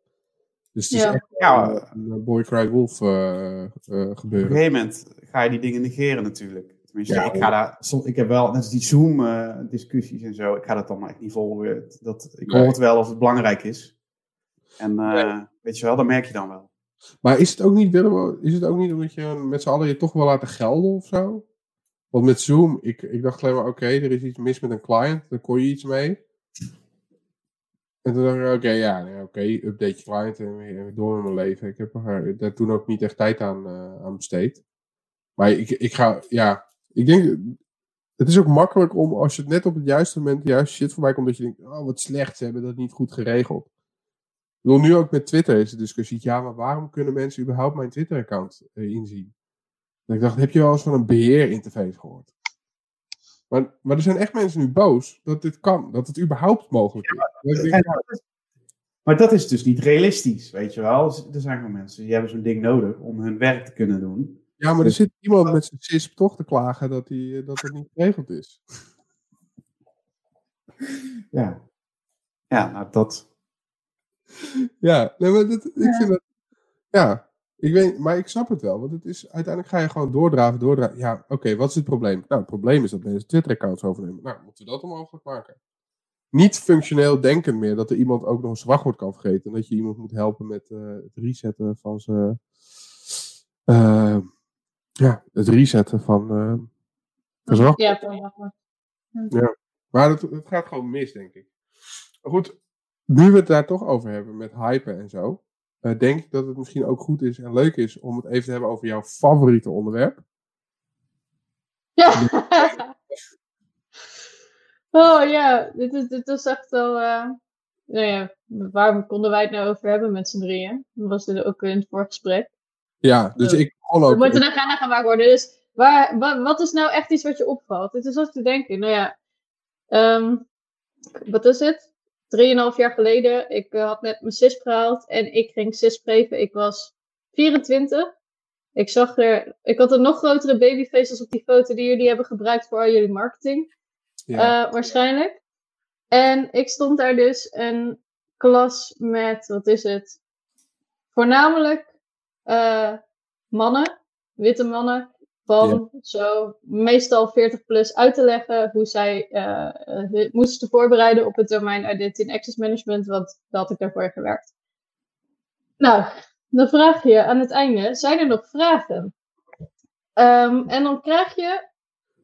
Dus het is Ja. echt Ja, een Boy Cry Wolf eh, eh, Op een gebeuren. gegeven moment ga je die dingen negeren natuurlijk. Tenminste, Ja, ik ga daar, ik heb wel, net als die Zoom-discussies en zo, ik ga dat dan maar echt niet volgen. Dat, ik Nee. hoor het wel of het belangrijk is. En eh, weet je wel, dat merk je dan wel. Maar is het ook niet, Willem, is het ook niet omdat je met z'n allen je toch wil laten gelden of zo? Want met Zoom, ik, ik dacht alleen maar, oké, er is iets mis met een client, daar kon je iets mee. En toen dacht ik, oké, ja, oké, update je client en weer door met mijn leven. Ik heb er daar toen ook niet echt tijd aan, eh, aan besteed. Maar ik, ik ga, ja, ik denk, het is ook makkelijk om, als je het net op het juiste moment de juiste shit voorbij komt, dat je denkt, oh, wat slecht, ze hebben dat niet goed geregeld. Ik bedoel, nu ook met Twitter is de discussie, ja, maar waarom kunnen mensen überhaupt mijn Twitter-account eh, inzien? En ik dacht, heb je wel eens van een beheerinterface gehoord? Maar, maar er zijn echt mensen nu boos dat dit kan, dat het überhaupt mogelijk is. Dat denk, maar dat is dus niet realistisch, weet je wel. Er zijn gewoon mensen die hebben zo'n ding nodig om hun werk te kunnen doen. ja, maar er zit iemand met zijn CISP toch te klagen dat, die, eh, dat het niet geregeld is. Ja, ja nou dat. Ja, nee, maar dat, ik vind dat. Ja, ik weet, maar ik snap het wel. Want het is, uiteindelijk ga je gewoon doordraven, doordraven. Ja, oké, wat is het probleem? Nou, het probleem is dat mensen Twitter-accounts overnemen. Nou, moeten we dat onmogelijk maken? Niet functioneel denkend meer dat er iemand ook nog een wachtwoord kan vergeten. En dat je iemand moet helpen met eh, het resetten van zijn. eh, ja, het resetten van. eh van zijn wachtwoord. Ja, van wachtwoord. Maar het, het gaat gewoon mis, denk ik. Maar goed, nu we het daar toch over hebben met hypen en zo. eh, denk ik dat het misschien ook goed is en leuk is om het even te hebben over jouw favoriete onderwerp. Ja. oh ja, dit is, dit is echt wel. eh, nou ja, waarom konden wij het nou over hebben met z'n drieën? Dat was dit ook in het voorgesprek. Ja, dus Ja. ik We ook. moeten er gaan gemaakt worden. Dus waar, wa- wat is nou echt iets wat je opvalt? Het is wat te denken. Nou ja, ehm, wat is het? Drieënhalf jaar geleden. Ik eh, had net mijn CIS gehaald en ik ging CIS geven. Ik was 24. Ik zag er, ik had een nog grotere babyface als op die foto die jullie hebben gebruikt voor al jullie marketing. ja. Eh, waarschijnlijk. En ik stond daar dus een klas met, wat is het? Voornamelijk eh, mannen, witte mannen, van zo meestal 40 plus uit te leggen hoe zij eh, eh, moesten voorbereiden op het domein Identity and Access Management, want dat had ik daarvoor gewerkt. Nou, dan vraag je aan het einde, zijn er nog vragen? Ehm, en dan krijg je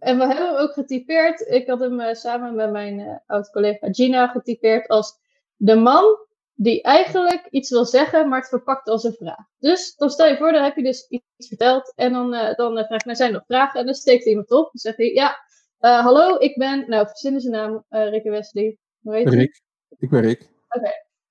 en we hebben hem ook getypeerd. Ik had hem eh, samen met mijn eh, oud-collega Gina getypeerd als de man die eigenlijk iets wil zeggen, maar het verpakt als een vraag. Dus dan stel je voor, dan heb je dus iets verteld en dan, eh, dan eh, vraag je, nou, zijn er nog vragen? En dan steekt iemand op. Dan zegt hij, ja, eh, hallo, ik ben, nou, verzin zijn naam, eh Rikke Wesley. Hoe heet? Rick. Ik ben Rick.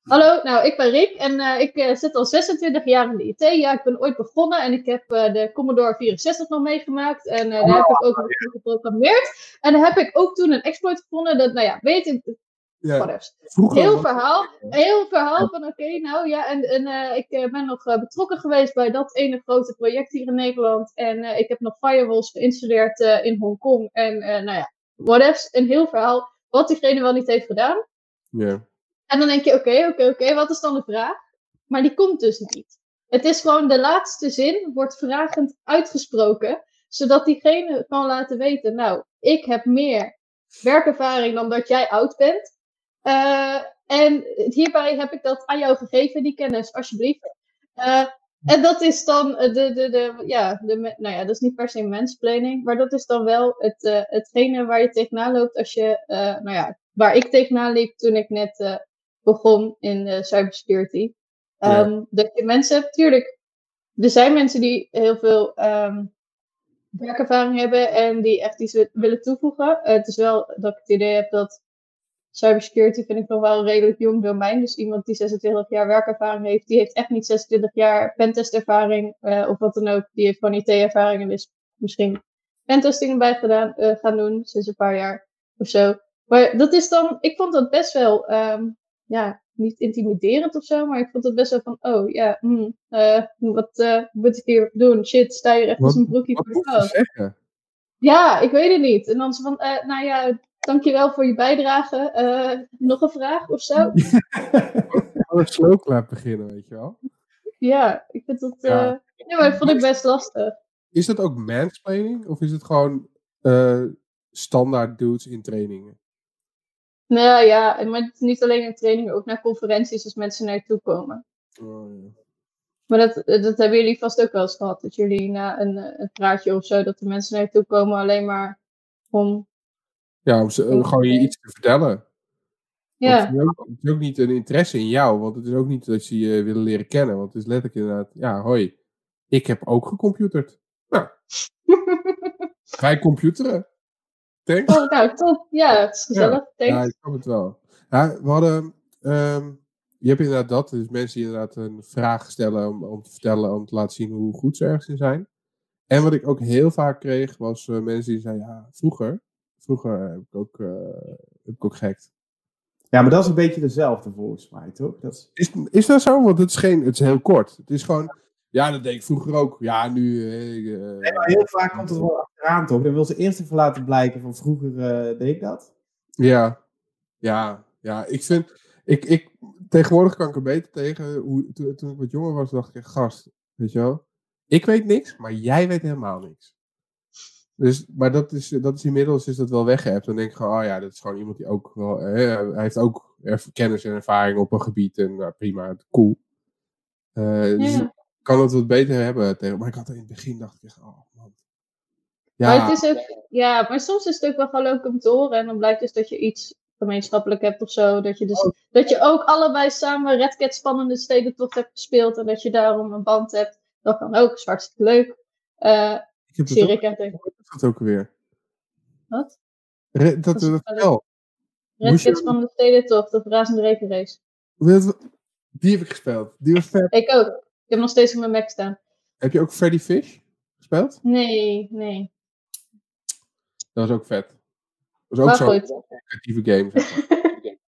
Hallo, nou, ik ben Rick en ik zit al 26 jaar in de IT. Ja, ik ben ooit begonnen en ik heb de Commodore 64 nog meegemaakt. En daar heb ik ook nog geprogrammeerd. En daar heb ik ook toen een exploit gevonden. Dat, nou ja, weet ik, Ja, Heel was- verhaal, heel verhaal van oké, nou ja, en, en eh, ik eh, ben nog eh, betrokken geweest bij dat ene grote project hier in Nederland. En ik heb nog firewalls geïnstalleerd in Hongkong. En nou ja, whatever. Een heel verhaal wat diegene wel niet heeft gedaan. Ja. En dan denk je, oké, oké, oké, wat is dan de vraag? Maar die komt dus niet. Het is gewoon de laatste zin, wordt vragend uitgesproken, zodat diegene kan laten weten, nou, ik heb meer werkervaring dan dat jij oud bent. Eh, en hierbij heb ik dat aan jou gegeven, die kennis, alsjeblieft. Eh, en dat is dan de, de, de, ja, de, nou ja, dat is niet per se mansplaining, maar dat is dan wel het, eh, hetgene waar je tegenaan loopt als je, eh, nou ja, waar ik tegenaan liep toen ik net eh, begon in eh, cybersecurity. Ja. Ehm, Dat je mensen hebt, tuurlijk. Er zijn mensen die heel veel ehm, werkervaring hebben en die echt iets wi- willen toevoegen. Eh, het is wel dat ik het idee heb dat cybersecurity vind ik nog wel een redelijk jong domein. Dus iemand die 26 jaar werkervaring heeft, die heeft echt niet 26 jaar pentestervaring eh, of wat dan ook. Die heeft gewoon IT-ervaring en is misschien pentesting erbij gedaan, eh, gaan doen sinds een paar jaar of zo. Maar dat is dan, ik vond dat best wel, ehm, ja, niet intimiderend of zo, maar ik vond het best wel van, oh ja, hm, eh, wat moet ik hier doen? Shit, sta je echt als een broekje voor de zeggen? Ja, ik weet het niet. En dan zo van, nou ja, dankjewel voor je bijdrage. Eh, nog een vraag of zo? Een slow clap beginnen, weet je wel. Ja, ik vind dat, eh Ja. ja, maar dat vond ik best lastig. Is dat ook mansplaining? Of is het gewoon eh, standaard dudes in trainingen? Nou ja, maar het is niet alleen in trainingen, ook naar conferenties als mensen naar je toe komen. Oh, ja. Maar dat, dat hebben jullie vast ook wel eens gehad. Dat jullie na een, een praatje of zo, dat de mensen naar je toe komen alleen maar om... Ja, om ze, om gewoon je iets te vertellen. Ja, het, is ook, het is ook niet een interesse in jou, want het is ook niet dat ze je willen leren kennen. Want het is letterlijk inderdaad, ja, hoi, ik heb ook gecomputerd. Nou, wij computeren. Thanks. oh, nou, top. Ja, het is gezellig. Ja, Thanks. ik snap het wel. Ja, we hadden, ehm, je hebt inderdaad dat, dus mensen die inderdaad een vraag stellen om, om te vertellen, om te laten zien hoe goed ze ergens in zijn. En wat ik ook heel vaak kreeg, was eh, mensen die zeiden, ja, vroeger, vroeger heb ik ook, eh, heb ik ook gehackt. Ja, maar dat is een beetje dezelfde volgens mij, toch? Dat is... Is, is dat zo? Want het is, geen, het is heel kort. Het is gewoon, ja, dat deed ik vroeger ook. Ja, nu... eh, eh, Nee, maar heel vaak komt het wel achteraan, toch? Dan wil ze eerst even laten blijken van vroeger eh, deed ik dat. Ja, ja, ja. Ik vind, ik, ik, tegenwoordig kan ik er beter tegen. Hoe, toen, toen ik wat jonger was, dacht ik, gast, weet je wel. Ik weet niks, maar jij weet helemaal niks. Dus, maar dat is, dat is inmiddels is dat wel weggehebt. Dan denk ik gewoon, oh ja, dat is gewoon iemand die ook wel, eh, hij heeft ook kennis en ervaring op een gebied en nou, prima, cool. Dus Ja. ik kan het wat beter hebben tegen, maar ik had in het begin dacht ik echt, oh man. Ja, Maar het is ook, ja, maar soms is het ook wel gewoon leuk om te horen. En dan blijkt dus dat je iets gemeenschappelijk hebt of zo. Dat je, dus, Oh. dat je ook allebei samen Red Cat Spannende Stedentocht hebt gespeeld. En dat je daarom een band hebt. Dat kan ook, is hartstikke leuk. Eh ik heb het zie dat ook weer. Wat? Re- dat, is wel. Red Cat Spannende Stedentocht of Razende Rekenrace. Die heb ik gespeeld. Die was vet. Ik ook. Ik heb nog steeds op mijn Mac staan. Heb je ook Freddy Fish gespeeld? Nee, nee. Dat was ook vet. Dat was ook Maar zo'n goed. creatieve game. Zeg maar.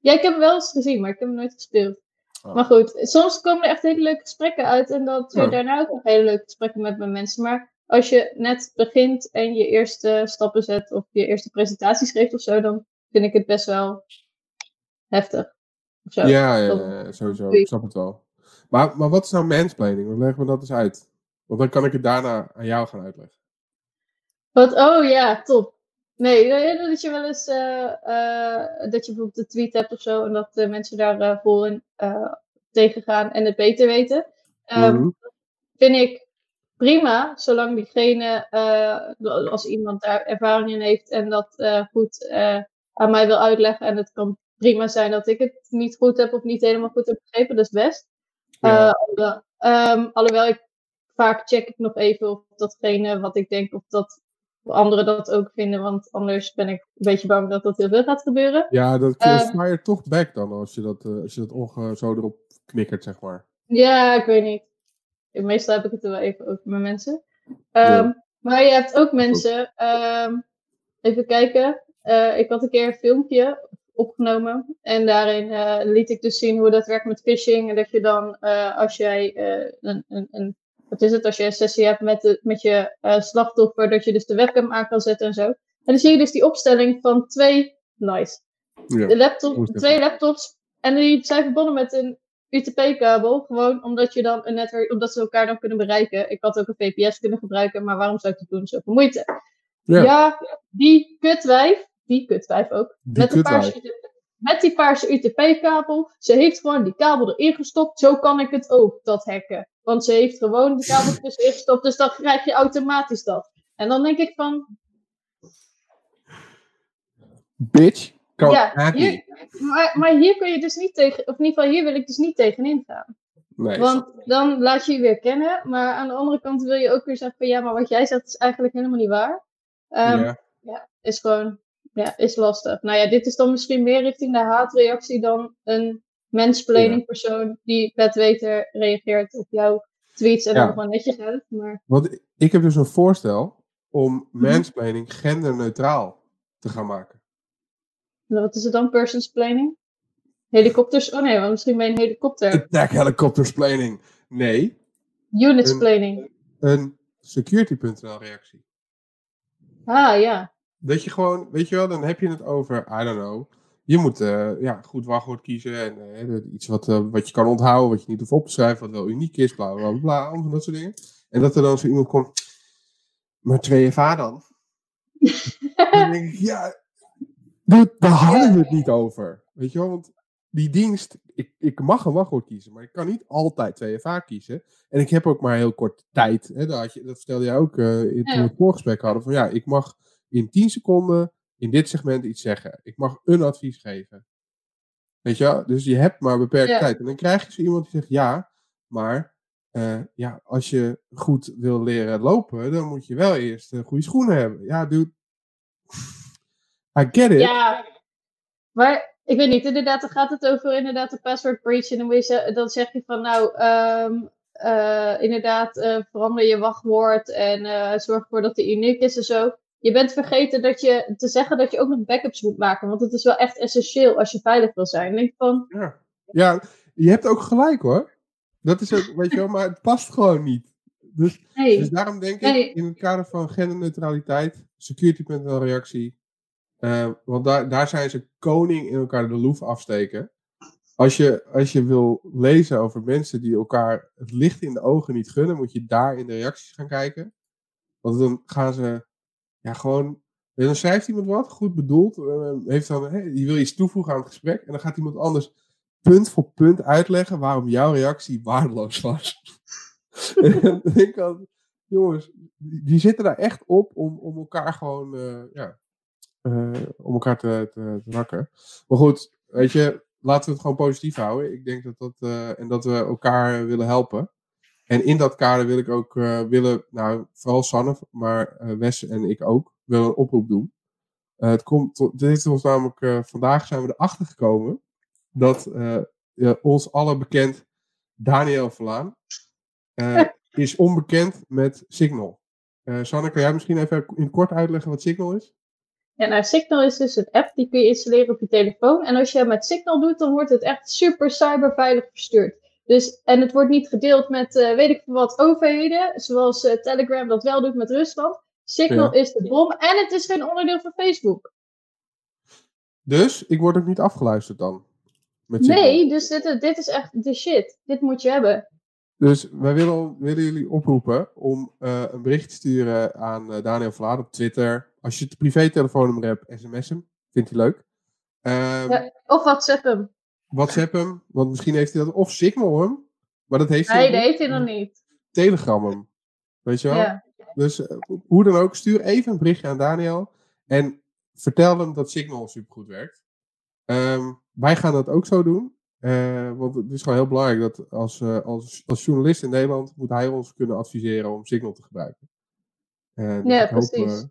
Ja, ik heb hem wel eens gezien, maar ik heb hem nooit gespeeld. Oh. Maar goed, soms komen er echt hele leuke gesprekken uit. En dan doe je daarna ook nog hele leuke gesprekken met mijn mensen. Maar als je net begint en je eerste stappen zet of je eerste presentaties geeft of zo, dan vind ik het best wel heftig. Zo. Ja, ja, ja, sowieso. Ik snap het wel. Maar, maar wat is nou mansplaining? Dan leggen we dat eens uit. Want dan kan ik het daarna aan jou gaan uitleggen. Wat, oh ja, top. Nee, dat je wel eens eh, eh, dat je bijvoorbeeld een tweet hebt of zo en dat de mensen daar eh, vol in tegen gaan en het beter weten. Mhm. vind ik prima, zolang diegene, eh, als iemand daar ervaring in heeft en dat eh, goed eh, aan mij wil uitleggen. En het kan prima zijn dat ik het niet goed heb of niet helemaal goed heb begrepen, dat is best. Ja. Eh, alhoewel- ehm, alhoewel ik vaak check ik nog even of datgene wat ik denk, of dat anderen dat ook vinden, want anders ben ik een beetje bang dat dat heel veel gaat gebeuren. Ja, dat Ehm. sla je toch back dan als je dat, als je dat onge zo erop knikkert, zeg maar. Ja, ik weet niet. Meestal heb ik het er wel even over met mensen. Ehm, Maar je hebt ook mensen. ehm, even kijken. Eh, ik had een keer een filmpje opgenomen. En daarin eh, liet ik dus zien hoe dat werkt met phishing. En dat je dan, eh, als jij een, een, een. Wat is het? Als je een sessie hebt met, de, met je slachtoffer. Dat je dus de webcam aan kan zetten en zo. En dan zie je dus die opstelling van twee. Nice. Ja. De laptop, twee laptops. En die zijn verbonden met een UTP-kabel. Gewoon omdat je dan een netwerk, omdat ze elkaar dan kunnen bereiken. Ik had ook een VPS kunnen gebruiken, maar waarom zou ik dat doen? Zoveel moeite. Ja. Ja, die kutwijf, die kutwijf ook. Die met, kutwijf. paarse, UTP met die paarse UTP-kabel. Ze heeft gewoon die kabel erin gestopt. Zo kan ik het ook, dat hacken. Want ze heeft gewoon de kabel tussenin gestopt. Dus dan krijg je automatisch dat. En dan denk ik van, Bitch. Ja, hier, maar, maar hier kun je dus niet tegen, of in ieder geval hier wil ik dus niet tegenin gaan. Nee. Want dan laat je je weer kennen, maar aan de andere kant wil je ook weer zeggen van ja, maar wat jij zegt is eigenlijk helemaal niet waar. Ehm, ja. ja, is gewoon, ja, is lastig. Nou ja, dit is dan misschien meer richting de haatreactie dan een mansplaining persoon die bedweter reageert op jouw tweets en Ja. dan gewoon netjes uit. Maar Want ik heb dus een voorstel om Mhm. mansplaining genderneutraal te gaan maken. Wat is het dan, personsplaining? Helikopters? Oh nee, want misschien je een helikopter. Attack helicoptersplaining. Nee, Unitsplaining. een security.nl reactie. Ah ja. Dat je gewoon, weet je wel, dan heb je het over, I don't know. Je moet eh, ja, goed wachtwoord kiezen en eh, iets wat, eh, wat je kan onthouden, wat je niet hoeft op te schrijven, wat wel uniek is, bla bla bla, allemaal dat soort dingen. En dat er dan zo iemand komt, maar 2FA dan? dan denk ik, ja, dude, daar hadden we het niet over. Weet je wel, want die dienst, ik, ik mag een wachtwoord kiezen, maar ik kan niet altijd 2FA kiezen. En ik heb ook maar heel kort tijd. Hè, dat, had je, dat vertelde jij ook eh, in, toen we het voorgesprek hadden. Van ja, ik mag in 10 seconden in dit segment iets zeggen. Ik mag een advies geven. Weet je wel? Dus je hebt maar beperkte Ja. tijd. En dan krijg je zo iemand die zegt ja, maar eh, ja, als je goed wil leren lopen, dan moet je wel eerst eh, goede schoenen hebben. Ja, dude. I get it. Ja. Maar ik weet niet, inderdaad, dan gaat het over inderdaad de password breach. En dan, dan zeg je van nou, ehm, eh, inderdaad, eh, verander je wachtwoord en eh, zorg ervoor dat die uniek is en zo. Je bent vergeten dat je, te zeggen dat je ook nog backups moet maken. Want het is wel echt essentieel als je veilig wil zijn. Denk van, Ja. ja, je hebt ook gelijk hoor. Dat is ook, weet je wel, maar het past gewoon niet. Dus, nee, dus daarom denk ik, Nee. in het kader van genderneutraliteit, security.nl reactie. Eh, want daar, daar zijn ze koning in elkaar de loef afsteken. Als je, als je wil lezen over mensen die elkaar het licht in de ogen niet gunnen, moet je daar in de reacties gaan kijken. Want dan gaan ze ja, gewoon. Dan schrijft iemand wat, goed bedoeld, heeft dan, hè, die wil iets toevoegen aan het gesprek. En dan gaat iemand anders punt voor punt uitleggen waarom jouw reactie waardeloos was. en dan denk ik jongens, die, zitten daar echt op om, om elkaar gewoon, eh, ja, om elkaar te, te, te rakken. Maar goed, weet je, laten we het gewoon positief houden. Ik denk dat dat, eh, en dat we elkaar willen helpen. En in dat kader wil ik ook, eh, willen, nou, vooral Sanne, maar eh, Wes en ik ook, willen een oproep doen. Eh, het komt, tot- dit is ons namelijk, eh, vandaag zijn we erachter gekomen dat eh, ons alle bekend Daniel Verlaan eh, is onbekend met Signal. Eh Sanne, kan jij misschien even in kort uitleggen wat Signal is? Ja, nou, Signal is dus een app die kun je installeren op je telefoon. En als je het met Signal doet, dan wordt het echt super cyberveilig verstuurd. Dus, en het wordt niet gedeeld met, eh, weet ik veel wat, overheden, zoals eh, Telegram dat wel doet met Rusland. Signal is de bom en het is geen onderdeel van Facebook. Dus ik word ook niet afgeluisterd dan. Met. Nee, dus dit, dit is echt de shit. Dit moet je hebben. Dus wij willen, willen jullie oproepen om eh, een bericht te sturen aan Daniel Vlaad op Twitter. Als je het privé-telefoonnummer hebt, sms hem. Vindt hij leuk. Ehm, Ja. Of WhatsApp hem. WhatsApp hem, want misschien heeft hij dat. Of Signal hem. Maar dat heeft hij Nee, nog dat niet. heeft hij nog niet. Telegram hem. Weet je wel? Ja. Dus eh, hoe dan ook, stuur even een berichtje aan Daniel. En vertel hem dat Signal supergoed werkt. Ehm, wij gaan dat ook zo doen. Eh, want het is gewoon heel belangrijk dat als, eh, als, als journalist in Nederland moet hij ons kunnen adviseren om Signal te gebruiken. Dus Ja, ik precies.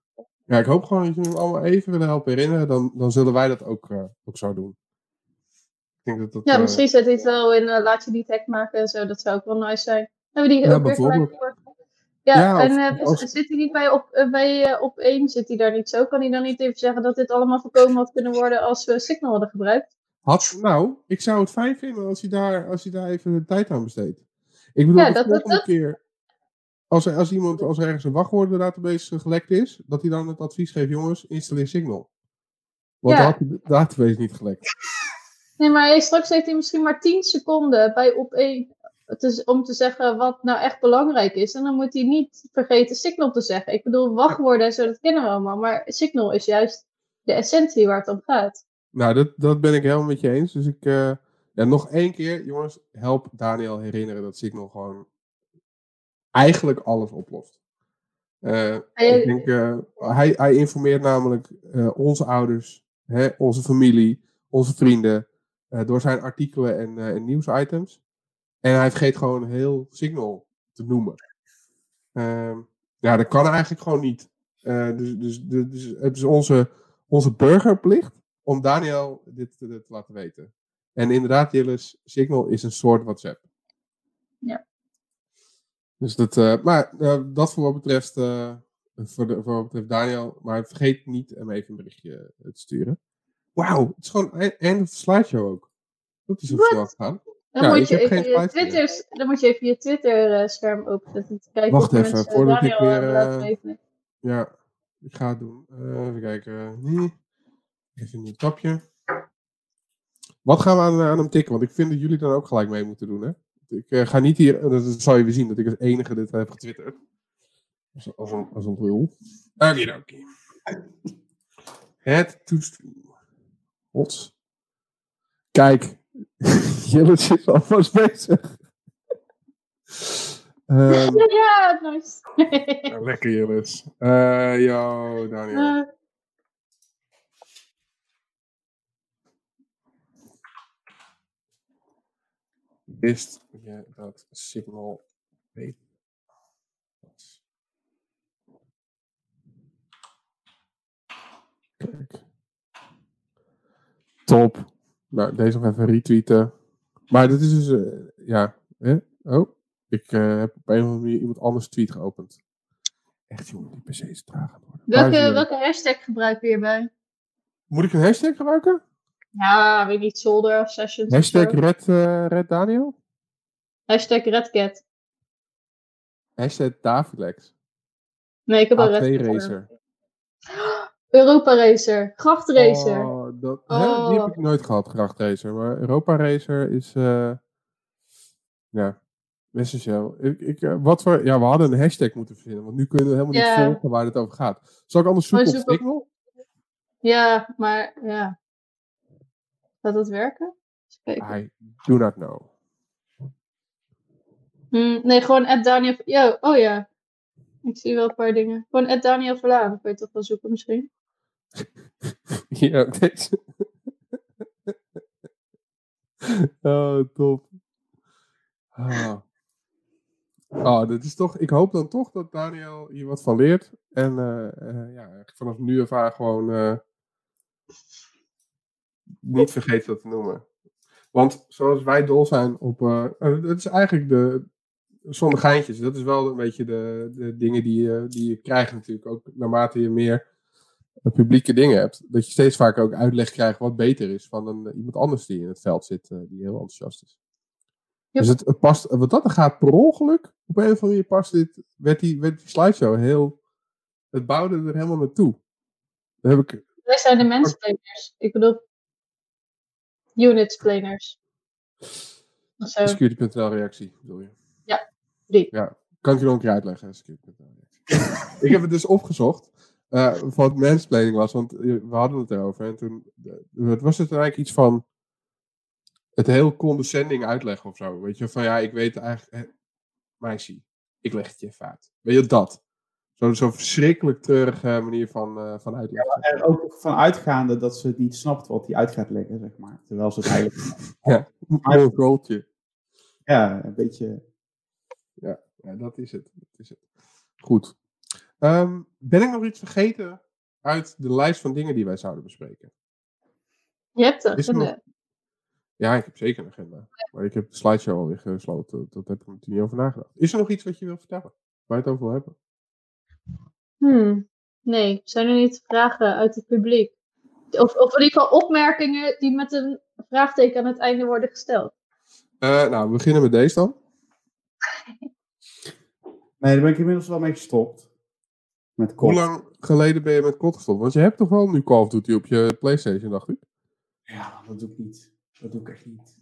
Ja, ik hoop gewoon dat jullie hem allemaal even willen helpen herinneren. Dan, dan zullen wij dat ook, eh, ook zo doen. Ik denk dat dat, Ja, eh, misschien zet hij het wel in, eh, laat je die tag maken en zo. Dat zou ook wel nice zijn. Hebben we die Ja, ook weer gelijk voor? Ja, Ja, en of- als- zit hij niet bij op, bij op één? Zit hij daar niet zo? Kan hij dan niet even zeggen dat dit allemaal voorkomen had kunnen worden als we Signal hadden gebruikt? Had, nou, ik zou het fijn vinden als hij daar, als hij daar even de tijd aan besteedt. Ik bedoel, Ja, de dat- dat- volgende keer, als, er- als iemand, als er ergens een wachtwoordendatabase gelekt is, dat hij dan het advies geeft, jongens, installeer Signal. Want Ja. dan had hij de database niet gelekt. Nee, maar straks heeft hij misschien maar 10 seconden bij op één te- om te zeggen wat nou echt belangrijk is. En dan moet hij niet vergeten Signal te zeggen. Ik bedoel, wachtwoorden en zo, dat kennen we allemaal. Maar Signal is juist de essentie waar het om gaat. Nou, dat, dat ben ik helemaal met je eens. Dus ik, eh, ja, nog één keer, jongens, help Daniel herinneren dat Signal gewoon eigenlijk alles oplost. Eh, Hij- ik denk, eh, hij, hij informeert namelijk eh, onze ouders hè, onze familie, onze vrienden, door zijn artikelen en, en nieuwsitems. En hij vergeet gewoon heel Signal te noemen. Ehm, ja, dat kan eigenlijk gewoon niet. Dus, dus, dus, dus het is onze, onze burgerplicht om Daniel dit te, te laten weten. En inderdaad, Jillis, Signal is een soort WhatsApp. Ja. Dus dat, eh, maar eh, dat voor wat betreft, eh, voor, de, voor wat betreft Daniel. Maar vergeet niet hem even een berichtje te sturen. Wauw, het is gewoon e- einde van de slideshow ook. Dat is op snel gegaan. Dan, Ja, moet je even geen je spijt meer. Twitter, dan moet je even je Twitter-scherm openzetten. Te kijken Wacht even, mensen voordat ik weer. Ja, ik ga het doen. Even kijken. Nee. Even een nieuw tapje. Wat gaan we aan, aan hem tikken? Want ik vind dat jullie dan ook gelijk mee moeten doen. Hè? Ik eh, ga niet hier, dat zal je weer zien, dat ik als enige dit heb getwitterd. Als, als, een, als een lul. Oké, Het toetsen. Hots. Kijk, Jilletje is alvast bezig. Ehm, ja, nice. ja, lekker Jillis. Eh yo, Daniel. Eh, Wist je dat Signal weet was? Kijk. Top. Nou, deze nog even retweeten. Maar dit is dus, eh, ja. Hè? Oh, ik eh, heb op een of andere manier iemand anders tweet geopend. Echt jongen, die PC is traag worden. Welke, welke hashtag gebruik je hierbij? Moet ik een hashtag gebruiken? Ja, weet niet, Solder of Sessions. Hashtag. Red, eh, Red Daniel? Hashtag Redcat. Hashtag Davilex. Nee, ik heb al A2 Redcat. Racer. Europa Racer. Grachtracer. Oh, dat, hè, die heb Oh. ik nooit gehad, grachtracer. Maar Europa Racer is, eh ja, essentieel. Ik, ik, eh, wat voor, ja, we hadden een hashtag moeten verzinnen, want nu kunnen we helemaal niet volgen waar het over gaat. Zal ik anders zoeken op Signal? Ja, maar ja. Gaat dat werken? Kijken. I do not know. Hmm, nee, gewoon at Daniel. Ja, oh ja. Ik zie wel een paar dingen. Gewoon at Daniel Verlaan. Kun je toch wel zoeken misschien? ja, deze. oh, top. Ah. Oh, dit is toch, ik hoop dan toch dat Daniel hier wat van leert. En eh, eh, ja, vanaf nu af aan gewoon eh, niet vergeten dat te noemen. Want zoals wij dol zijn op. eh, het is eigenlijk de. Zonder geintjes. Dat is wel een beetje de, de dingen die, je- die je krijgt, natuurlijk. Ook naarmate je meer eh, publieke dingen hebt. Dat je steeds vaker ook uitleg krijgt wat beter is van een, eh, iemand anders die in het veld zit, eh, die heel enthousiast is. Dus het, het past, wat dat gaat per ongeluk, op een of andere manier past dit, werd die, werd die slideshow heel, het bouwde er helemaal naartoe. Daar heb ik, Wij zijn de mensplaners. Ik bedoel, zo. security.nl reactie, bedoel je? Die. Ja, kan ik je nog een keer uitleggen, ik heb het dus opgezocht, eh van wat mansplaining was, want eh, we hadden het erover. En toen eh, het was het eigenlijk iets van het heel condescending uitleggen of zo. Weet je, van ja, ik weet eigenlijk, eh, meisje, ik leg het je even uit. Weet je, dat. Zo'n zo verschrikkelijk treurige manier van, eh, van uitleggen. Er ook van uitgaande dat ze het niet snapt wat hij uit gaat leggen, zeg maar. Terwijl ze het eigenlijk... Ja, een goaltje. ja, een beetje... Ja, dat is het. Dat is het. Goed. Ehm, ben ik nog iets vergeten uit de lijst van dingen die wij zouden bespreken? Je hebt een nog- agenda. Ja, ik heb zeker een agenda. Maar ik heb de slideshow alweer gesloten. Dat heb ik er natuurlijk niet over nagedacht. Is er nog iets wat je wil vertellen? Waar je het over wil hebben? Hmm. Nee, zijn er niet vragen uit het publiek? Of, of in ieder geval opmerkingen die met een vraagteken aan het einde worden gesteld. Eh, nou, we beginnen met deze dan. Nee, daar ben ik inmiddels wel mee gestopt. Met Hoe kop. lang geleden ben je met COD gestopt? Want je hebt toch wel nu Call of Duty op je Playstation, dacht ik? Ja, dat doe ik niet. Dat doe ik echt niet.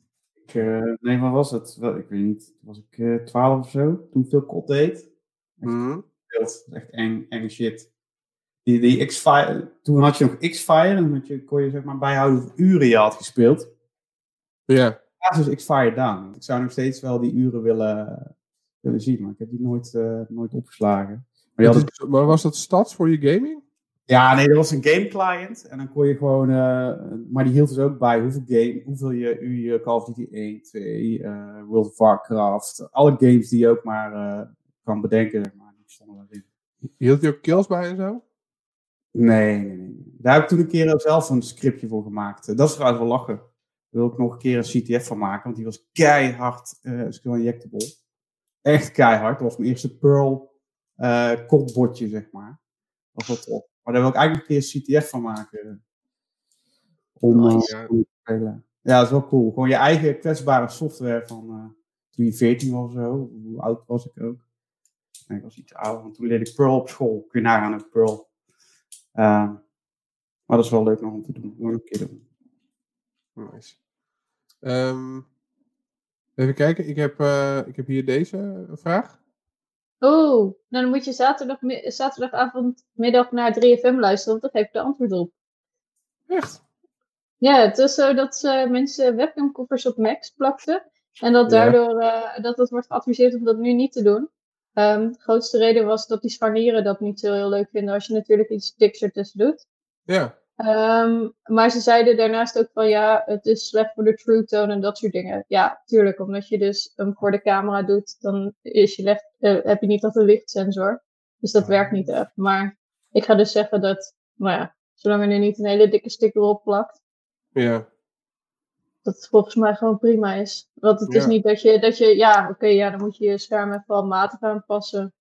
Ik, eh, nee, wat was het? Wel, ik weet niet. Toen was ik eh 12 of zo. Toen ik veel kot deed. Mhm. Dat is echt eng, enge shit. Die, die X-Fire, toen had je nog X-Fire. En dan je, kon je zeg maar bijhouden hoeveel uren je had gespeeld. Ja. Laatst is X-Fire down. Ik zou nog steeds wel die uren willen, willen zien. Maar ik heb die nooit, eh, nooit opgeslagen. Maar maar was dat stats voor je gaming? Ja, nee, dat was een game client. En dan kon je gewoon. eh, maar die hield dus ook bij hoeveel, game, hoeveel je, u je Call of Duty 1, 2, eh, World of Warcraft. Alle games die je ook maar kan bedenken. Maar die stonden erin. Hield je ook kills bij en zo? Nee, nee, nee. Daar heb ik toen een keer ook zelf een scriptje voor gemaakt. Dat is trouwens wel lachen. Daar wil ik nog een keer een CTF van maken. Want die was keihard uh, skill injectable. Echt keihard. Dat was mijn eerste Pearl uh, kopbotje, zeg maar. Dat was wel tof. Maar daar wil ik eigenlijk een keer een CTF van maken. Om uh, Ja. te spelen. Ja, dat is wel cool. Gewoon je eigen kwetsbare software van uh, toen je 14 was of zo. Hoe oud was ik ook? Ik was iets ouder. Want toen leerde ik Pearl op school. Kun je nagaan ook Pearl. Uh, maar dat is wel leuk nog om te doen. Nog een keer doen. Nice. Um, even kijken, ik heb, uh, ik heb hier deze vraag. Oeh, nou dan moet je zaterdag, zaterdagavond middag naar 3FM luisteren, want dan geef ik de antwoord op. Echt? Ja, het is zo dat uh, mensen webcamkoffers op Macs plakten. En dat daardoor uh, dat het wordt geadviseerd om dat nu niet te doen. Um, de grootste reden was dat die scharnieren dat niet zo heel leuk vinden als je natuurlijk iets diks ertussen doet. Ja. Um, maar ze zeiden daarnaast ook van ja, het is slecht voor de true tone en dat soort dingen. Ja, tuurlijk, omdat je dus hem voor de camera doet, dan is je licht, uh, heb je niet dat een lichtsensor. Dus dat werkt niet echt. Maar ik ga dus zeggen dat, nou ja, zolang er niet een hele dikke sticker op plakt, ja. dat het volgens mij gewoon prima is. Want het ja. is niet dat je, dat je ja, oké, okay, ja, dan moet je je scherm even al matig aanpassen.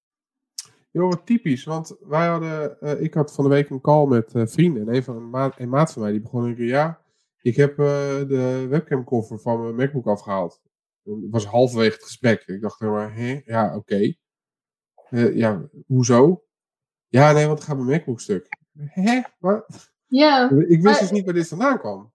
Joh, wat typisch, want wij hadden, uh, ik had van de week een call met uh, vrienden en een, van een, maat, een maat van mij die begon een keer, ja, ik heb uh, de webcam cover van mijn MacBook afgehaald. Het was halverwege het gesprek. Ik dacht maar, hè, ja, oké. Okay. ja, hoezo? Ja, nee, want het gaat mijn MacBook stuk. Hè? Wat? Ja. Ik wist maar, dus niet waar dit vandaan kwam.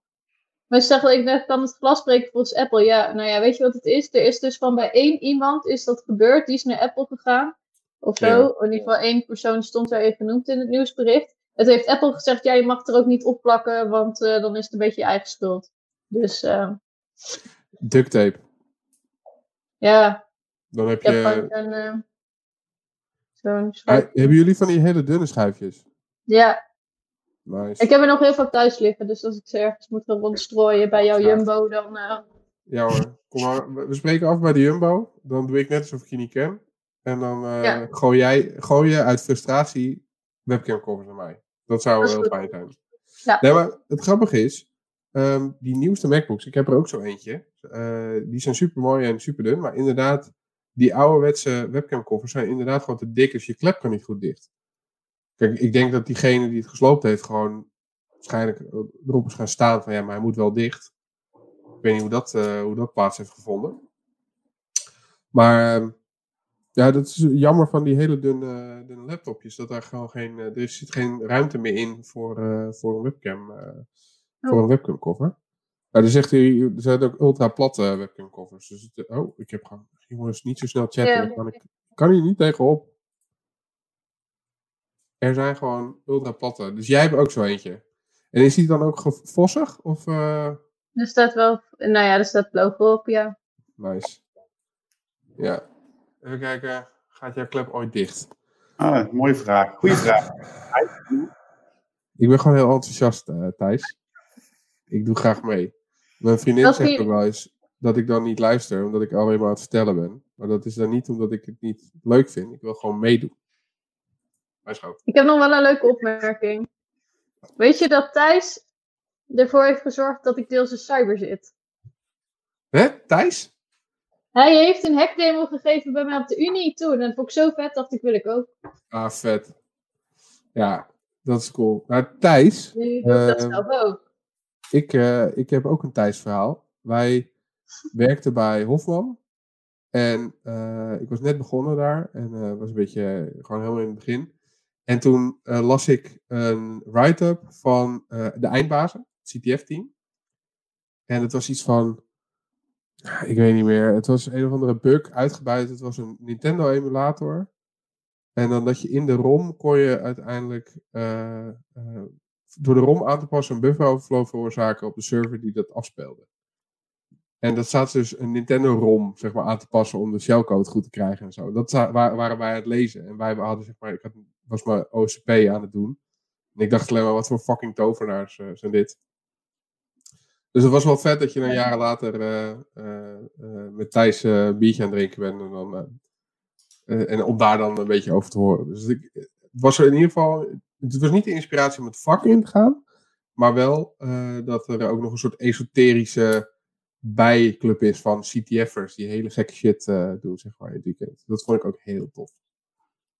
Maar ze zeggen, ik kan het glas spreken volgens Apple. Ja, nou ja, weet je wat het is? Er is dus van bij één iemand is dat gebeurd, die is naar Apple gegaan of zo. Ja. In ieder geval één persoon stond daar even genoemd in het nieuwsbericht. Het heeft Apple gezegd, ja, je mag er ook niet op plakken, want uh, dan is het een beetje je eigen schuld. Dus. Uh, Duct tape. Ja. Dan heb je. Heb een, uh, zo'n. Ah, hebben jullie van die hele dunne schijfjes? Ja. Nice. Ik heb er nog heel veel thuis liggen, dus als ik ze ergens moet gaan rondstrooien bij jouw Jumbo, dan. eh, Ja hoor, kom maar. We spreken af bij de Jumbo. Dan doe ik net alsof ik je niet ken. En dan uh, ja. gooi, jij, gooi je uit frustratie webcamcovers naar mij. Dat zou Dat heel goed. fijn zijn. Ja. Nee, maar het grappige is, ehm, die nieuwste MacBooks, ik heb er ook zo eentje. eh, die zijn super mooi en super dun. Maar inderdaad, die ouderwetse webcamcovers zijn inderdaad gewoon te dik. Dus je klep kan niet goed dicht. Kijk, ik denk dat diegene die het gesloopt heeft gewoon waarschijnlijk erop is gaan staan van ja, maar hij moet wel dicht. Ik weet niet hoe dat, uh, hoe dat plaats heeft gevonden. Maar uh, ja, dat is jammer van die hele dunne, dunne laptopjes. Dat daar gewoon geen, uh, er zit geen ruimte meer in voor, uh, voor een webcam. Oh. Voor een webcam cover. Nou, er zegt hij, er zijn ook ultra platte webcam covers. Dus het, oh, ik heb gewoon, jongens, niet zo snel chatten. Ja. Kan ik kan hier niet tegenop. Er zijn gewoon ultra platte. Dus jij hebt ook zo eentje. En is die dan ook vossig? Of, uh... Er staat wel, nou ja, er staat logo op, ja. Nice. Ja. Even kijken, gaat jouw klep ooit dicht? Ah, mooie vraag. Goeie vraag. Ik ben gewoon heel enthousiast, uh, Thijs. Ik doe graag mee. Mijn vriendin Dat zegt ook wel eens dat ik dan niet luister, omdat ik alleen maar aan het vertellen ben. Maar dat is dan niet omdat ik het niet leuk vind. Ik wil gewoon meedoen. Ik heb nog wel een leuke opmerking. Weet je dat Thijs ervoor heeft gezorgd dat ik deels in cyber zit? Hè, Thijs? Hij heeft een hackdemo gegeven bij mij op de Unie toen. En dat vond ik zo vet, dacht ik, wil ik ook. Ah, vet. Ja, dat is cool. Maar Thijs, ik dat zelf ook. ik, eh, ik heb ook een Thijs verhaal. Wij werkten bij Hofman. En eh, ik was net begonnen daar. En eh was een beetje eh, gewoon helemaal in het begin. En toen eh, las ik een write-up van eh, de eindbazen, het CTF-team. En het was iets van. Ik weet niet meer. Het was een of andere bug uitgebuit. Het was een Nintendo-emulator. En dan dat je in de ROM kon je uiteindelijk. eh, eh, door de ROM aan te passen een buffer overflow veroorzaken op de server die dat afspeelde. En dat staat dus een Nintendo-ROM zeg maar, aan te passen om de shellcode goed te krijgen en zo. Dat waren wij aan het lezen. En wij hadden, zeg maar, ik had, was mijn OCP aan het doen. En ik dacht alleen maar, wat voor fucking tovenaars eh, zijn dit. Dus het was wel vet dat je dan jaren later eh, eh, eh, met Thijs een biertje aan het drinken bent. En, dan, en om daar dan een beetje over te horen. Dus ik, het was er in ieder geval. Het was niet de inspiratie om het vak in te gaan. Maar wel dat er ook nog een soort esoterische bijclub is van CTF'ers. Die hele gekke shit doen, zeg maar, in het weekend. Dat vond ik ook heel tof.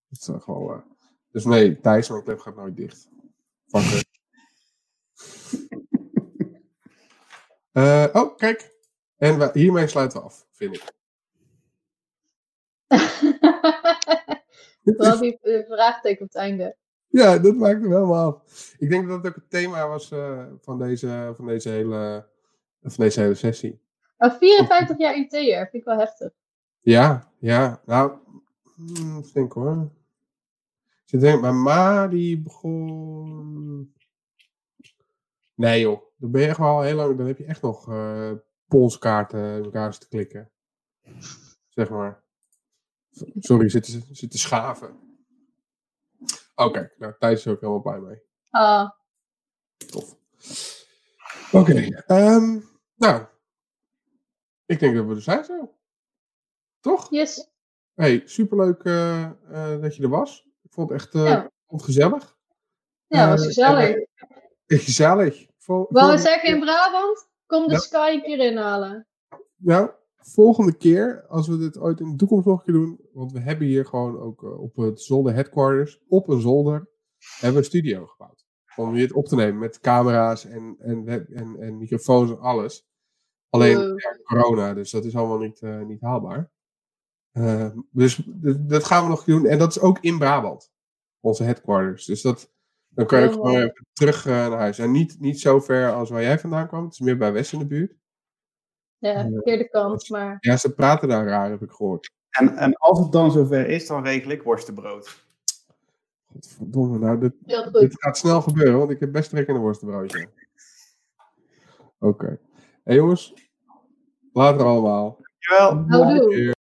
Dat is, gewoon, dus nee, Thijs, mijn club gaat nooit dicht. Fucker. Eh, oh, kijk. En we- hiermee sluiten we af, vind ik. Vooral die vraagteken op het einde. Ja, dat maakt hem helemaal af. Ik denk dat het ook het thema was eh, van, deze, van, deze hele, van deze hele sessie. Maar 54 jaar IT'er, vind ik wel heftig. Ja, ja. Nou, hmm, even denken hoor. Ik denken, mijn ma die begon... Nee joh, dan ben je echt wel heel lang... Dan heb je echt nog eh, polskaarten in elkaar te klikken. Zeg maar. Sorry, zit te, zit te schaven. Oké, nou Thijs is ook helemaal blij mee. Ah, Tof. Oké, ehm, nou. Ik denk dat we er zijn zo. Toch? yes. Hey, superleuk eh, eh, dat je er was. Ik vond het echt eh, Ja. gezellig. Ja, was gezellig. gezellig. Vol, Wou volgende- zeggen in Brabant? Kom de Ja. Sky een keer inhalen. Nou, volgende keer, als we dit ooit in de toekomst nog een keer doen, want we hebben hier gewoon ook eh, op het zolder headquarters, op een zolder, hebben we een studio gebouwd. Om dit op te nemen met camera's en, en, en, en microfoons en alles. Alleen ja, corona, dus dat is allemaal niet, eh, niet haalbaar. Eh, dus dat gaan we nog doen. En dat is ook in Brabant, onze headquarters. Dus dat, dan kan je ook gewoon even terug eh, naar huis. En niet, niet zo ver als waar jij vandaan kwam. Het is meer bij West in de buurt. Ja, verkeerde kant, maar Ja, ze praten daar raar, heb ik gehoord. En, en als het dan zover is, dan regel ik worstenbrood. Godverdomme, nou, dit, dit gaat snel gebeuren, want ik heb best trek in een worstenbroodje. Oké. Hé jongens, later allemaal. Dankjewel. Houdoe.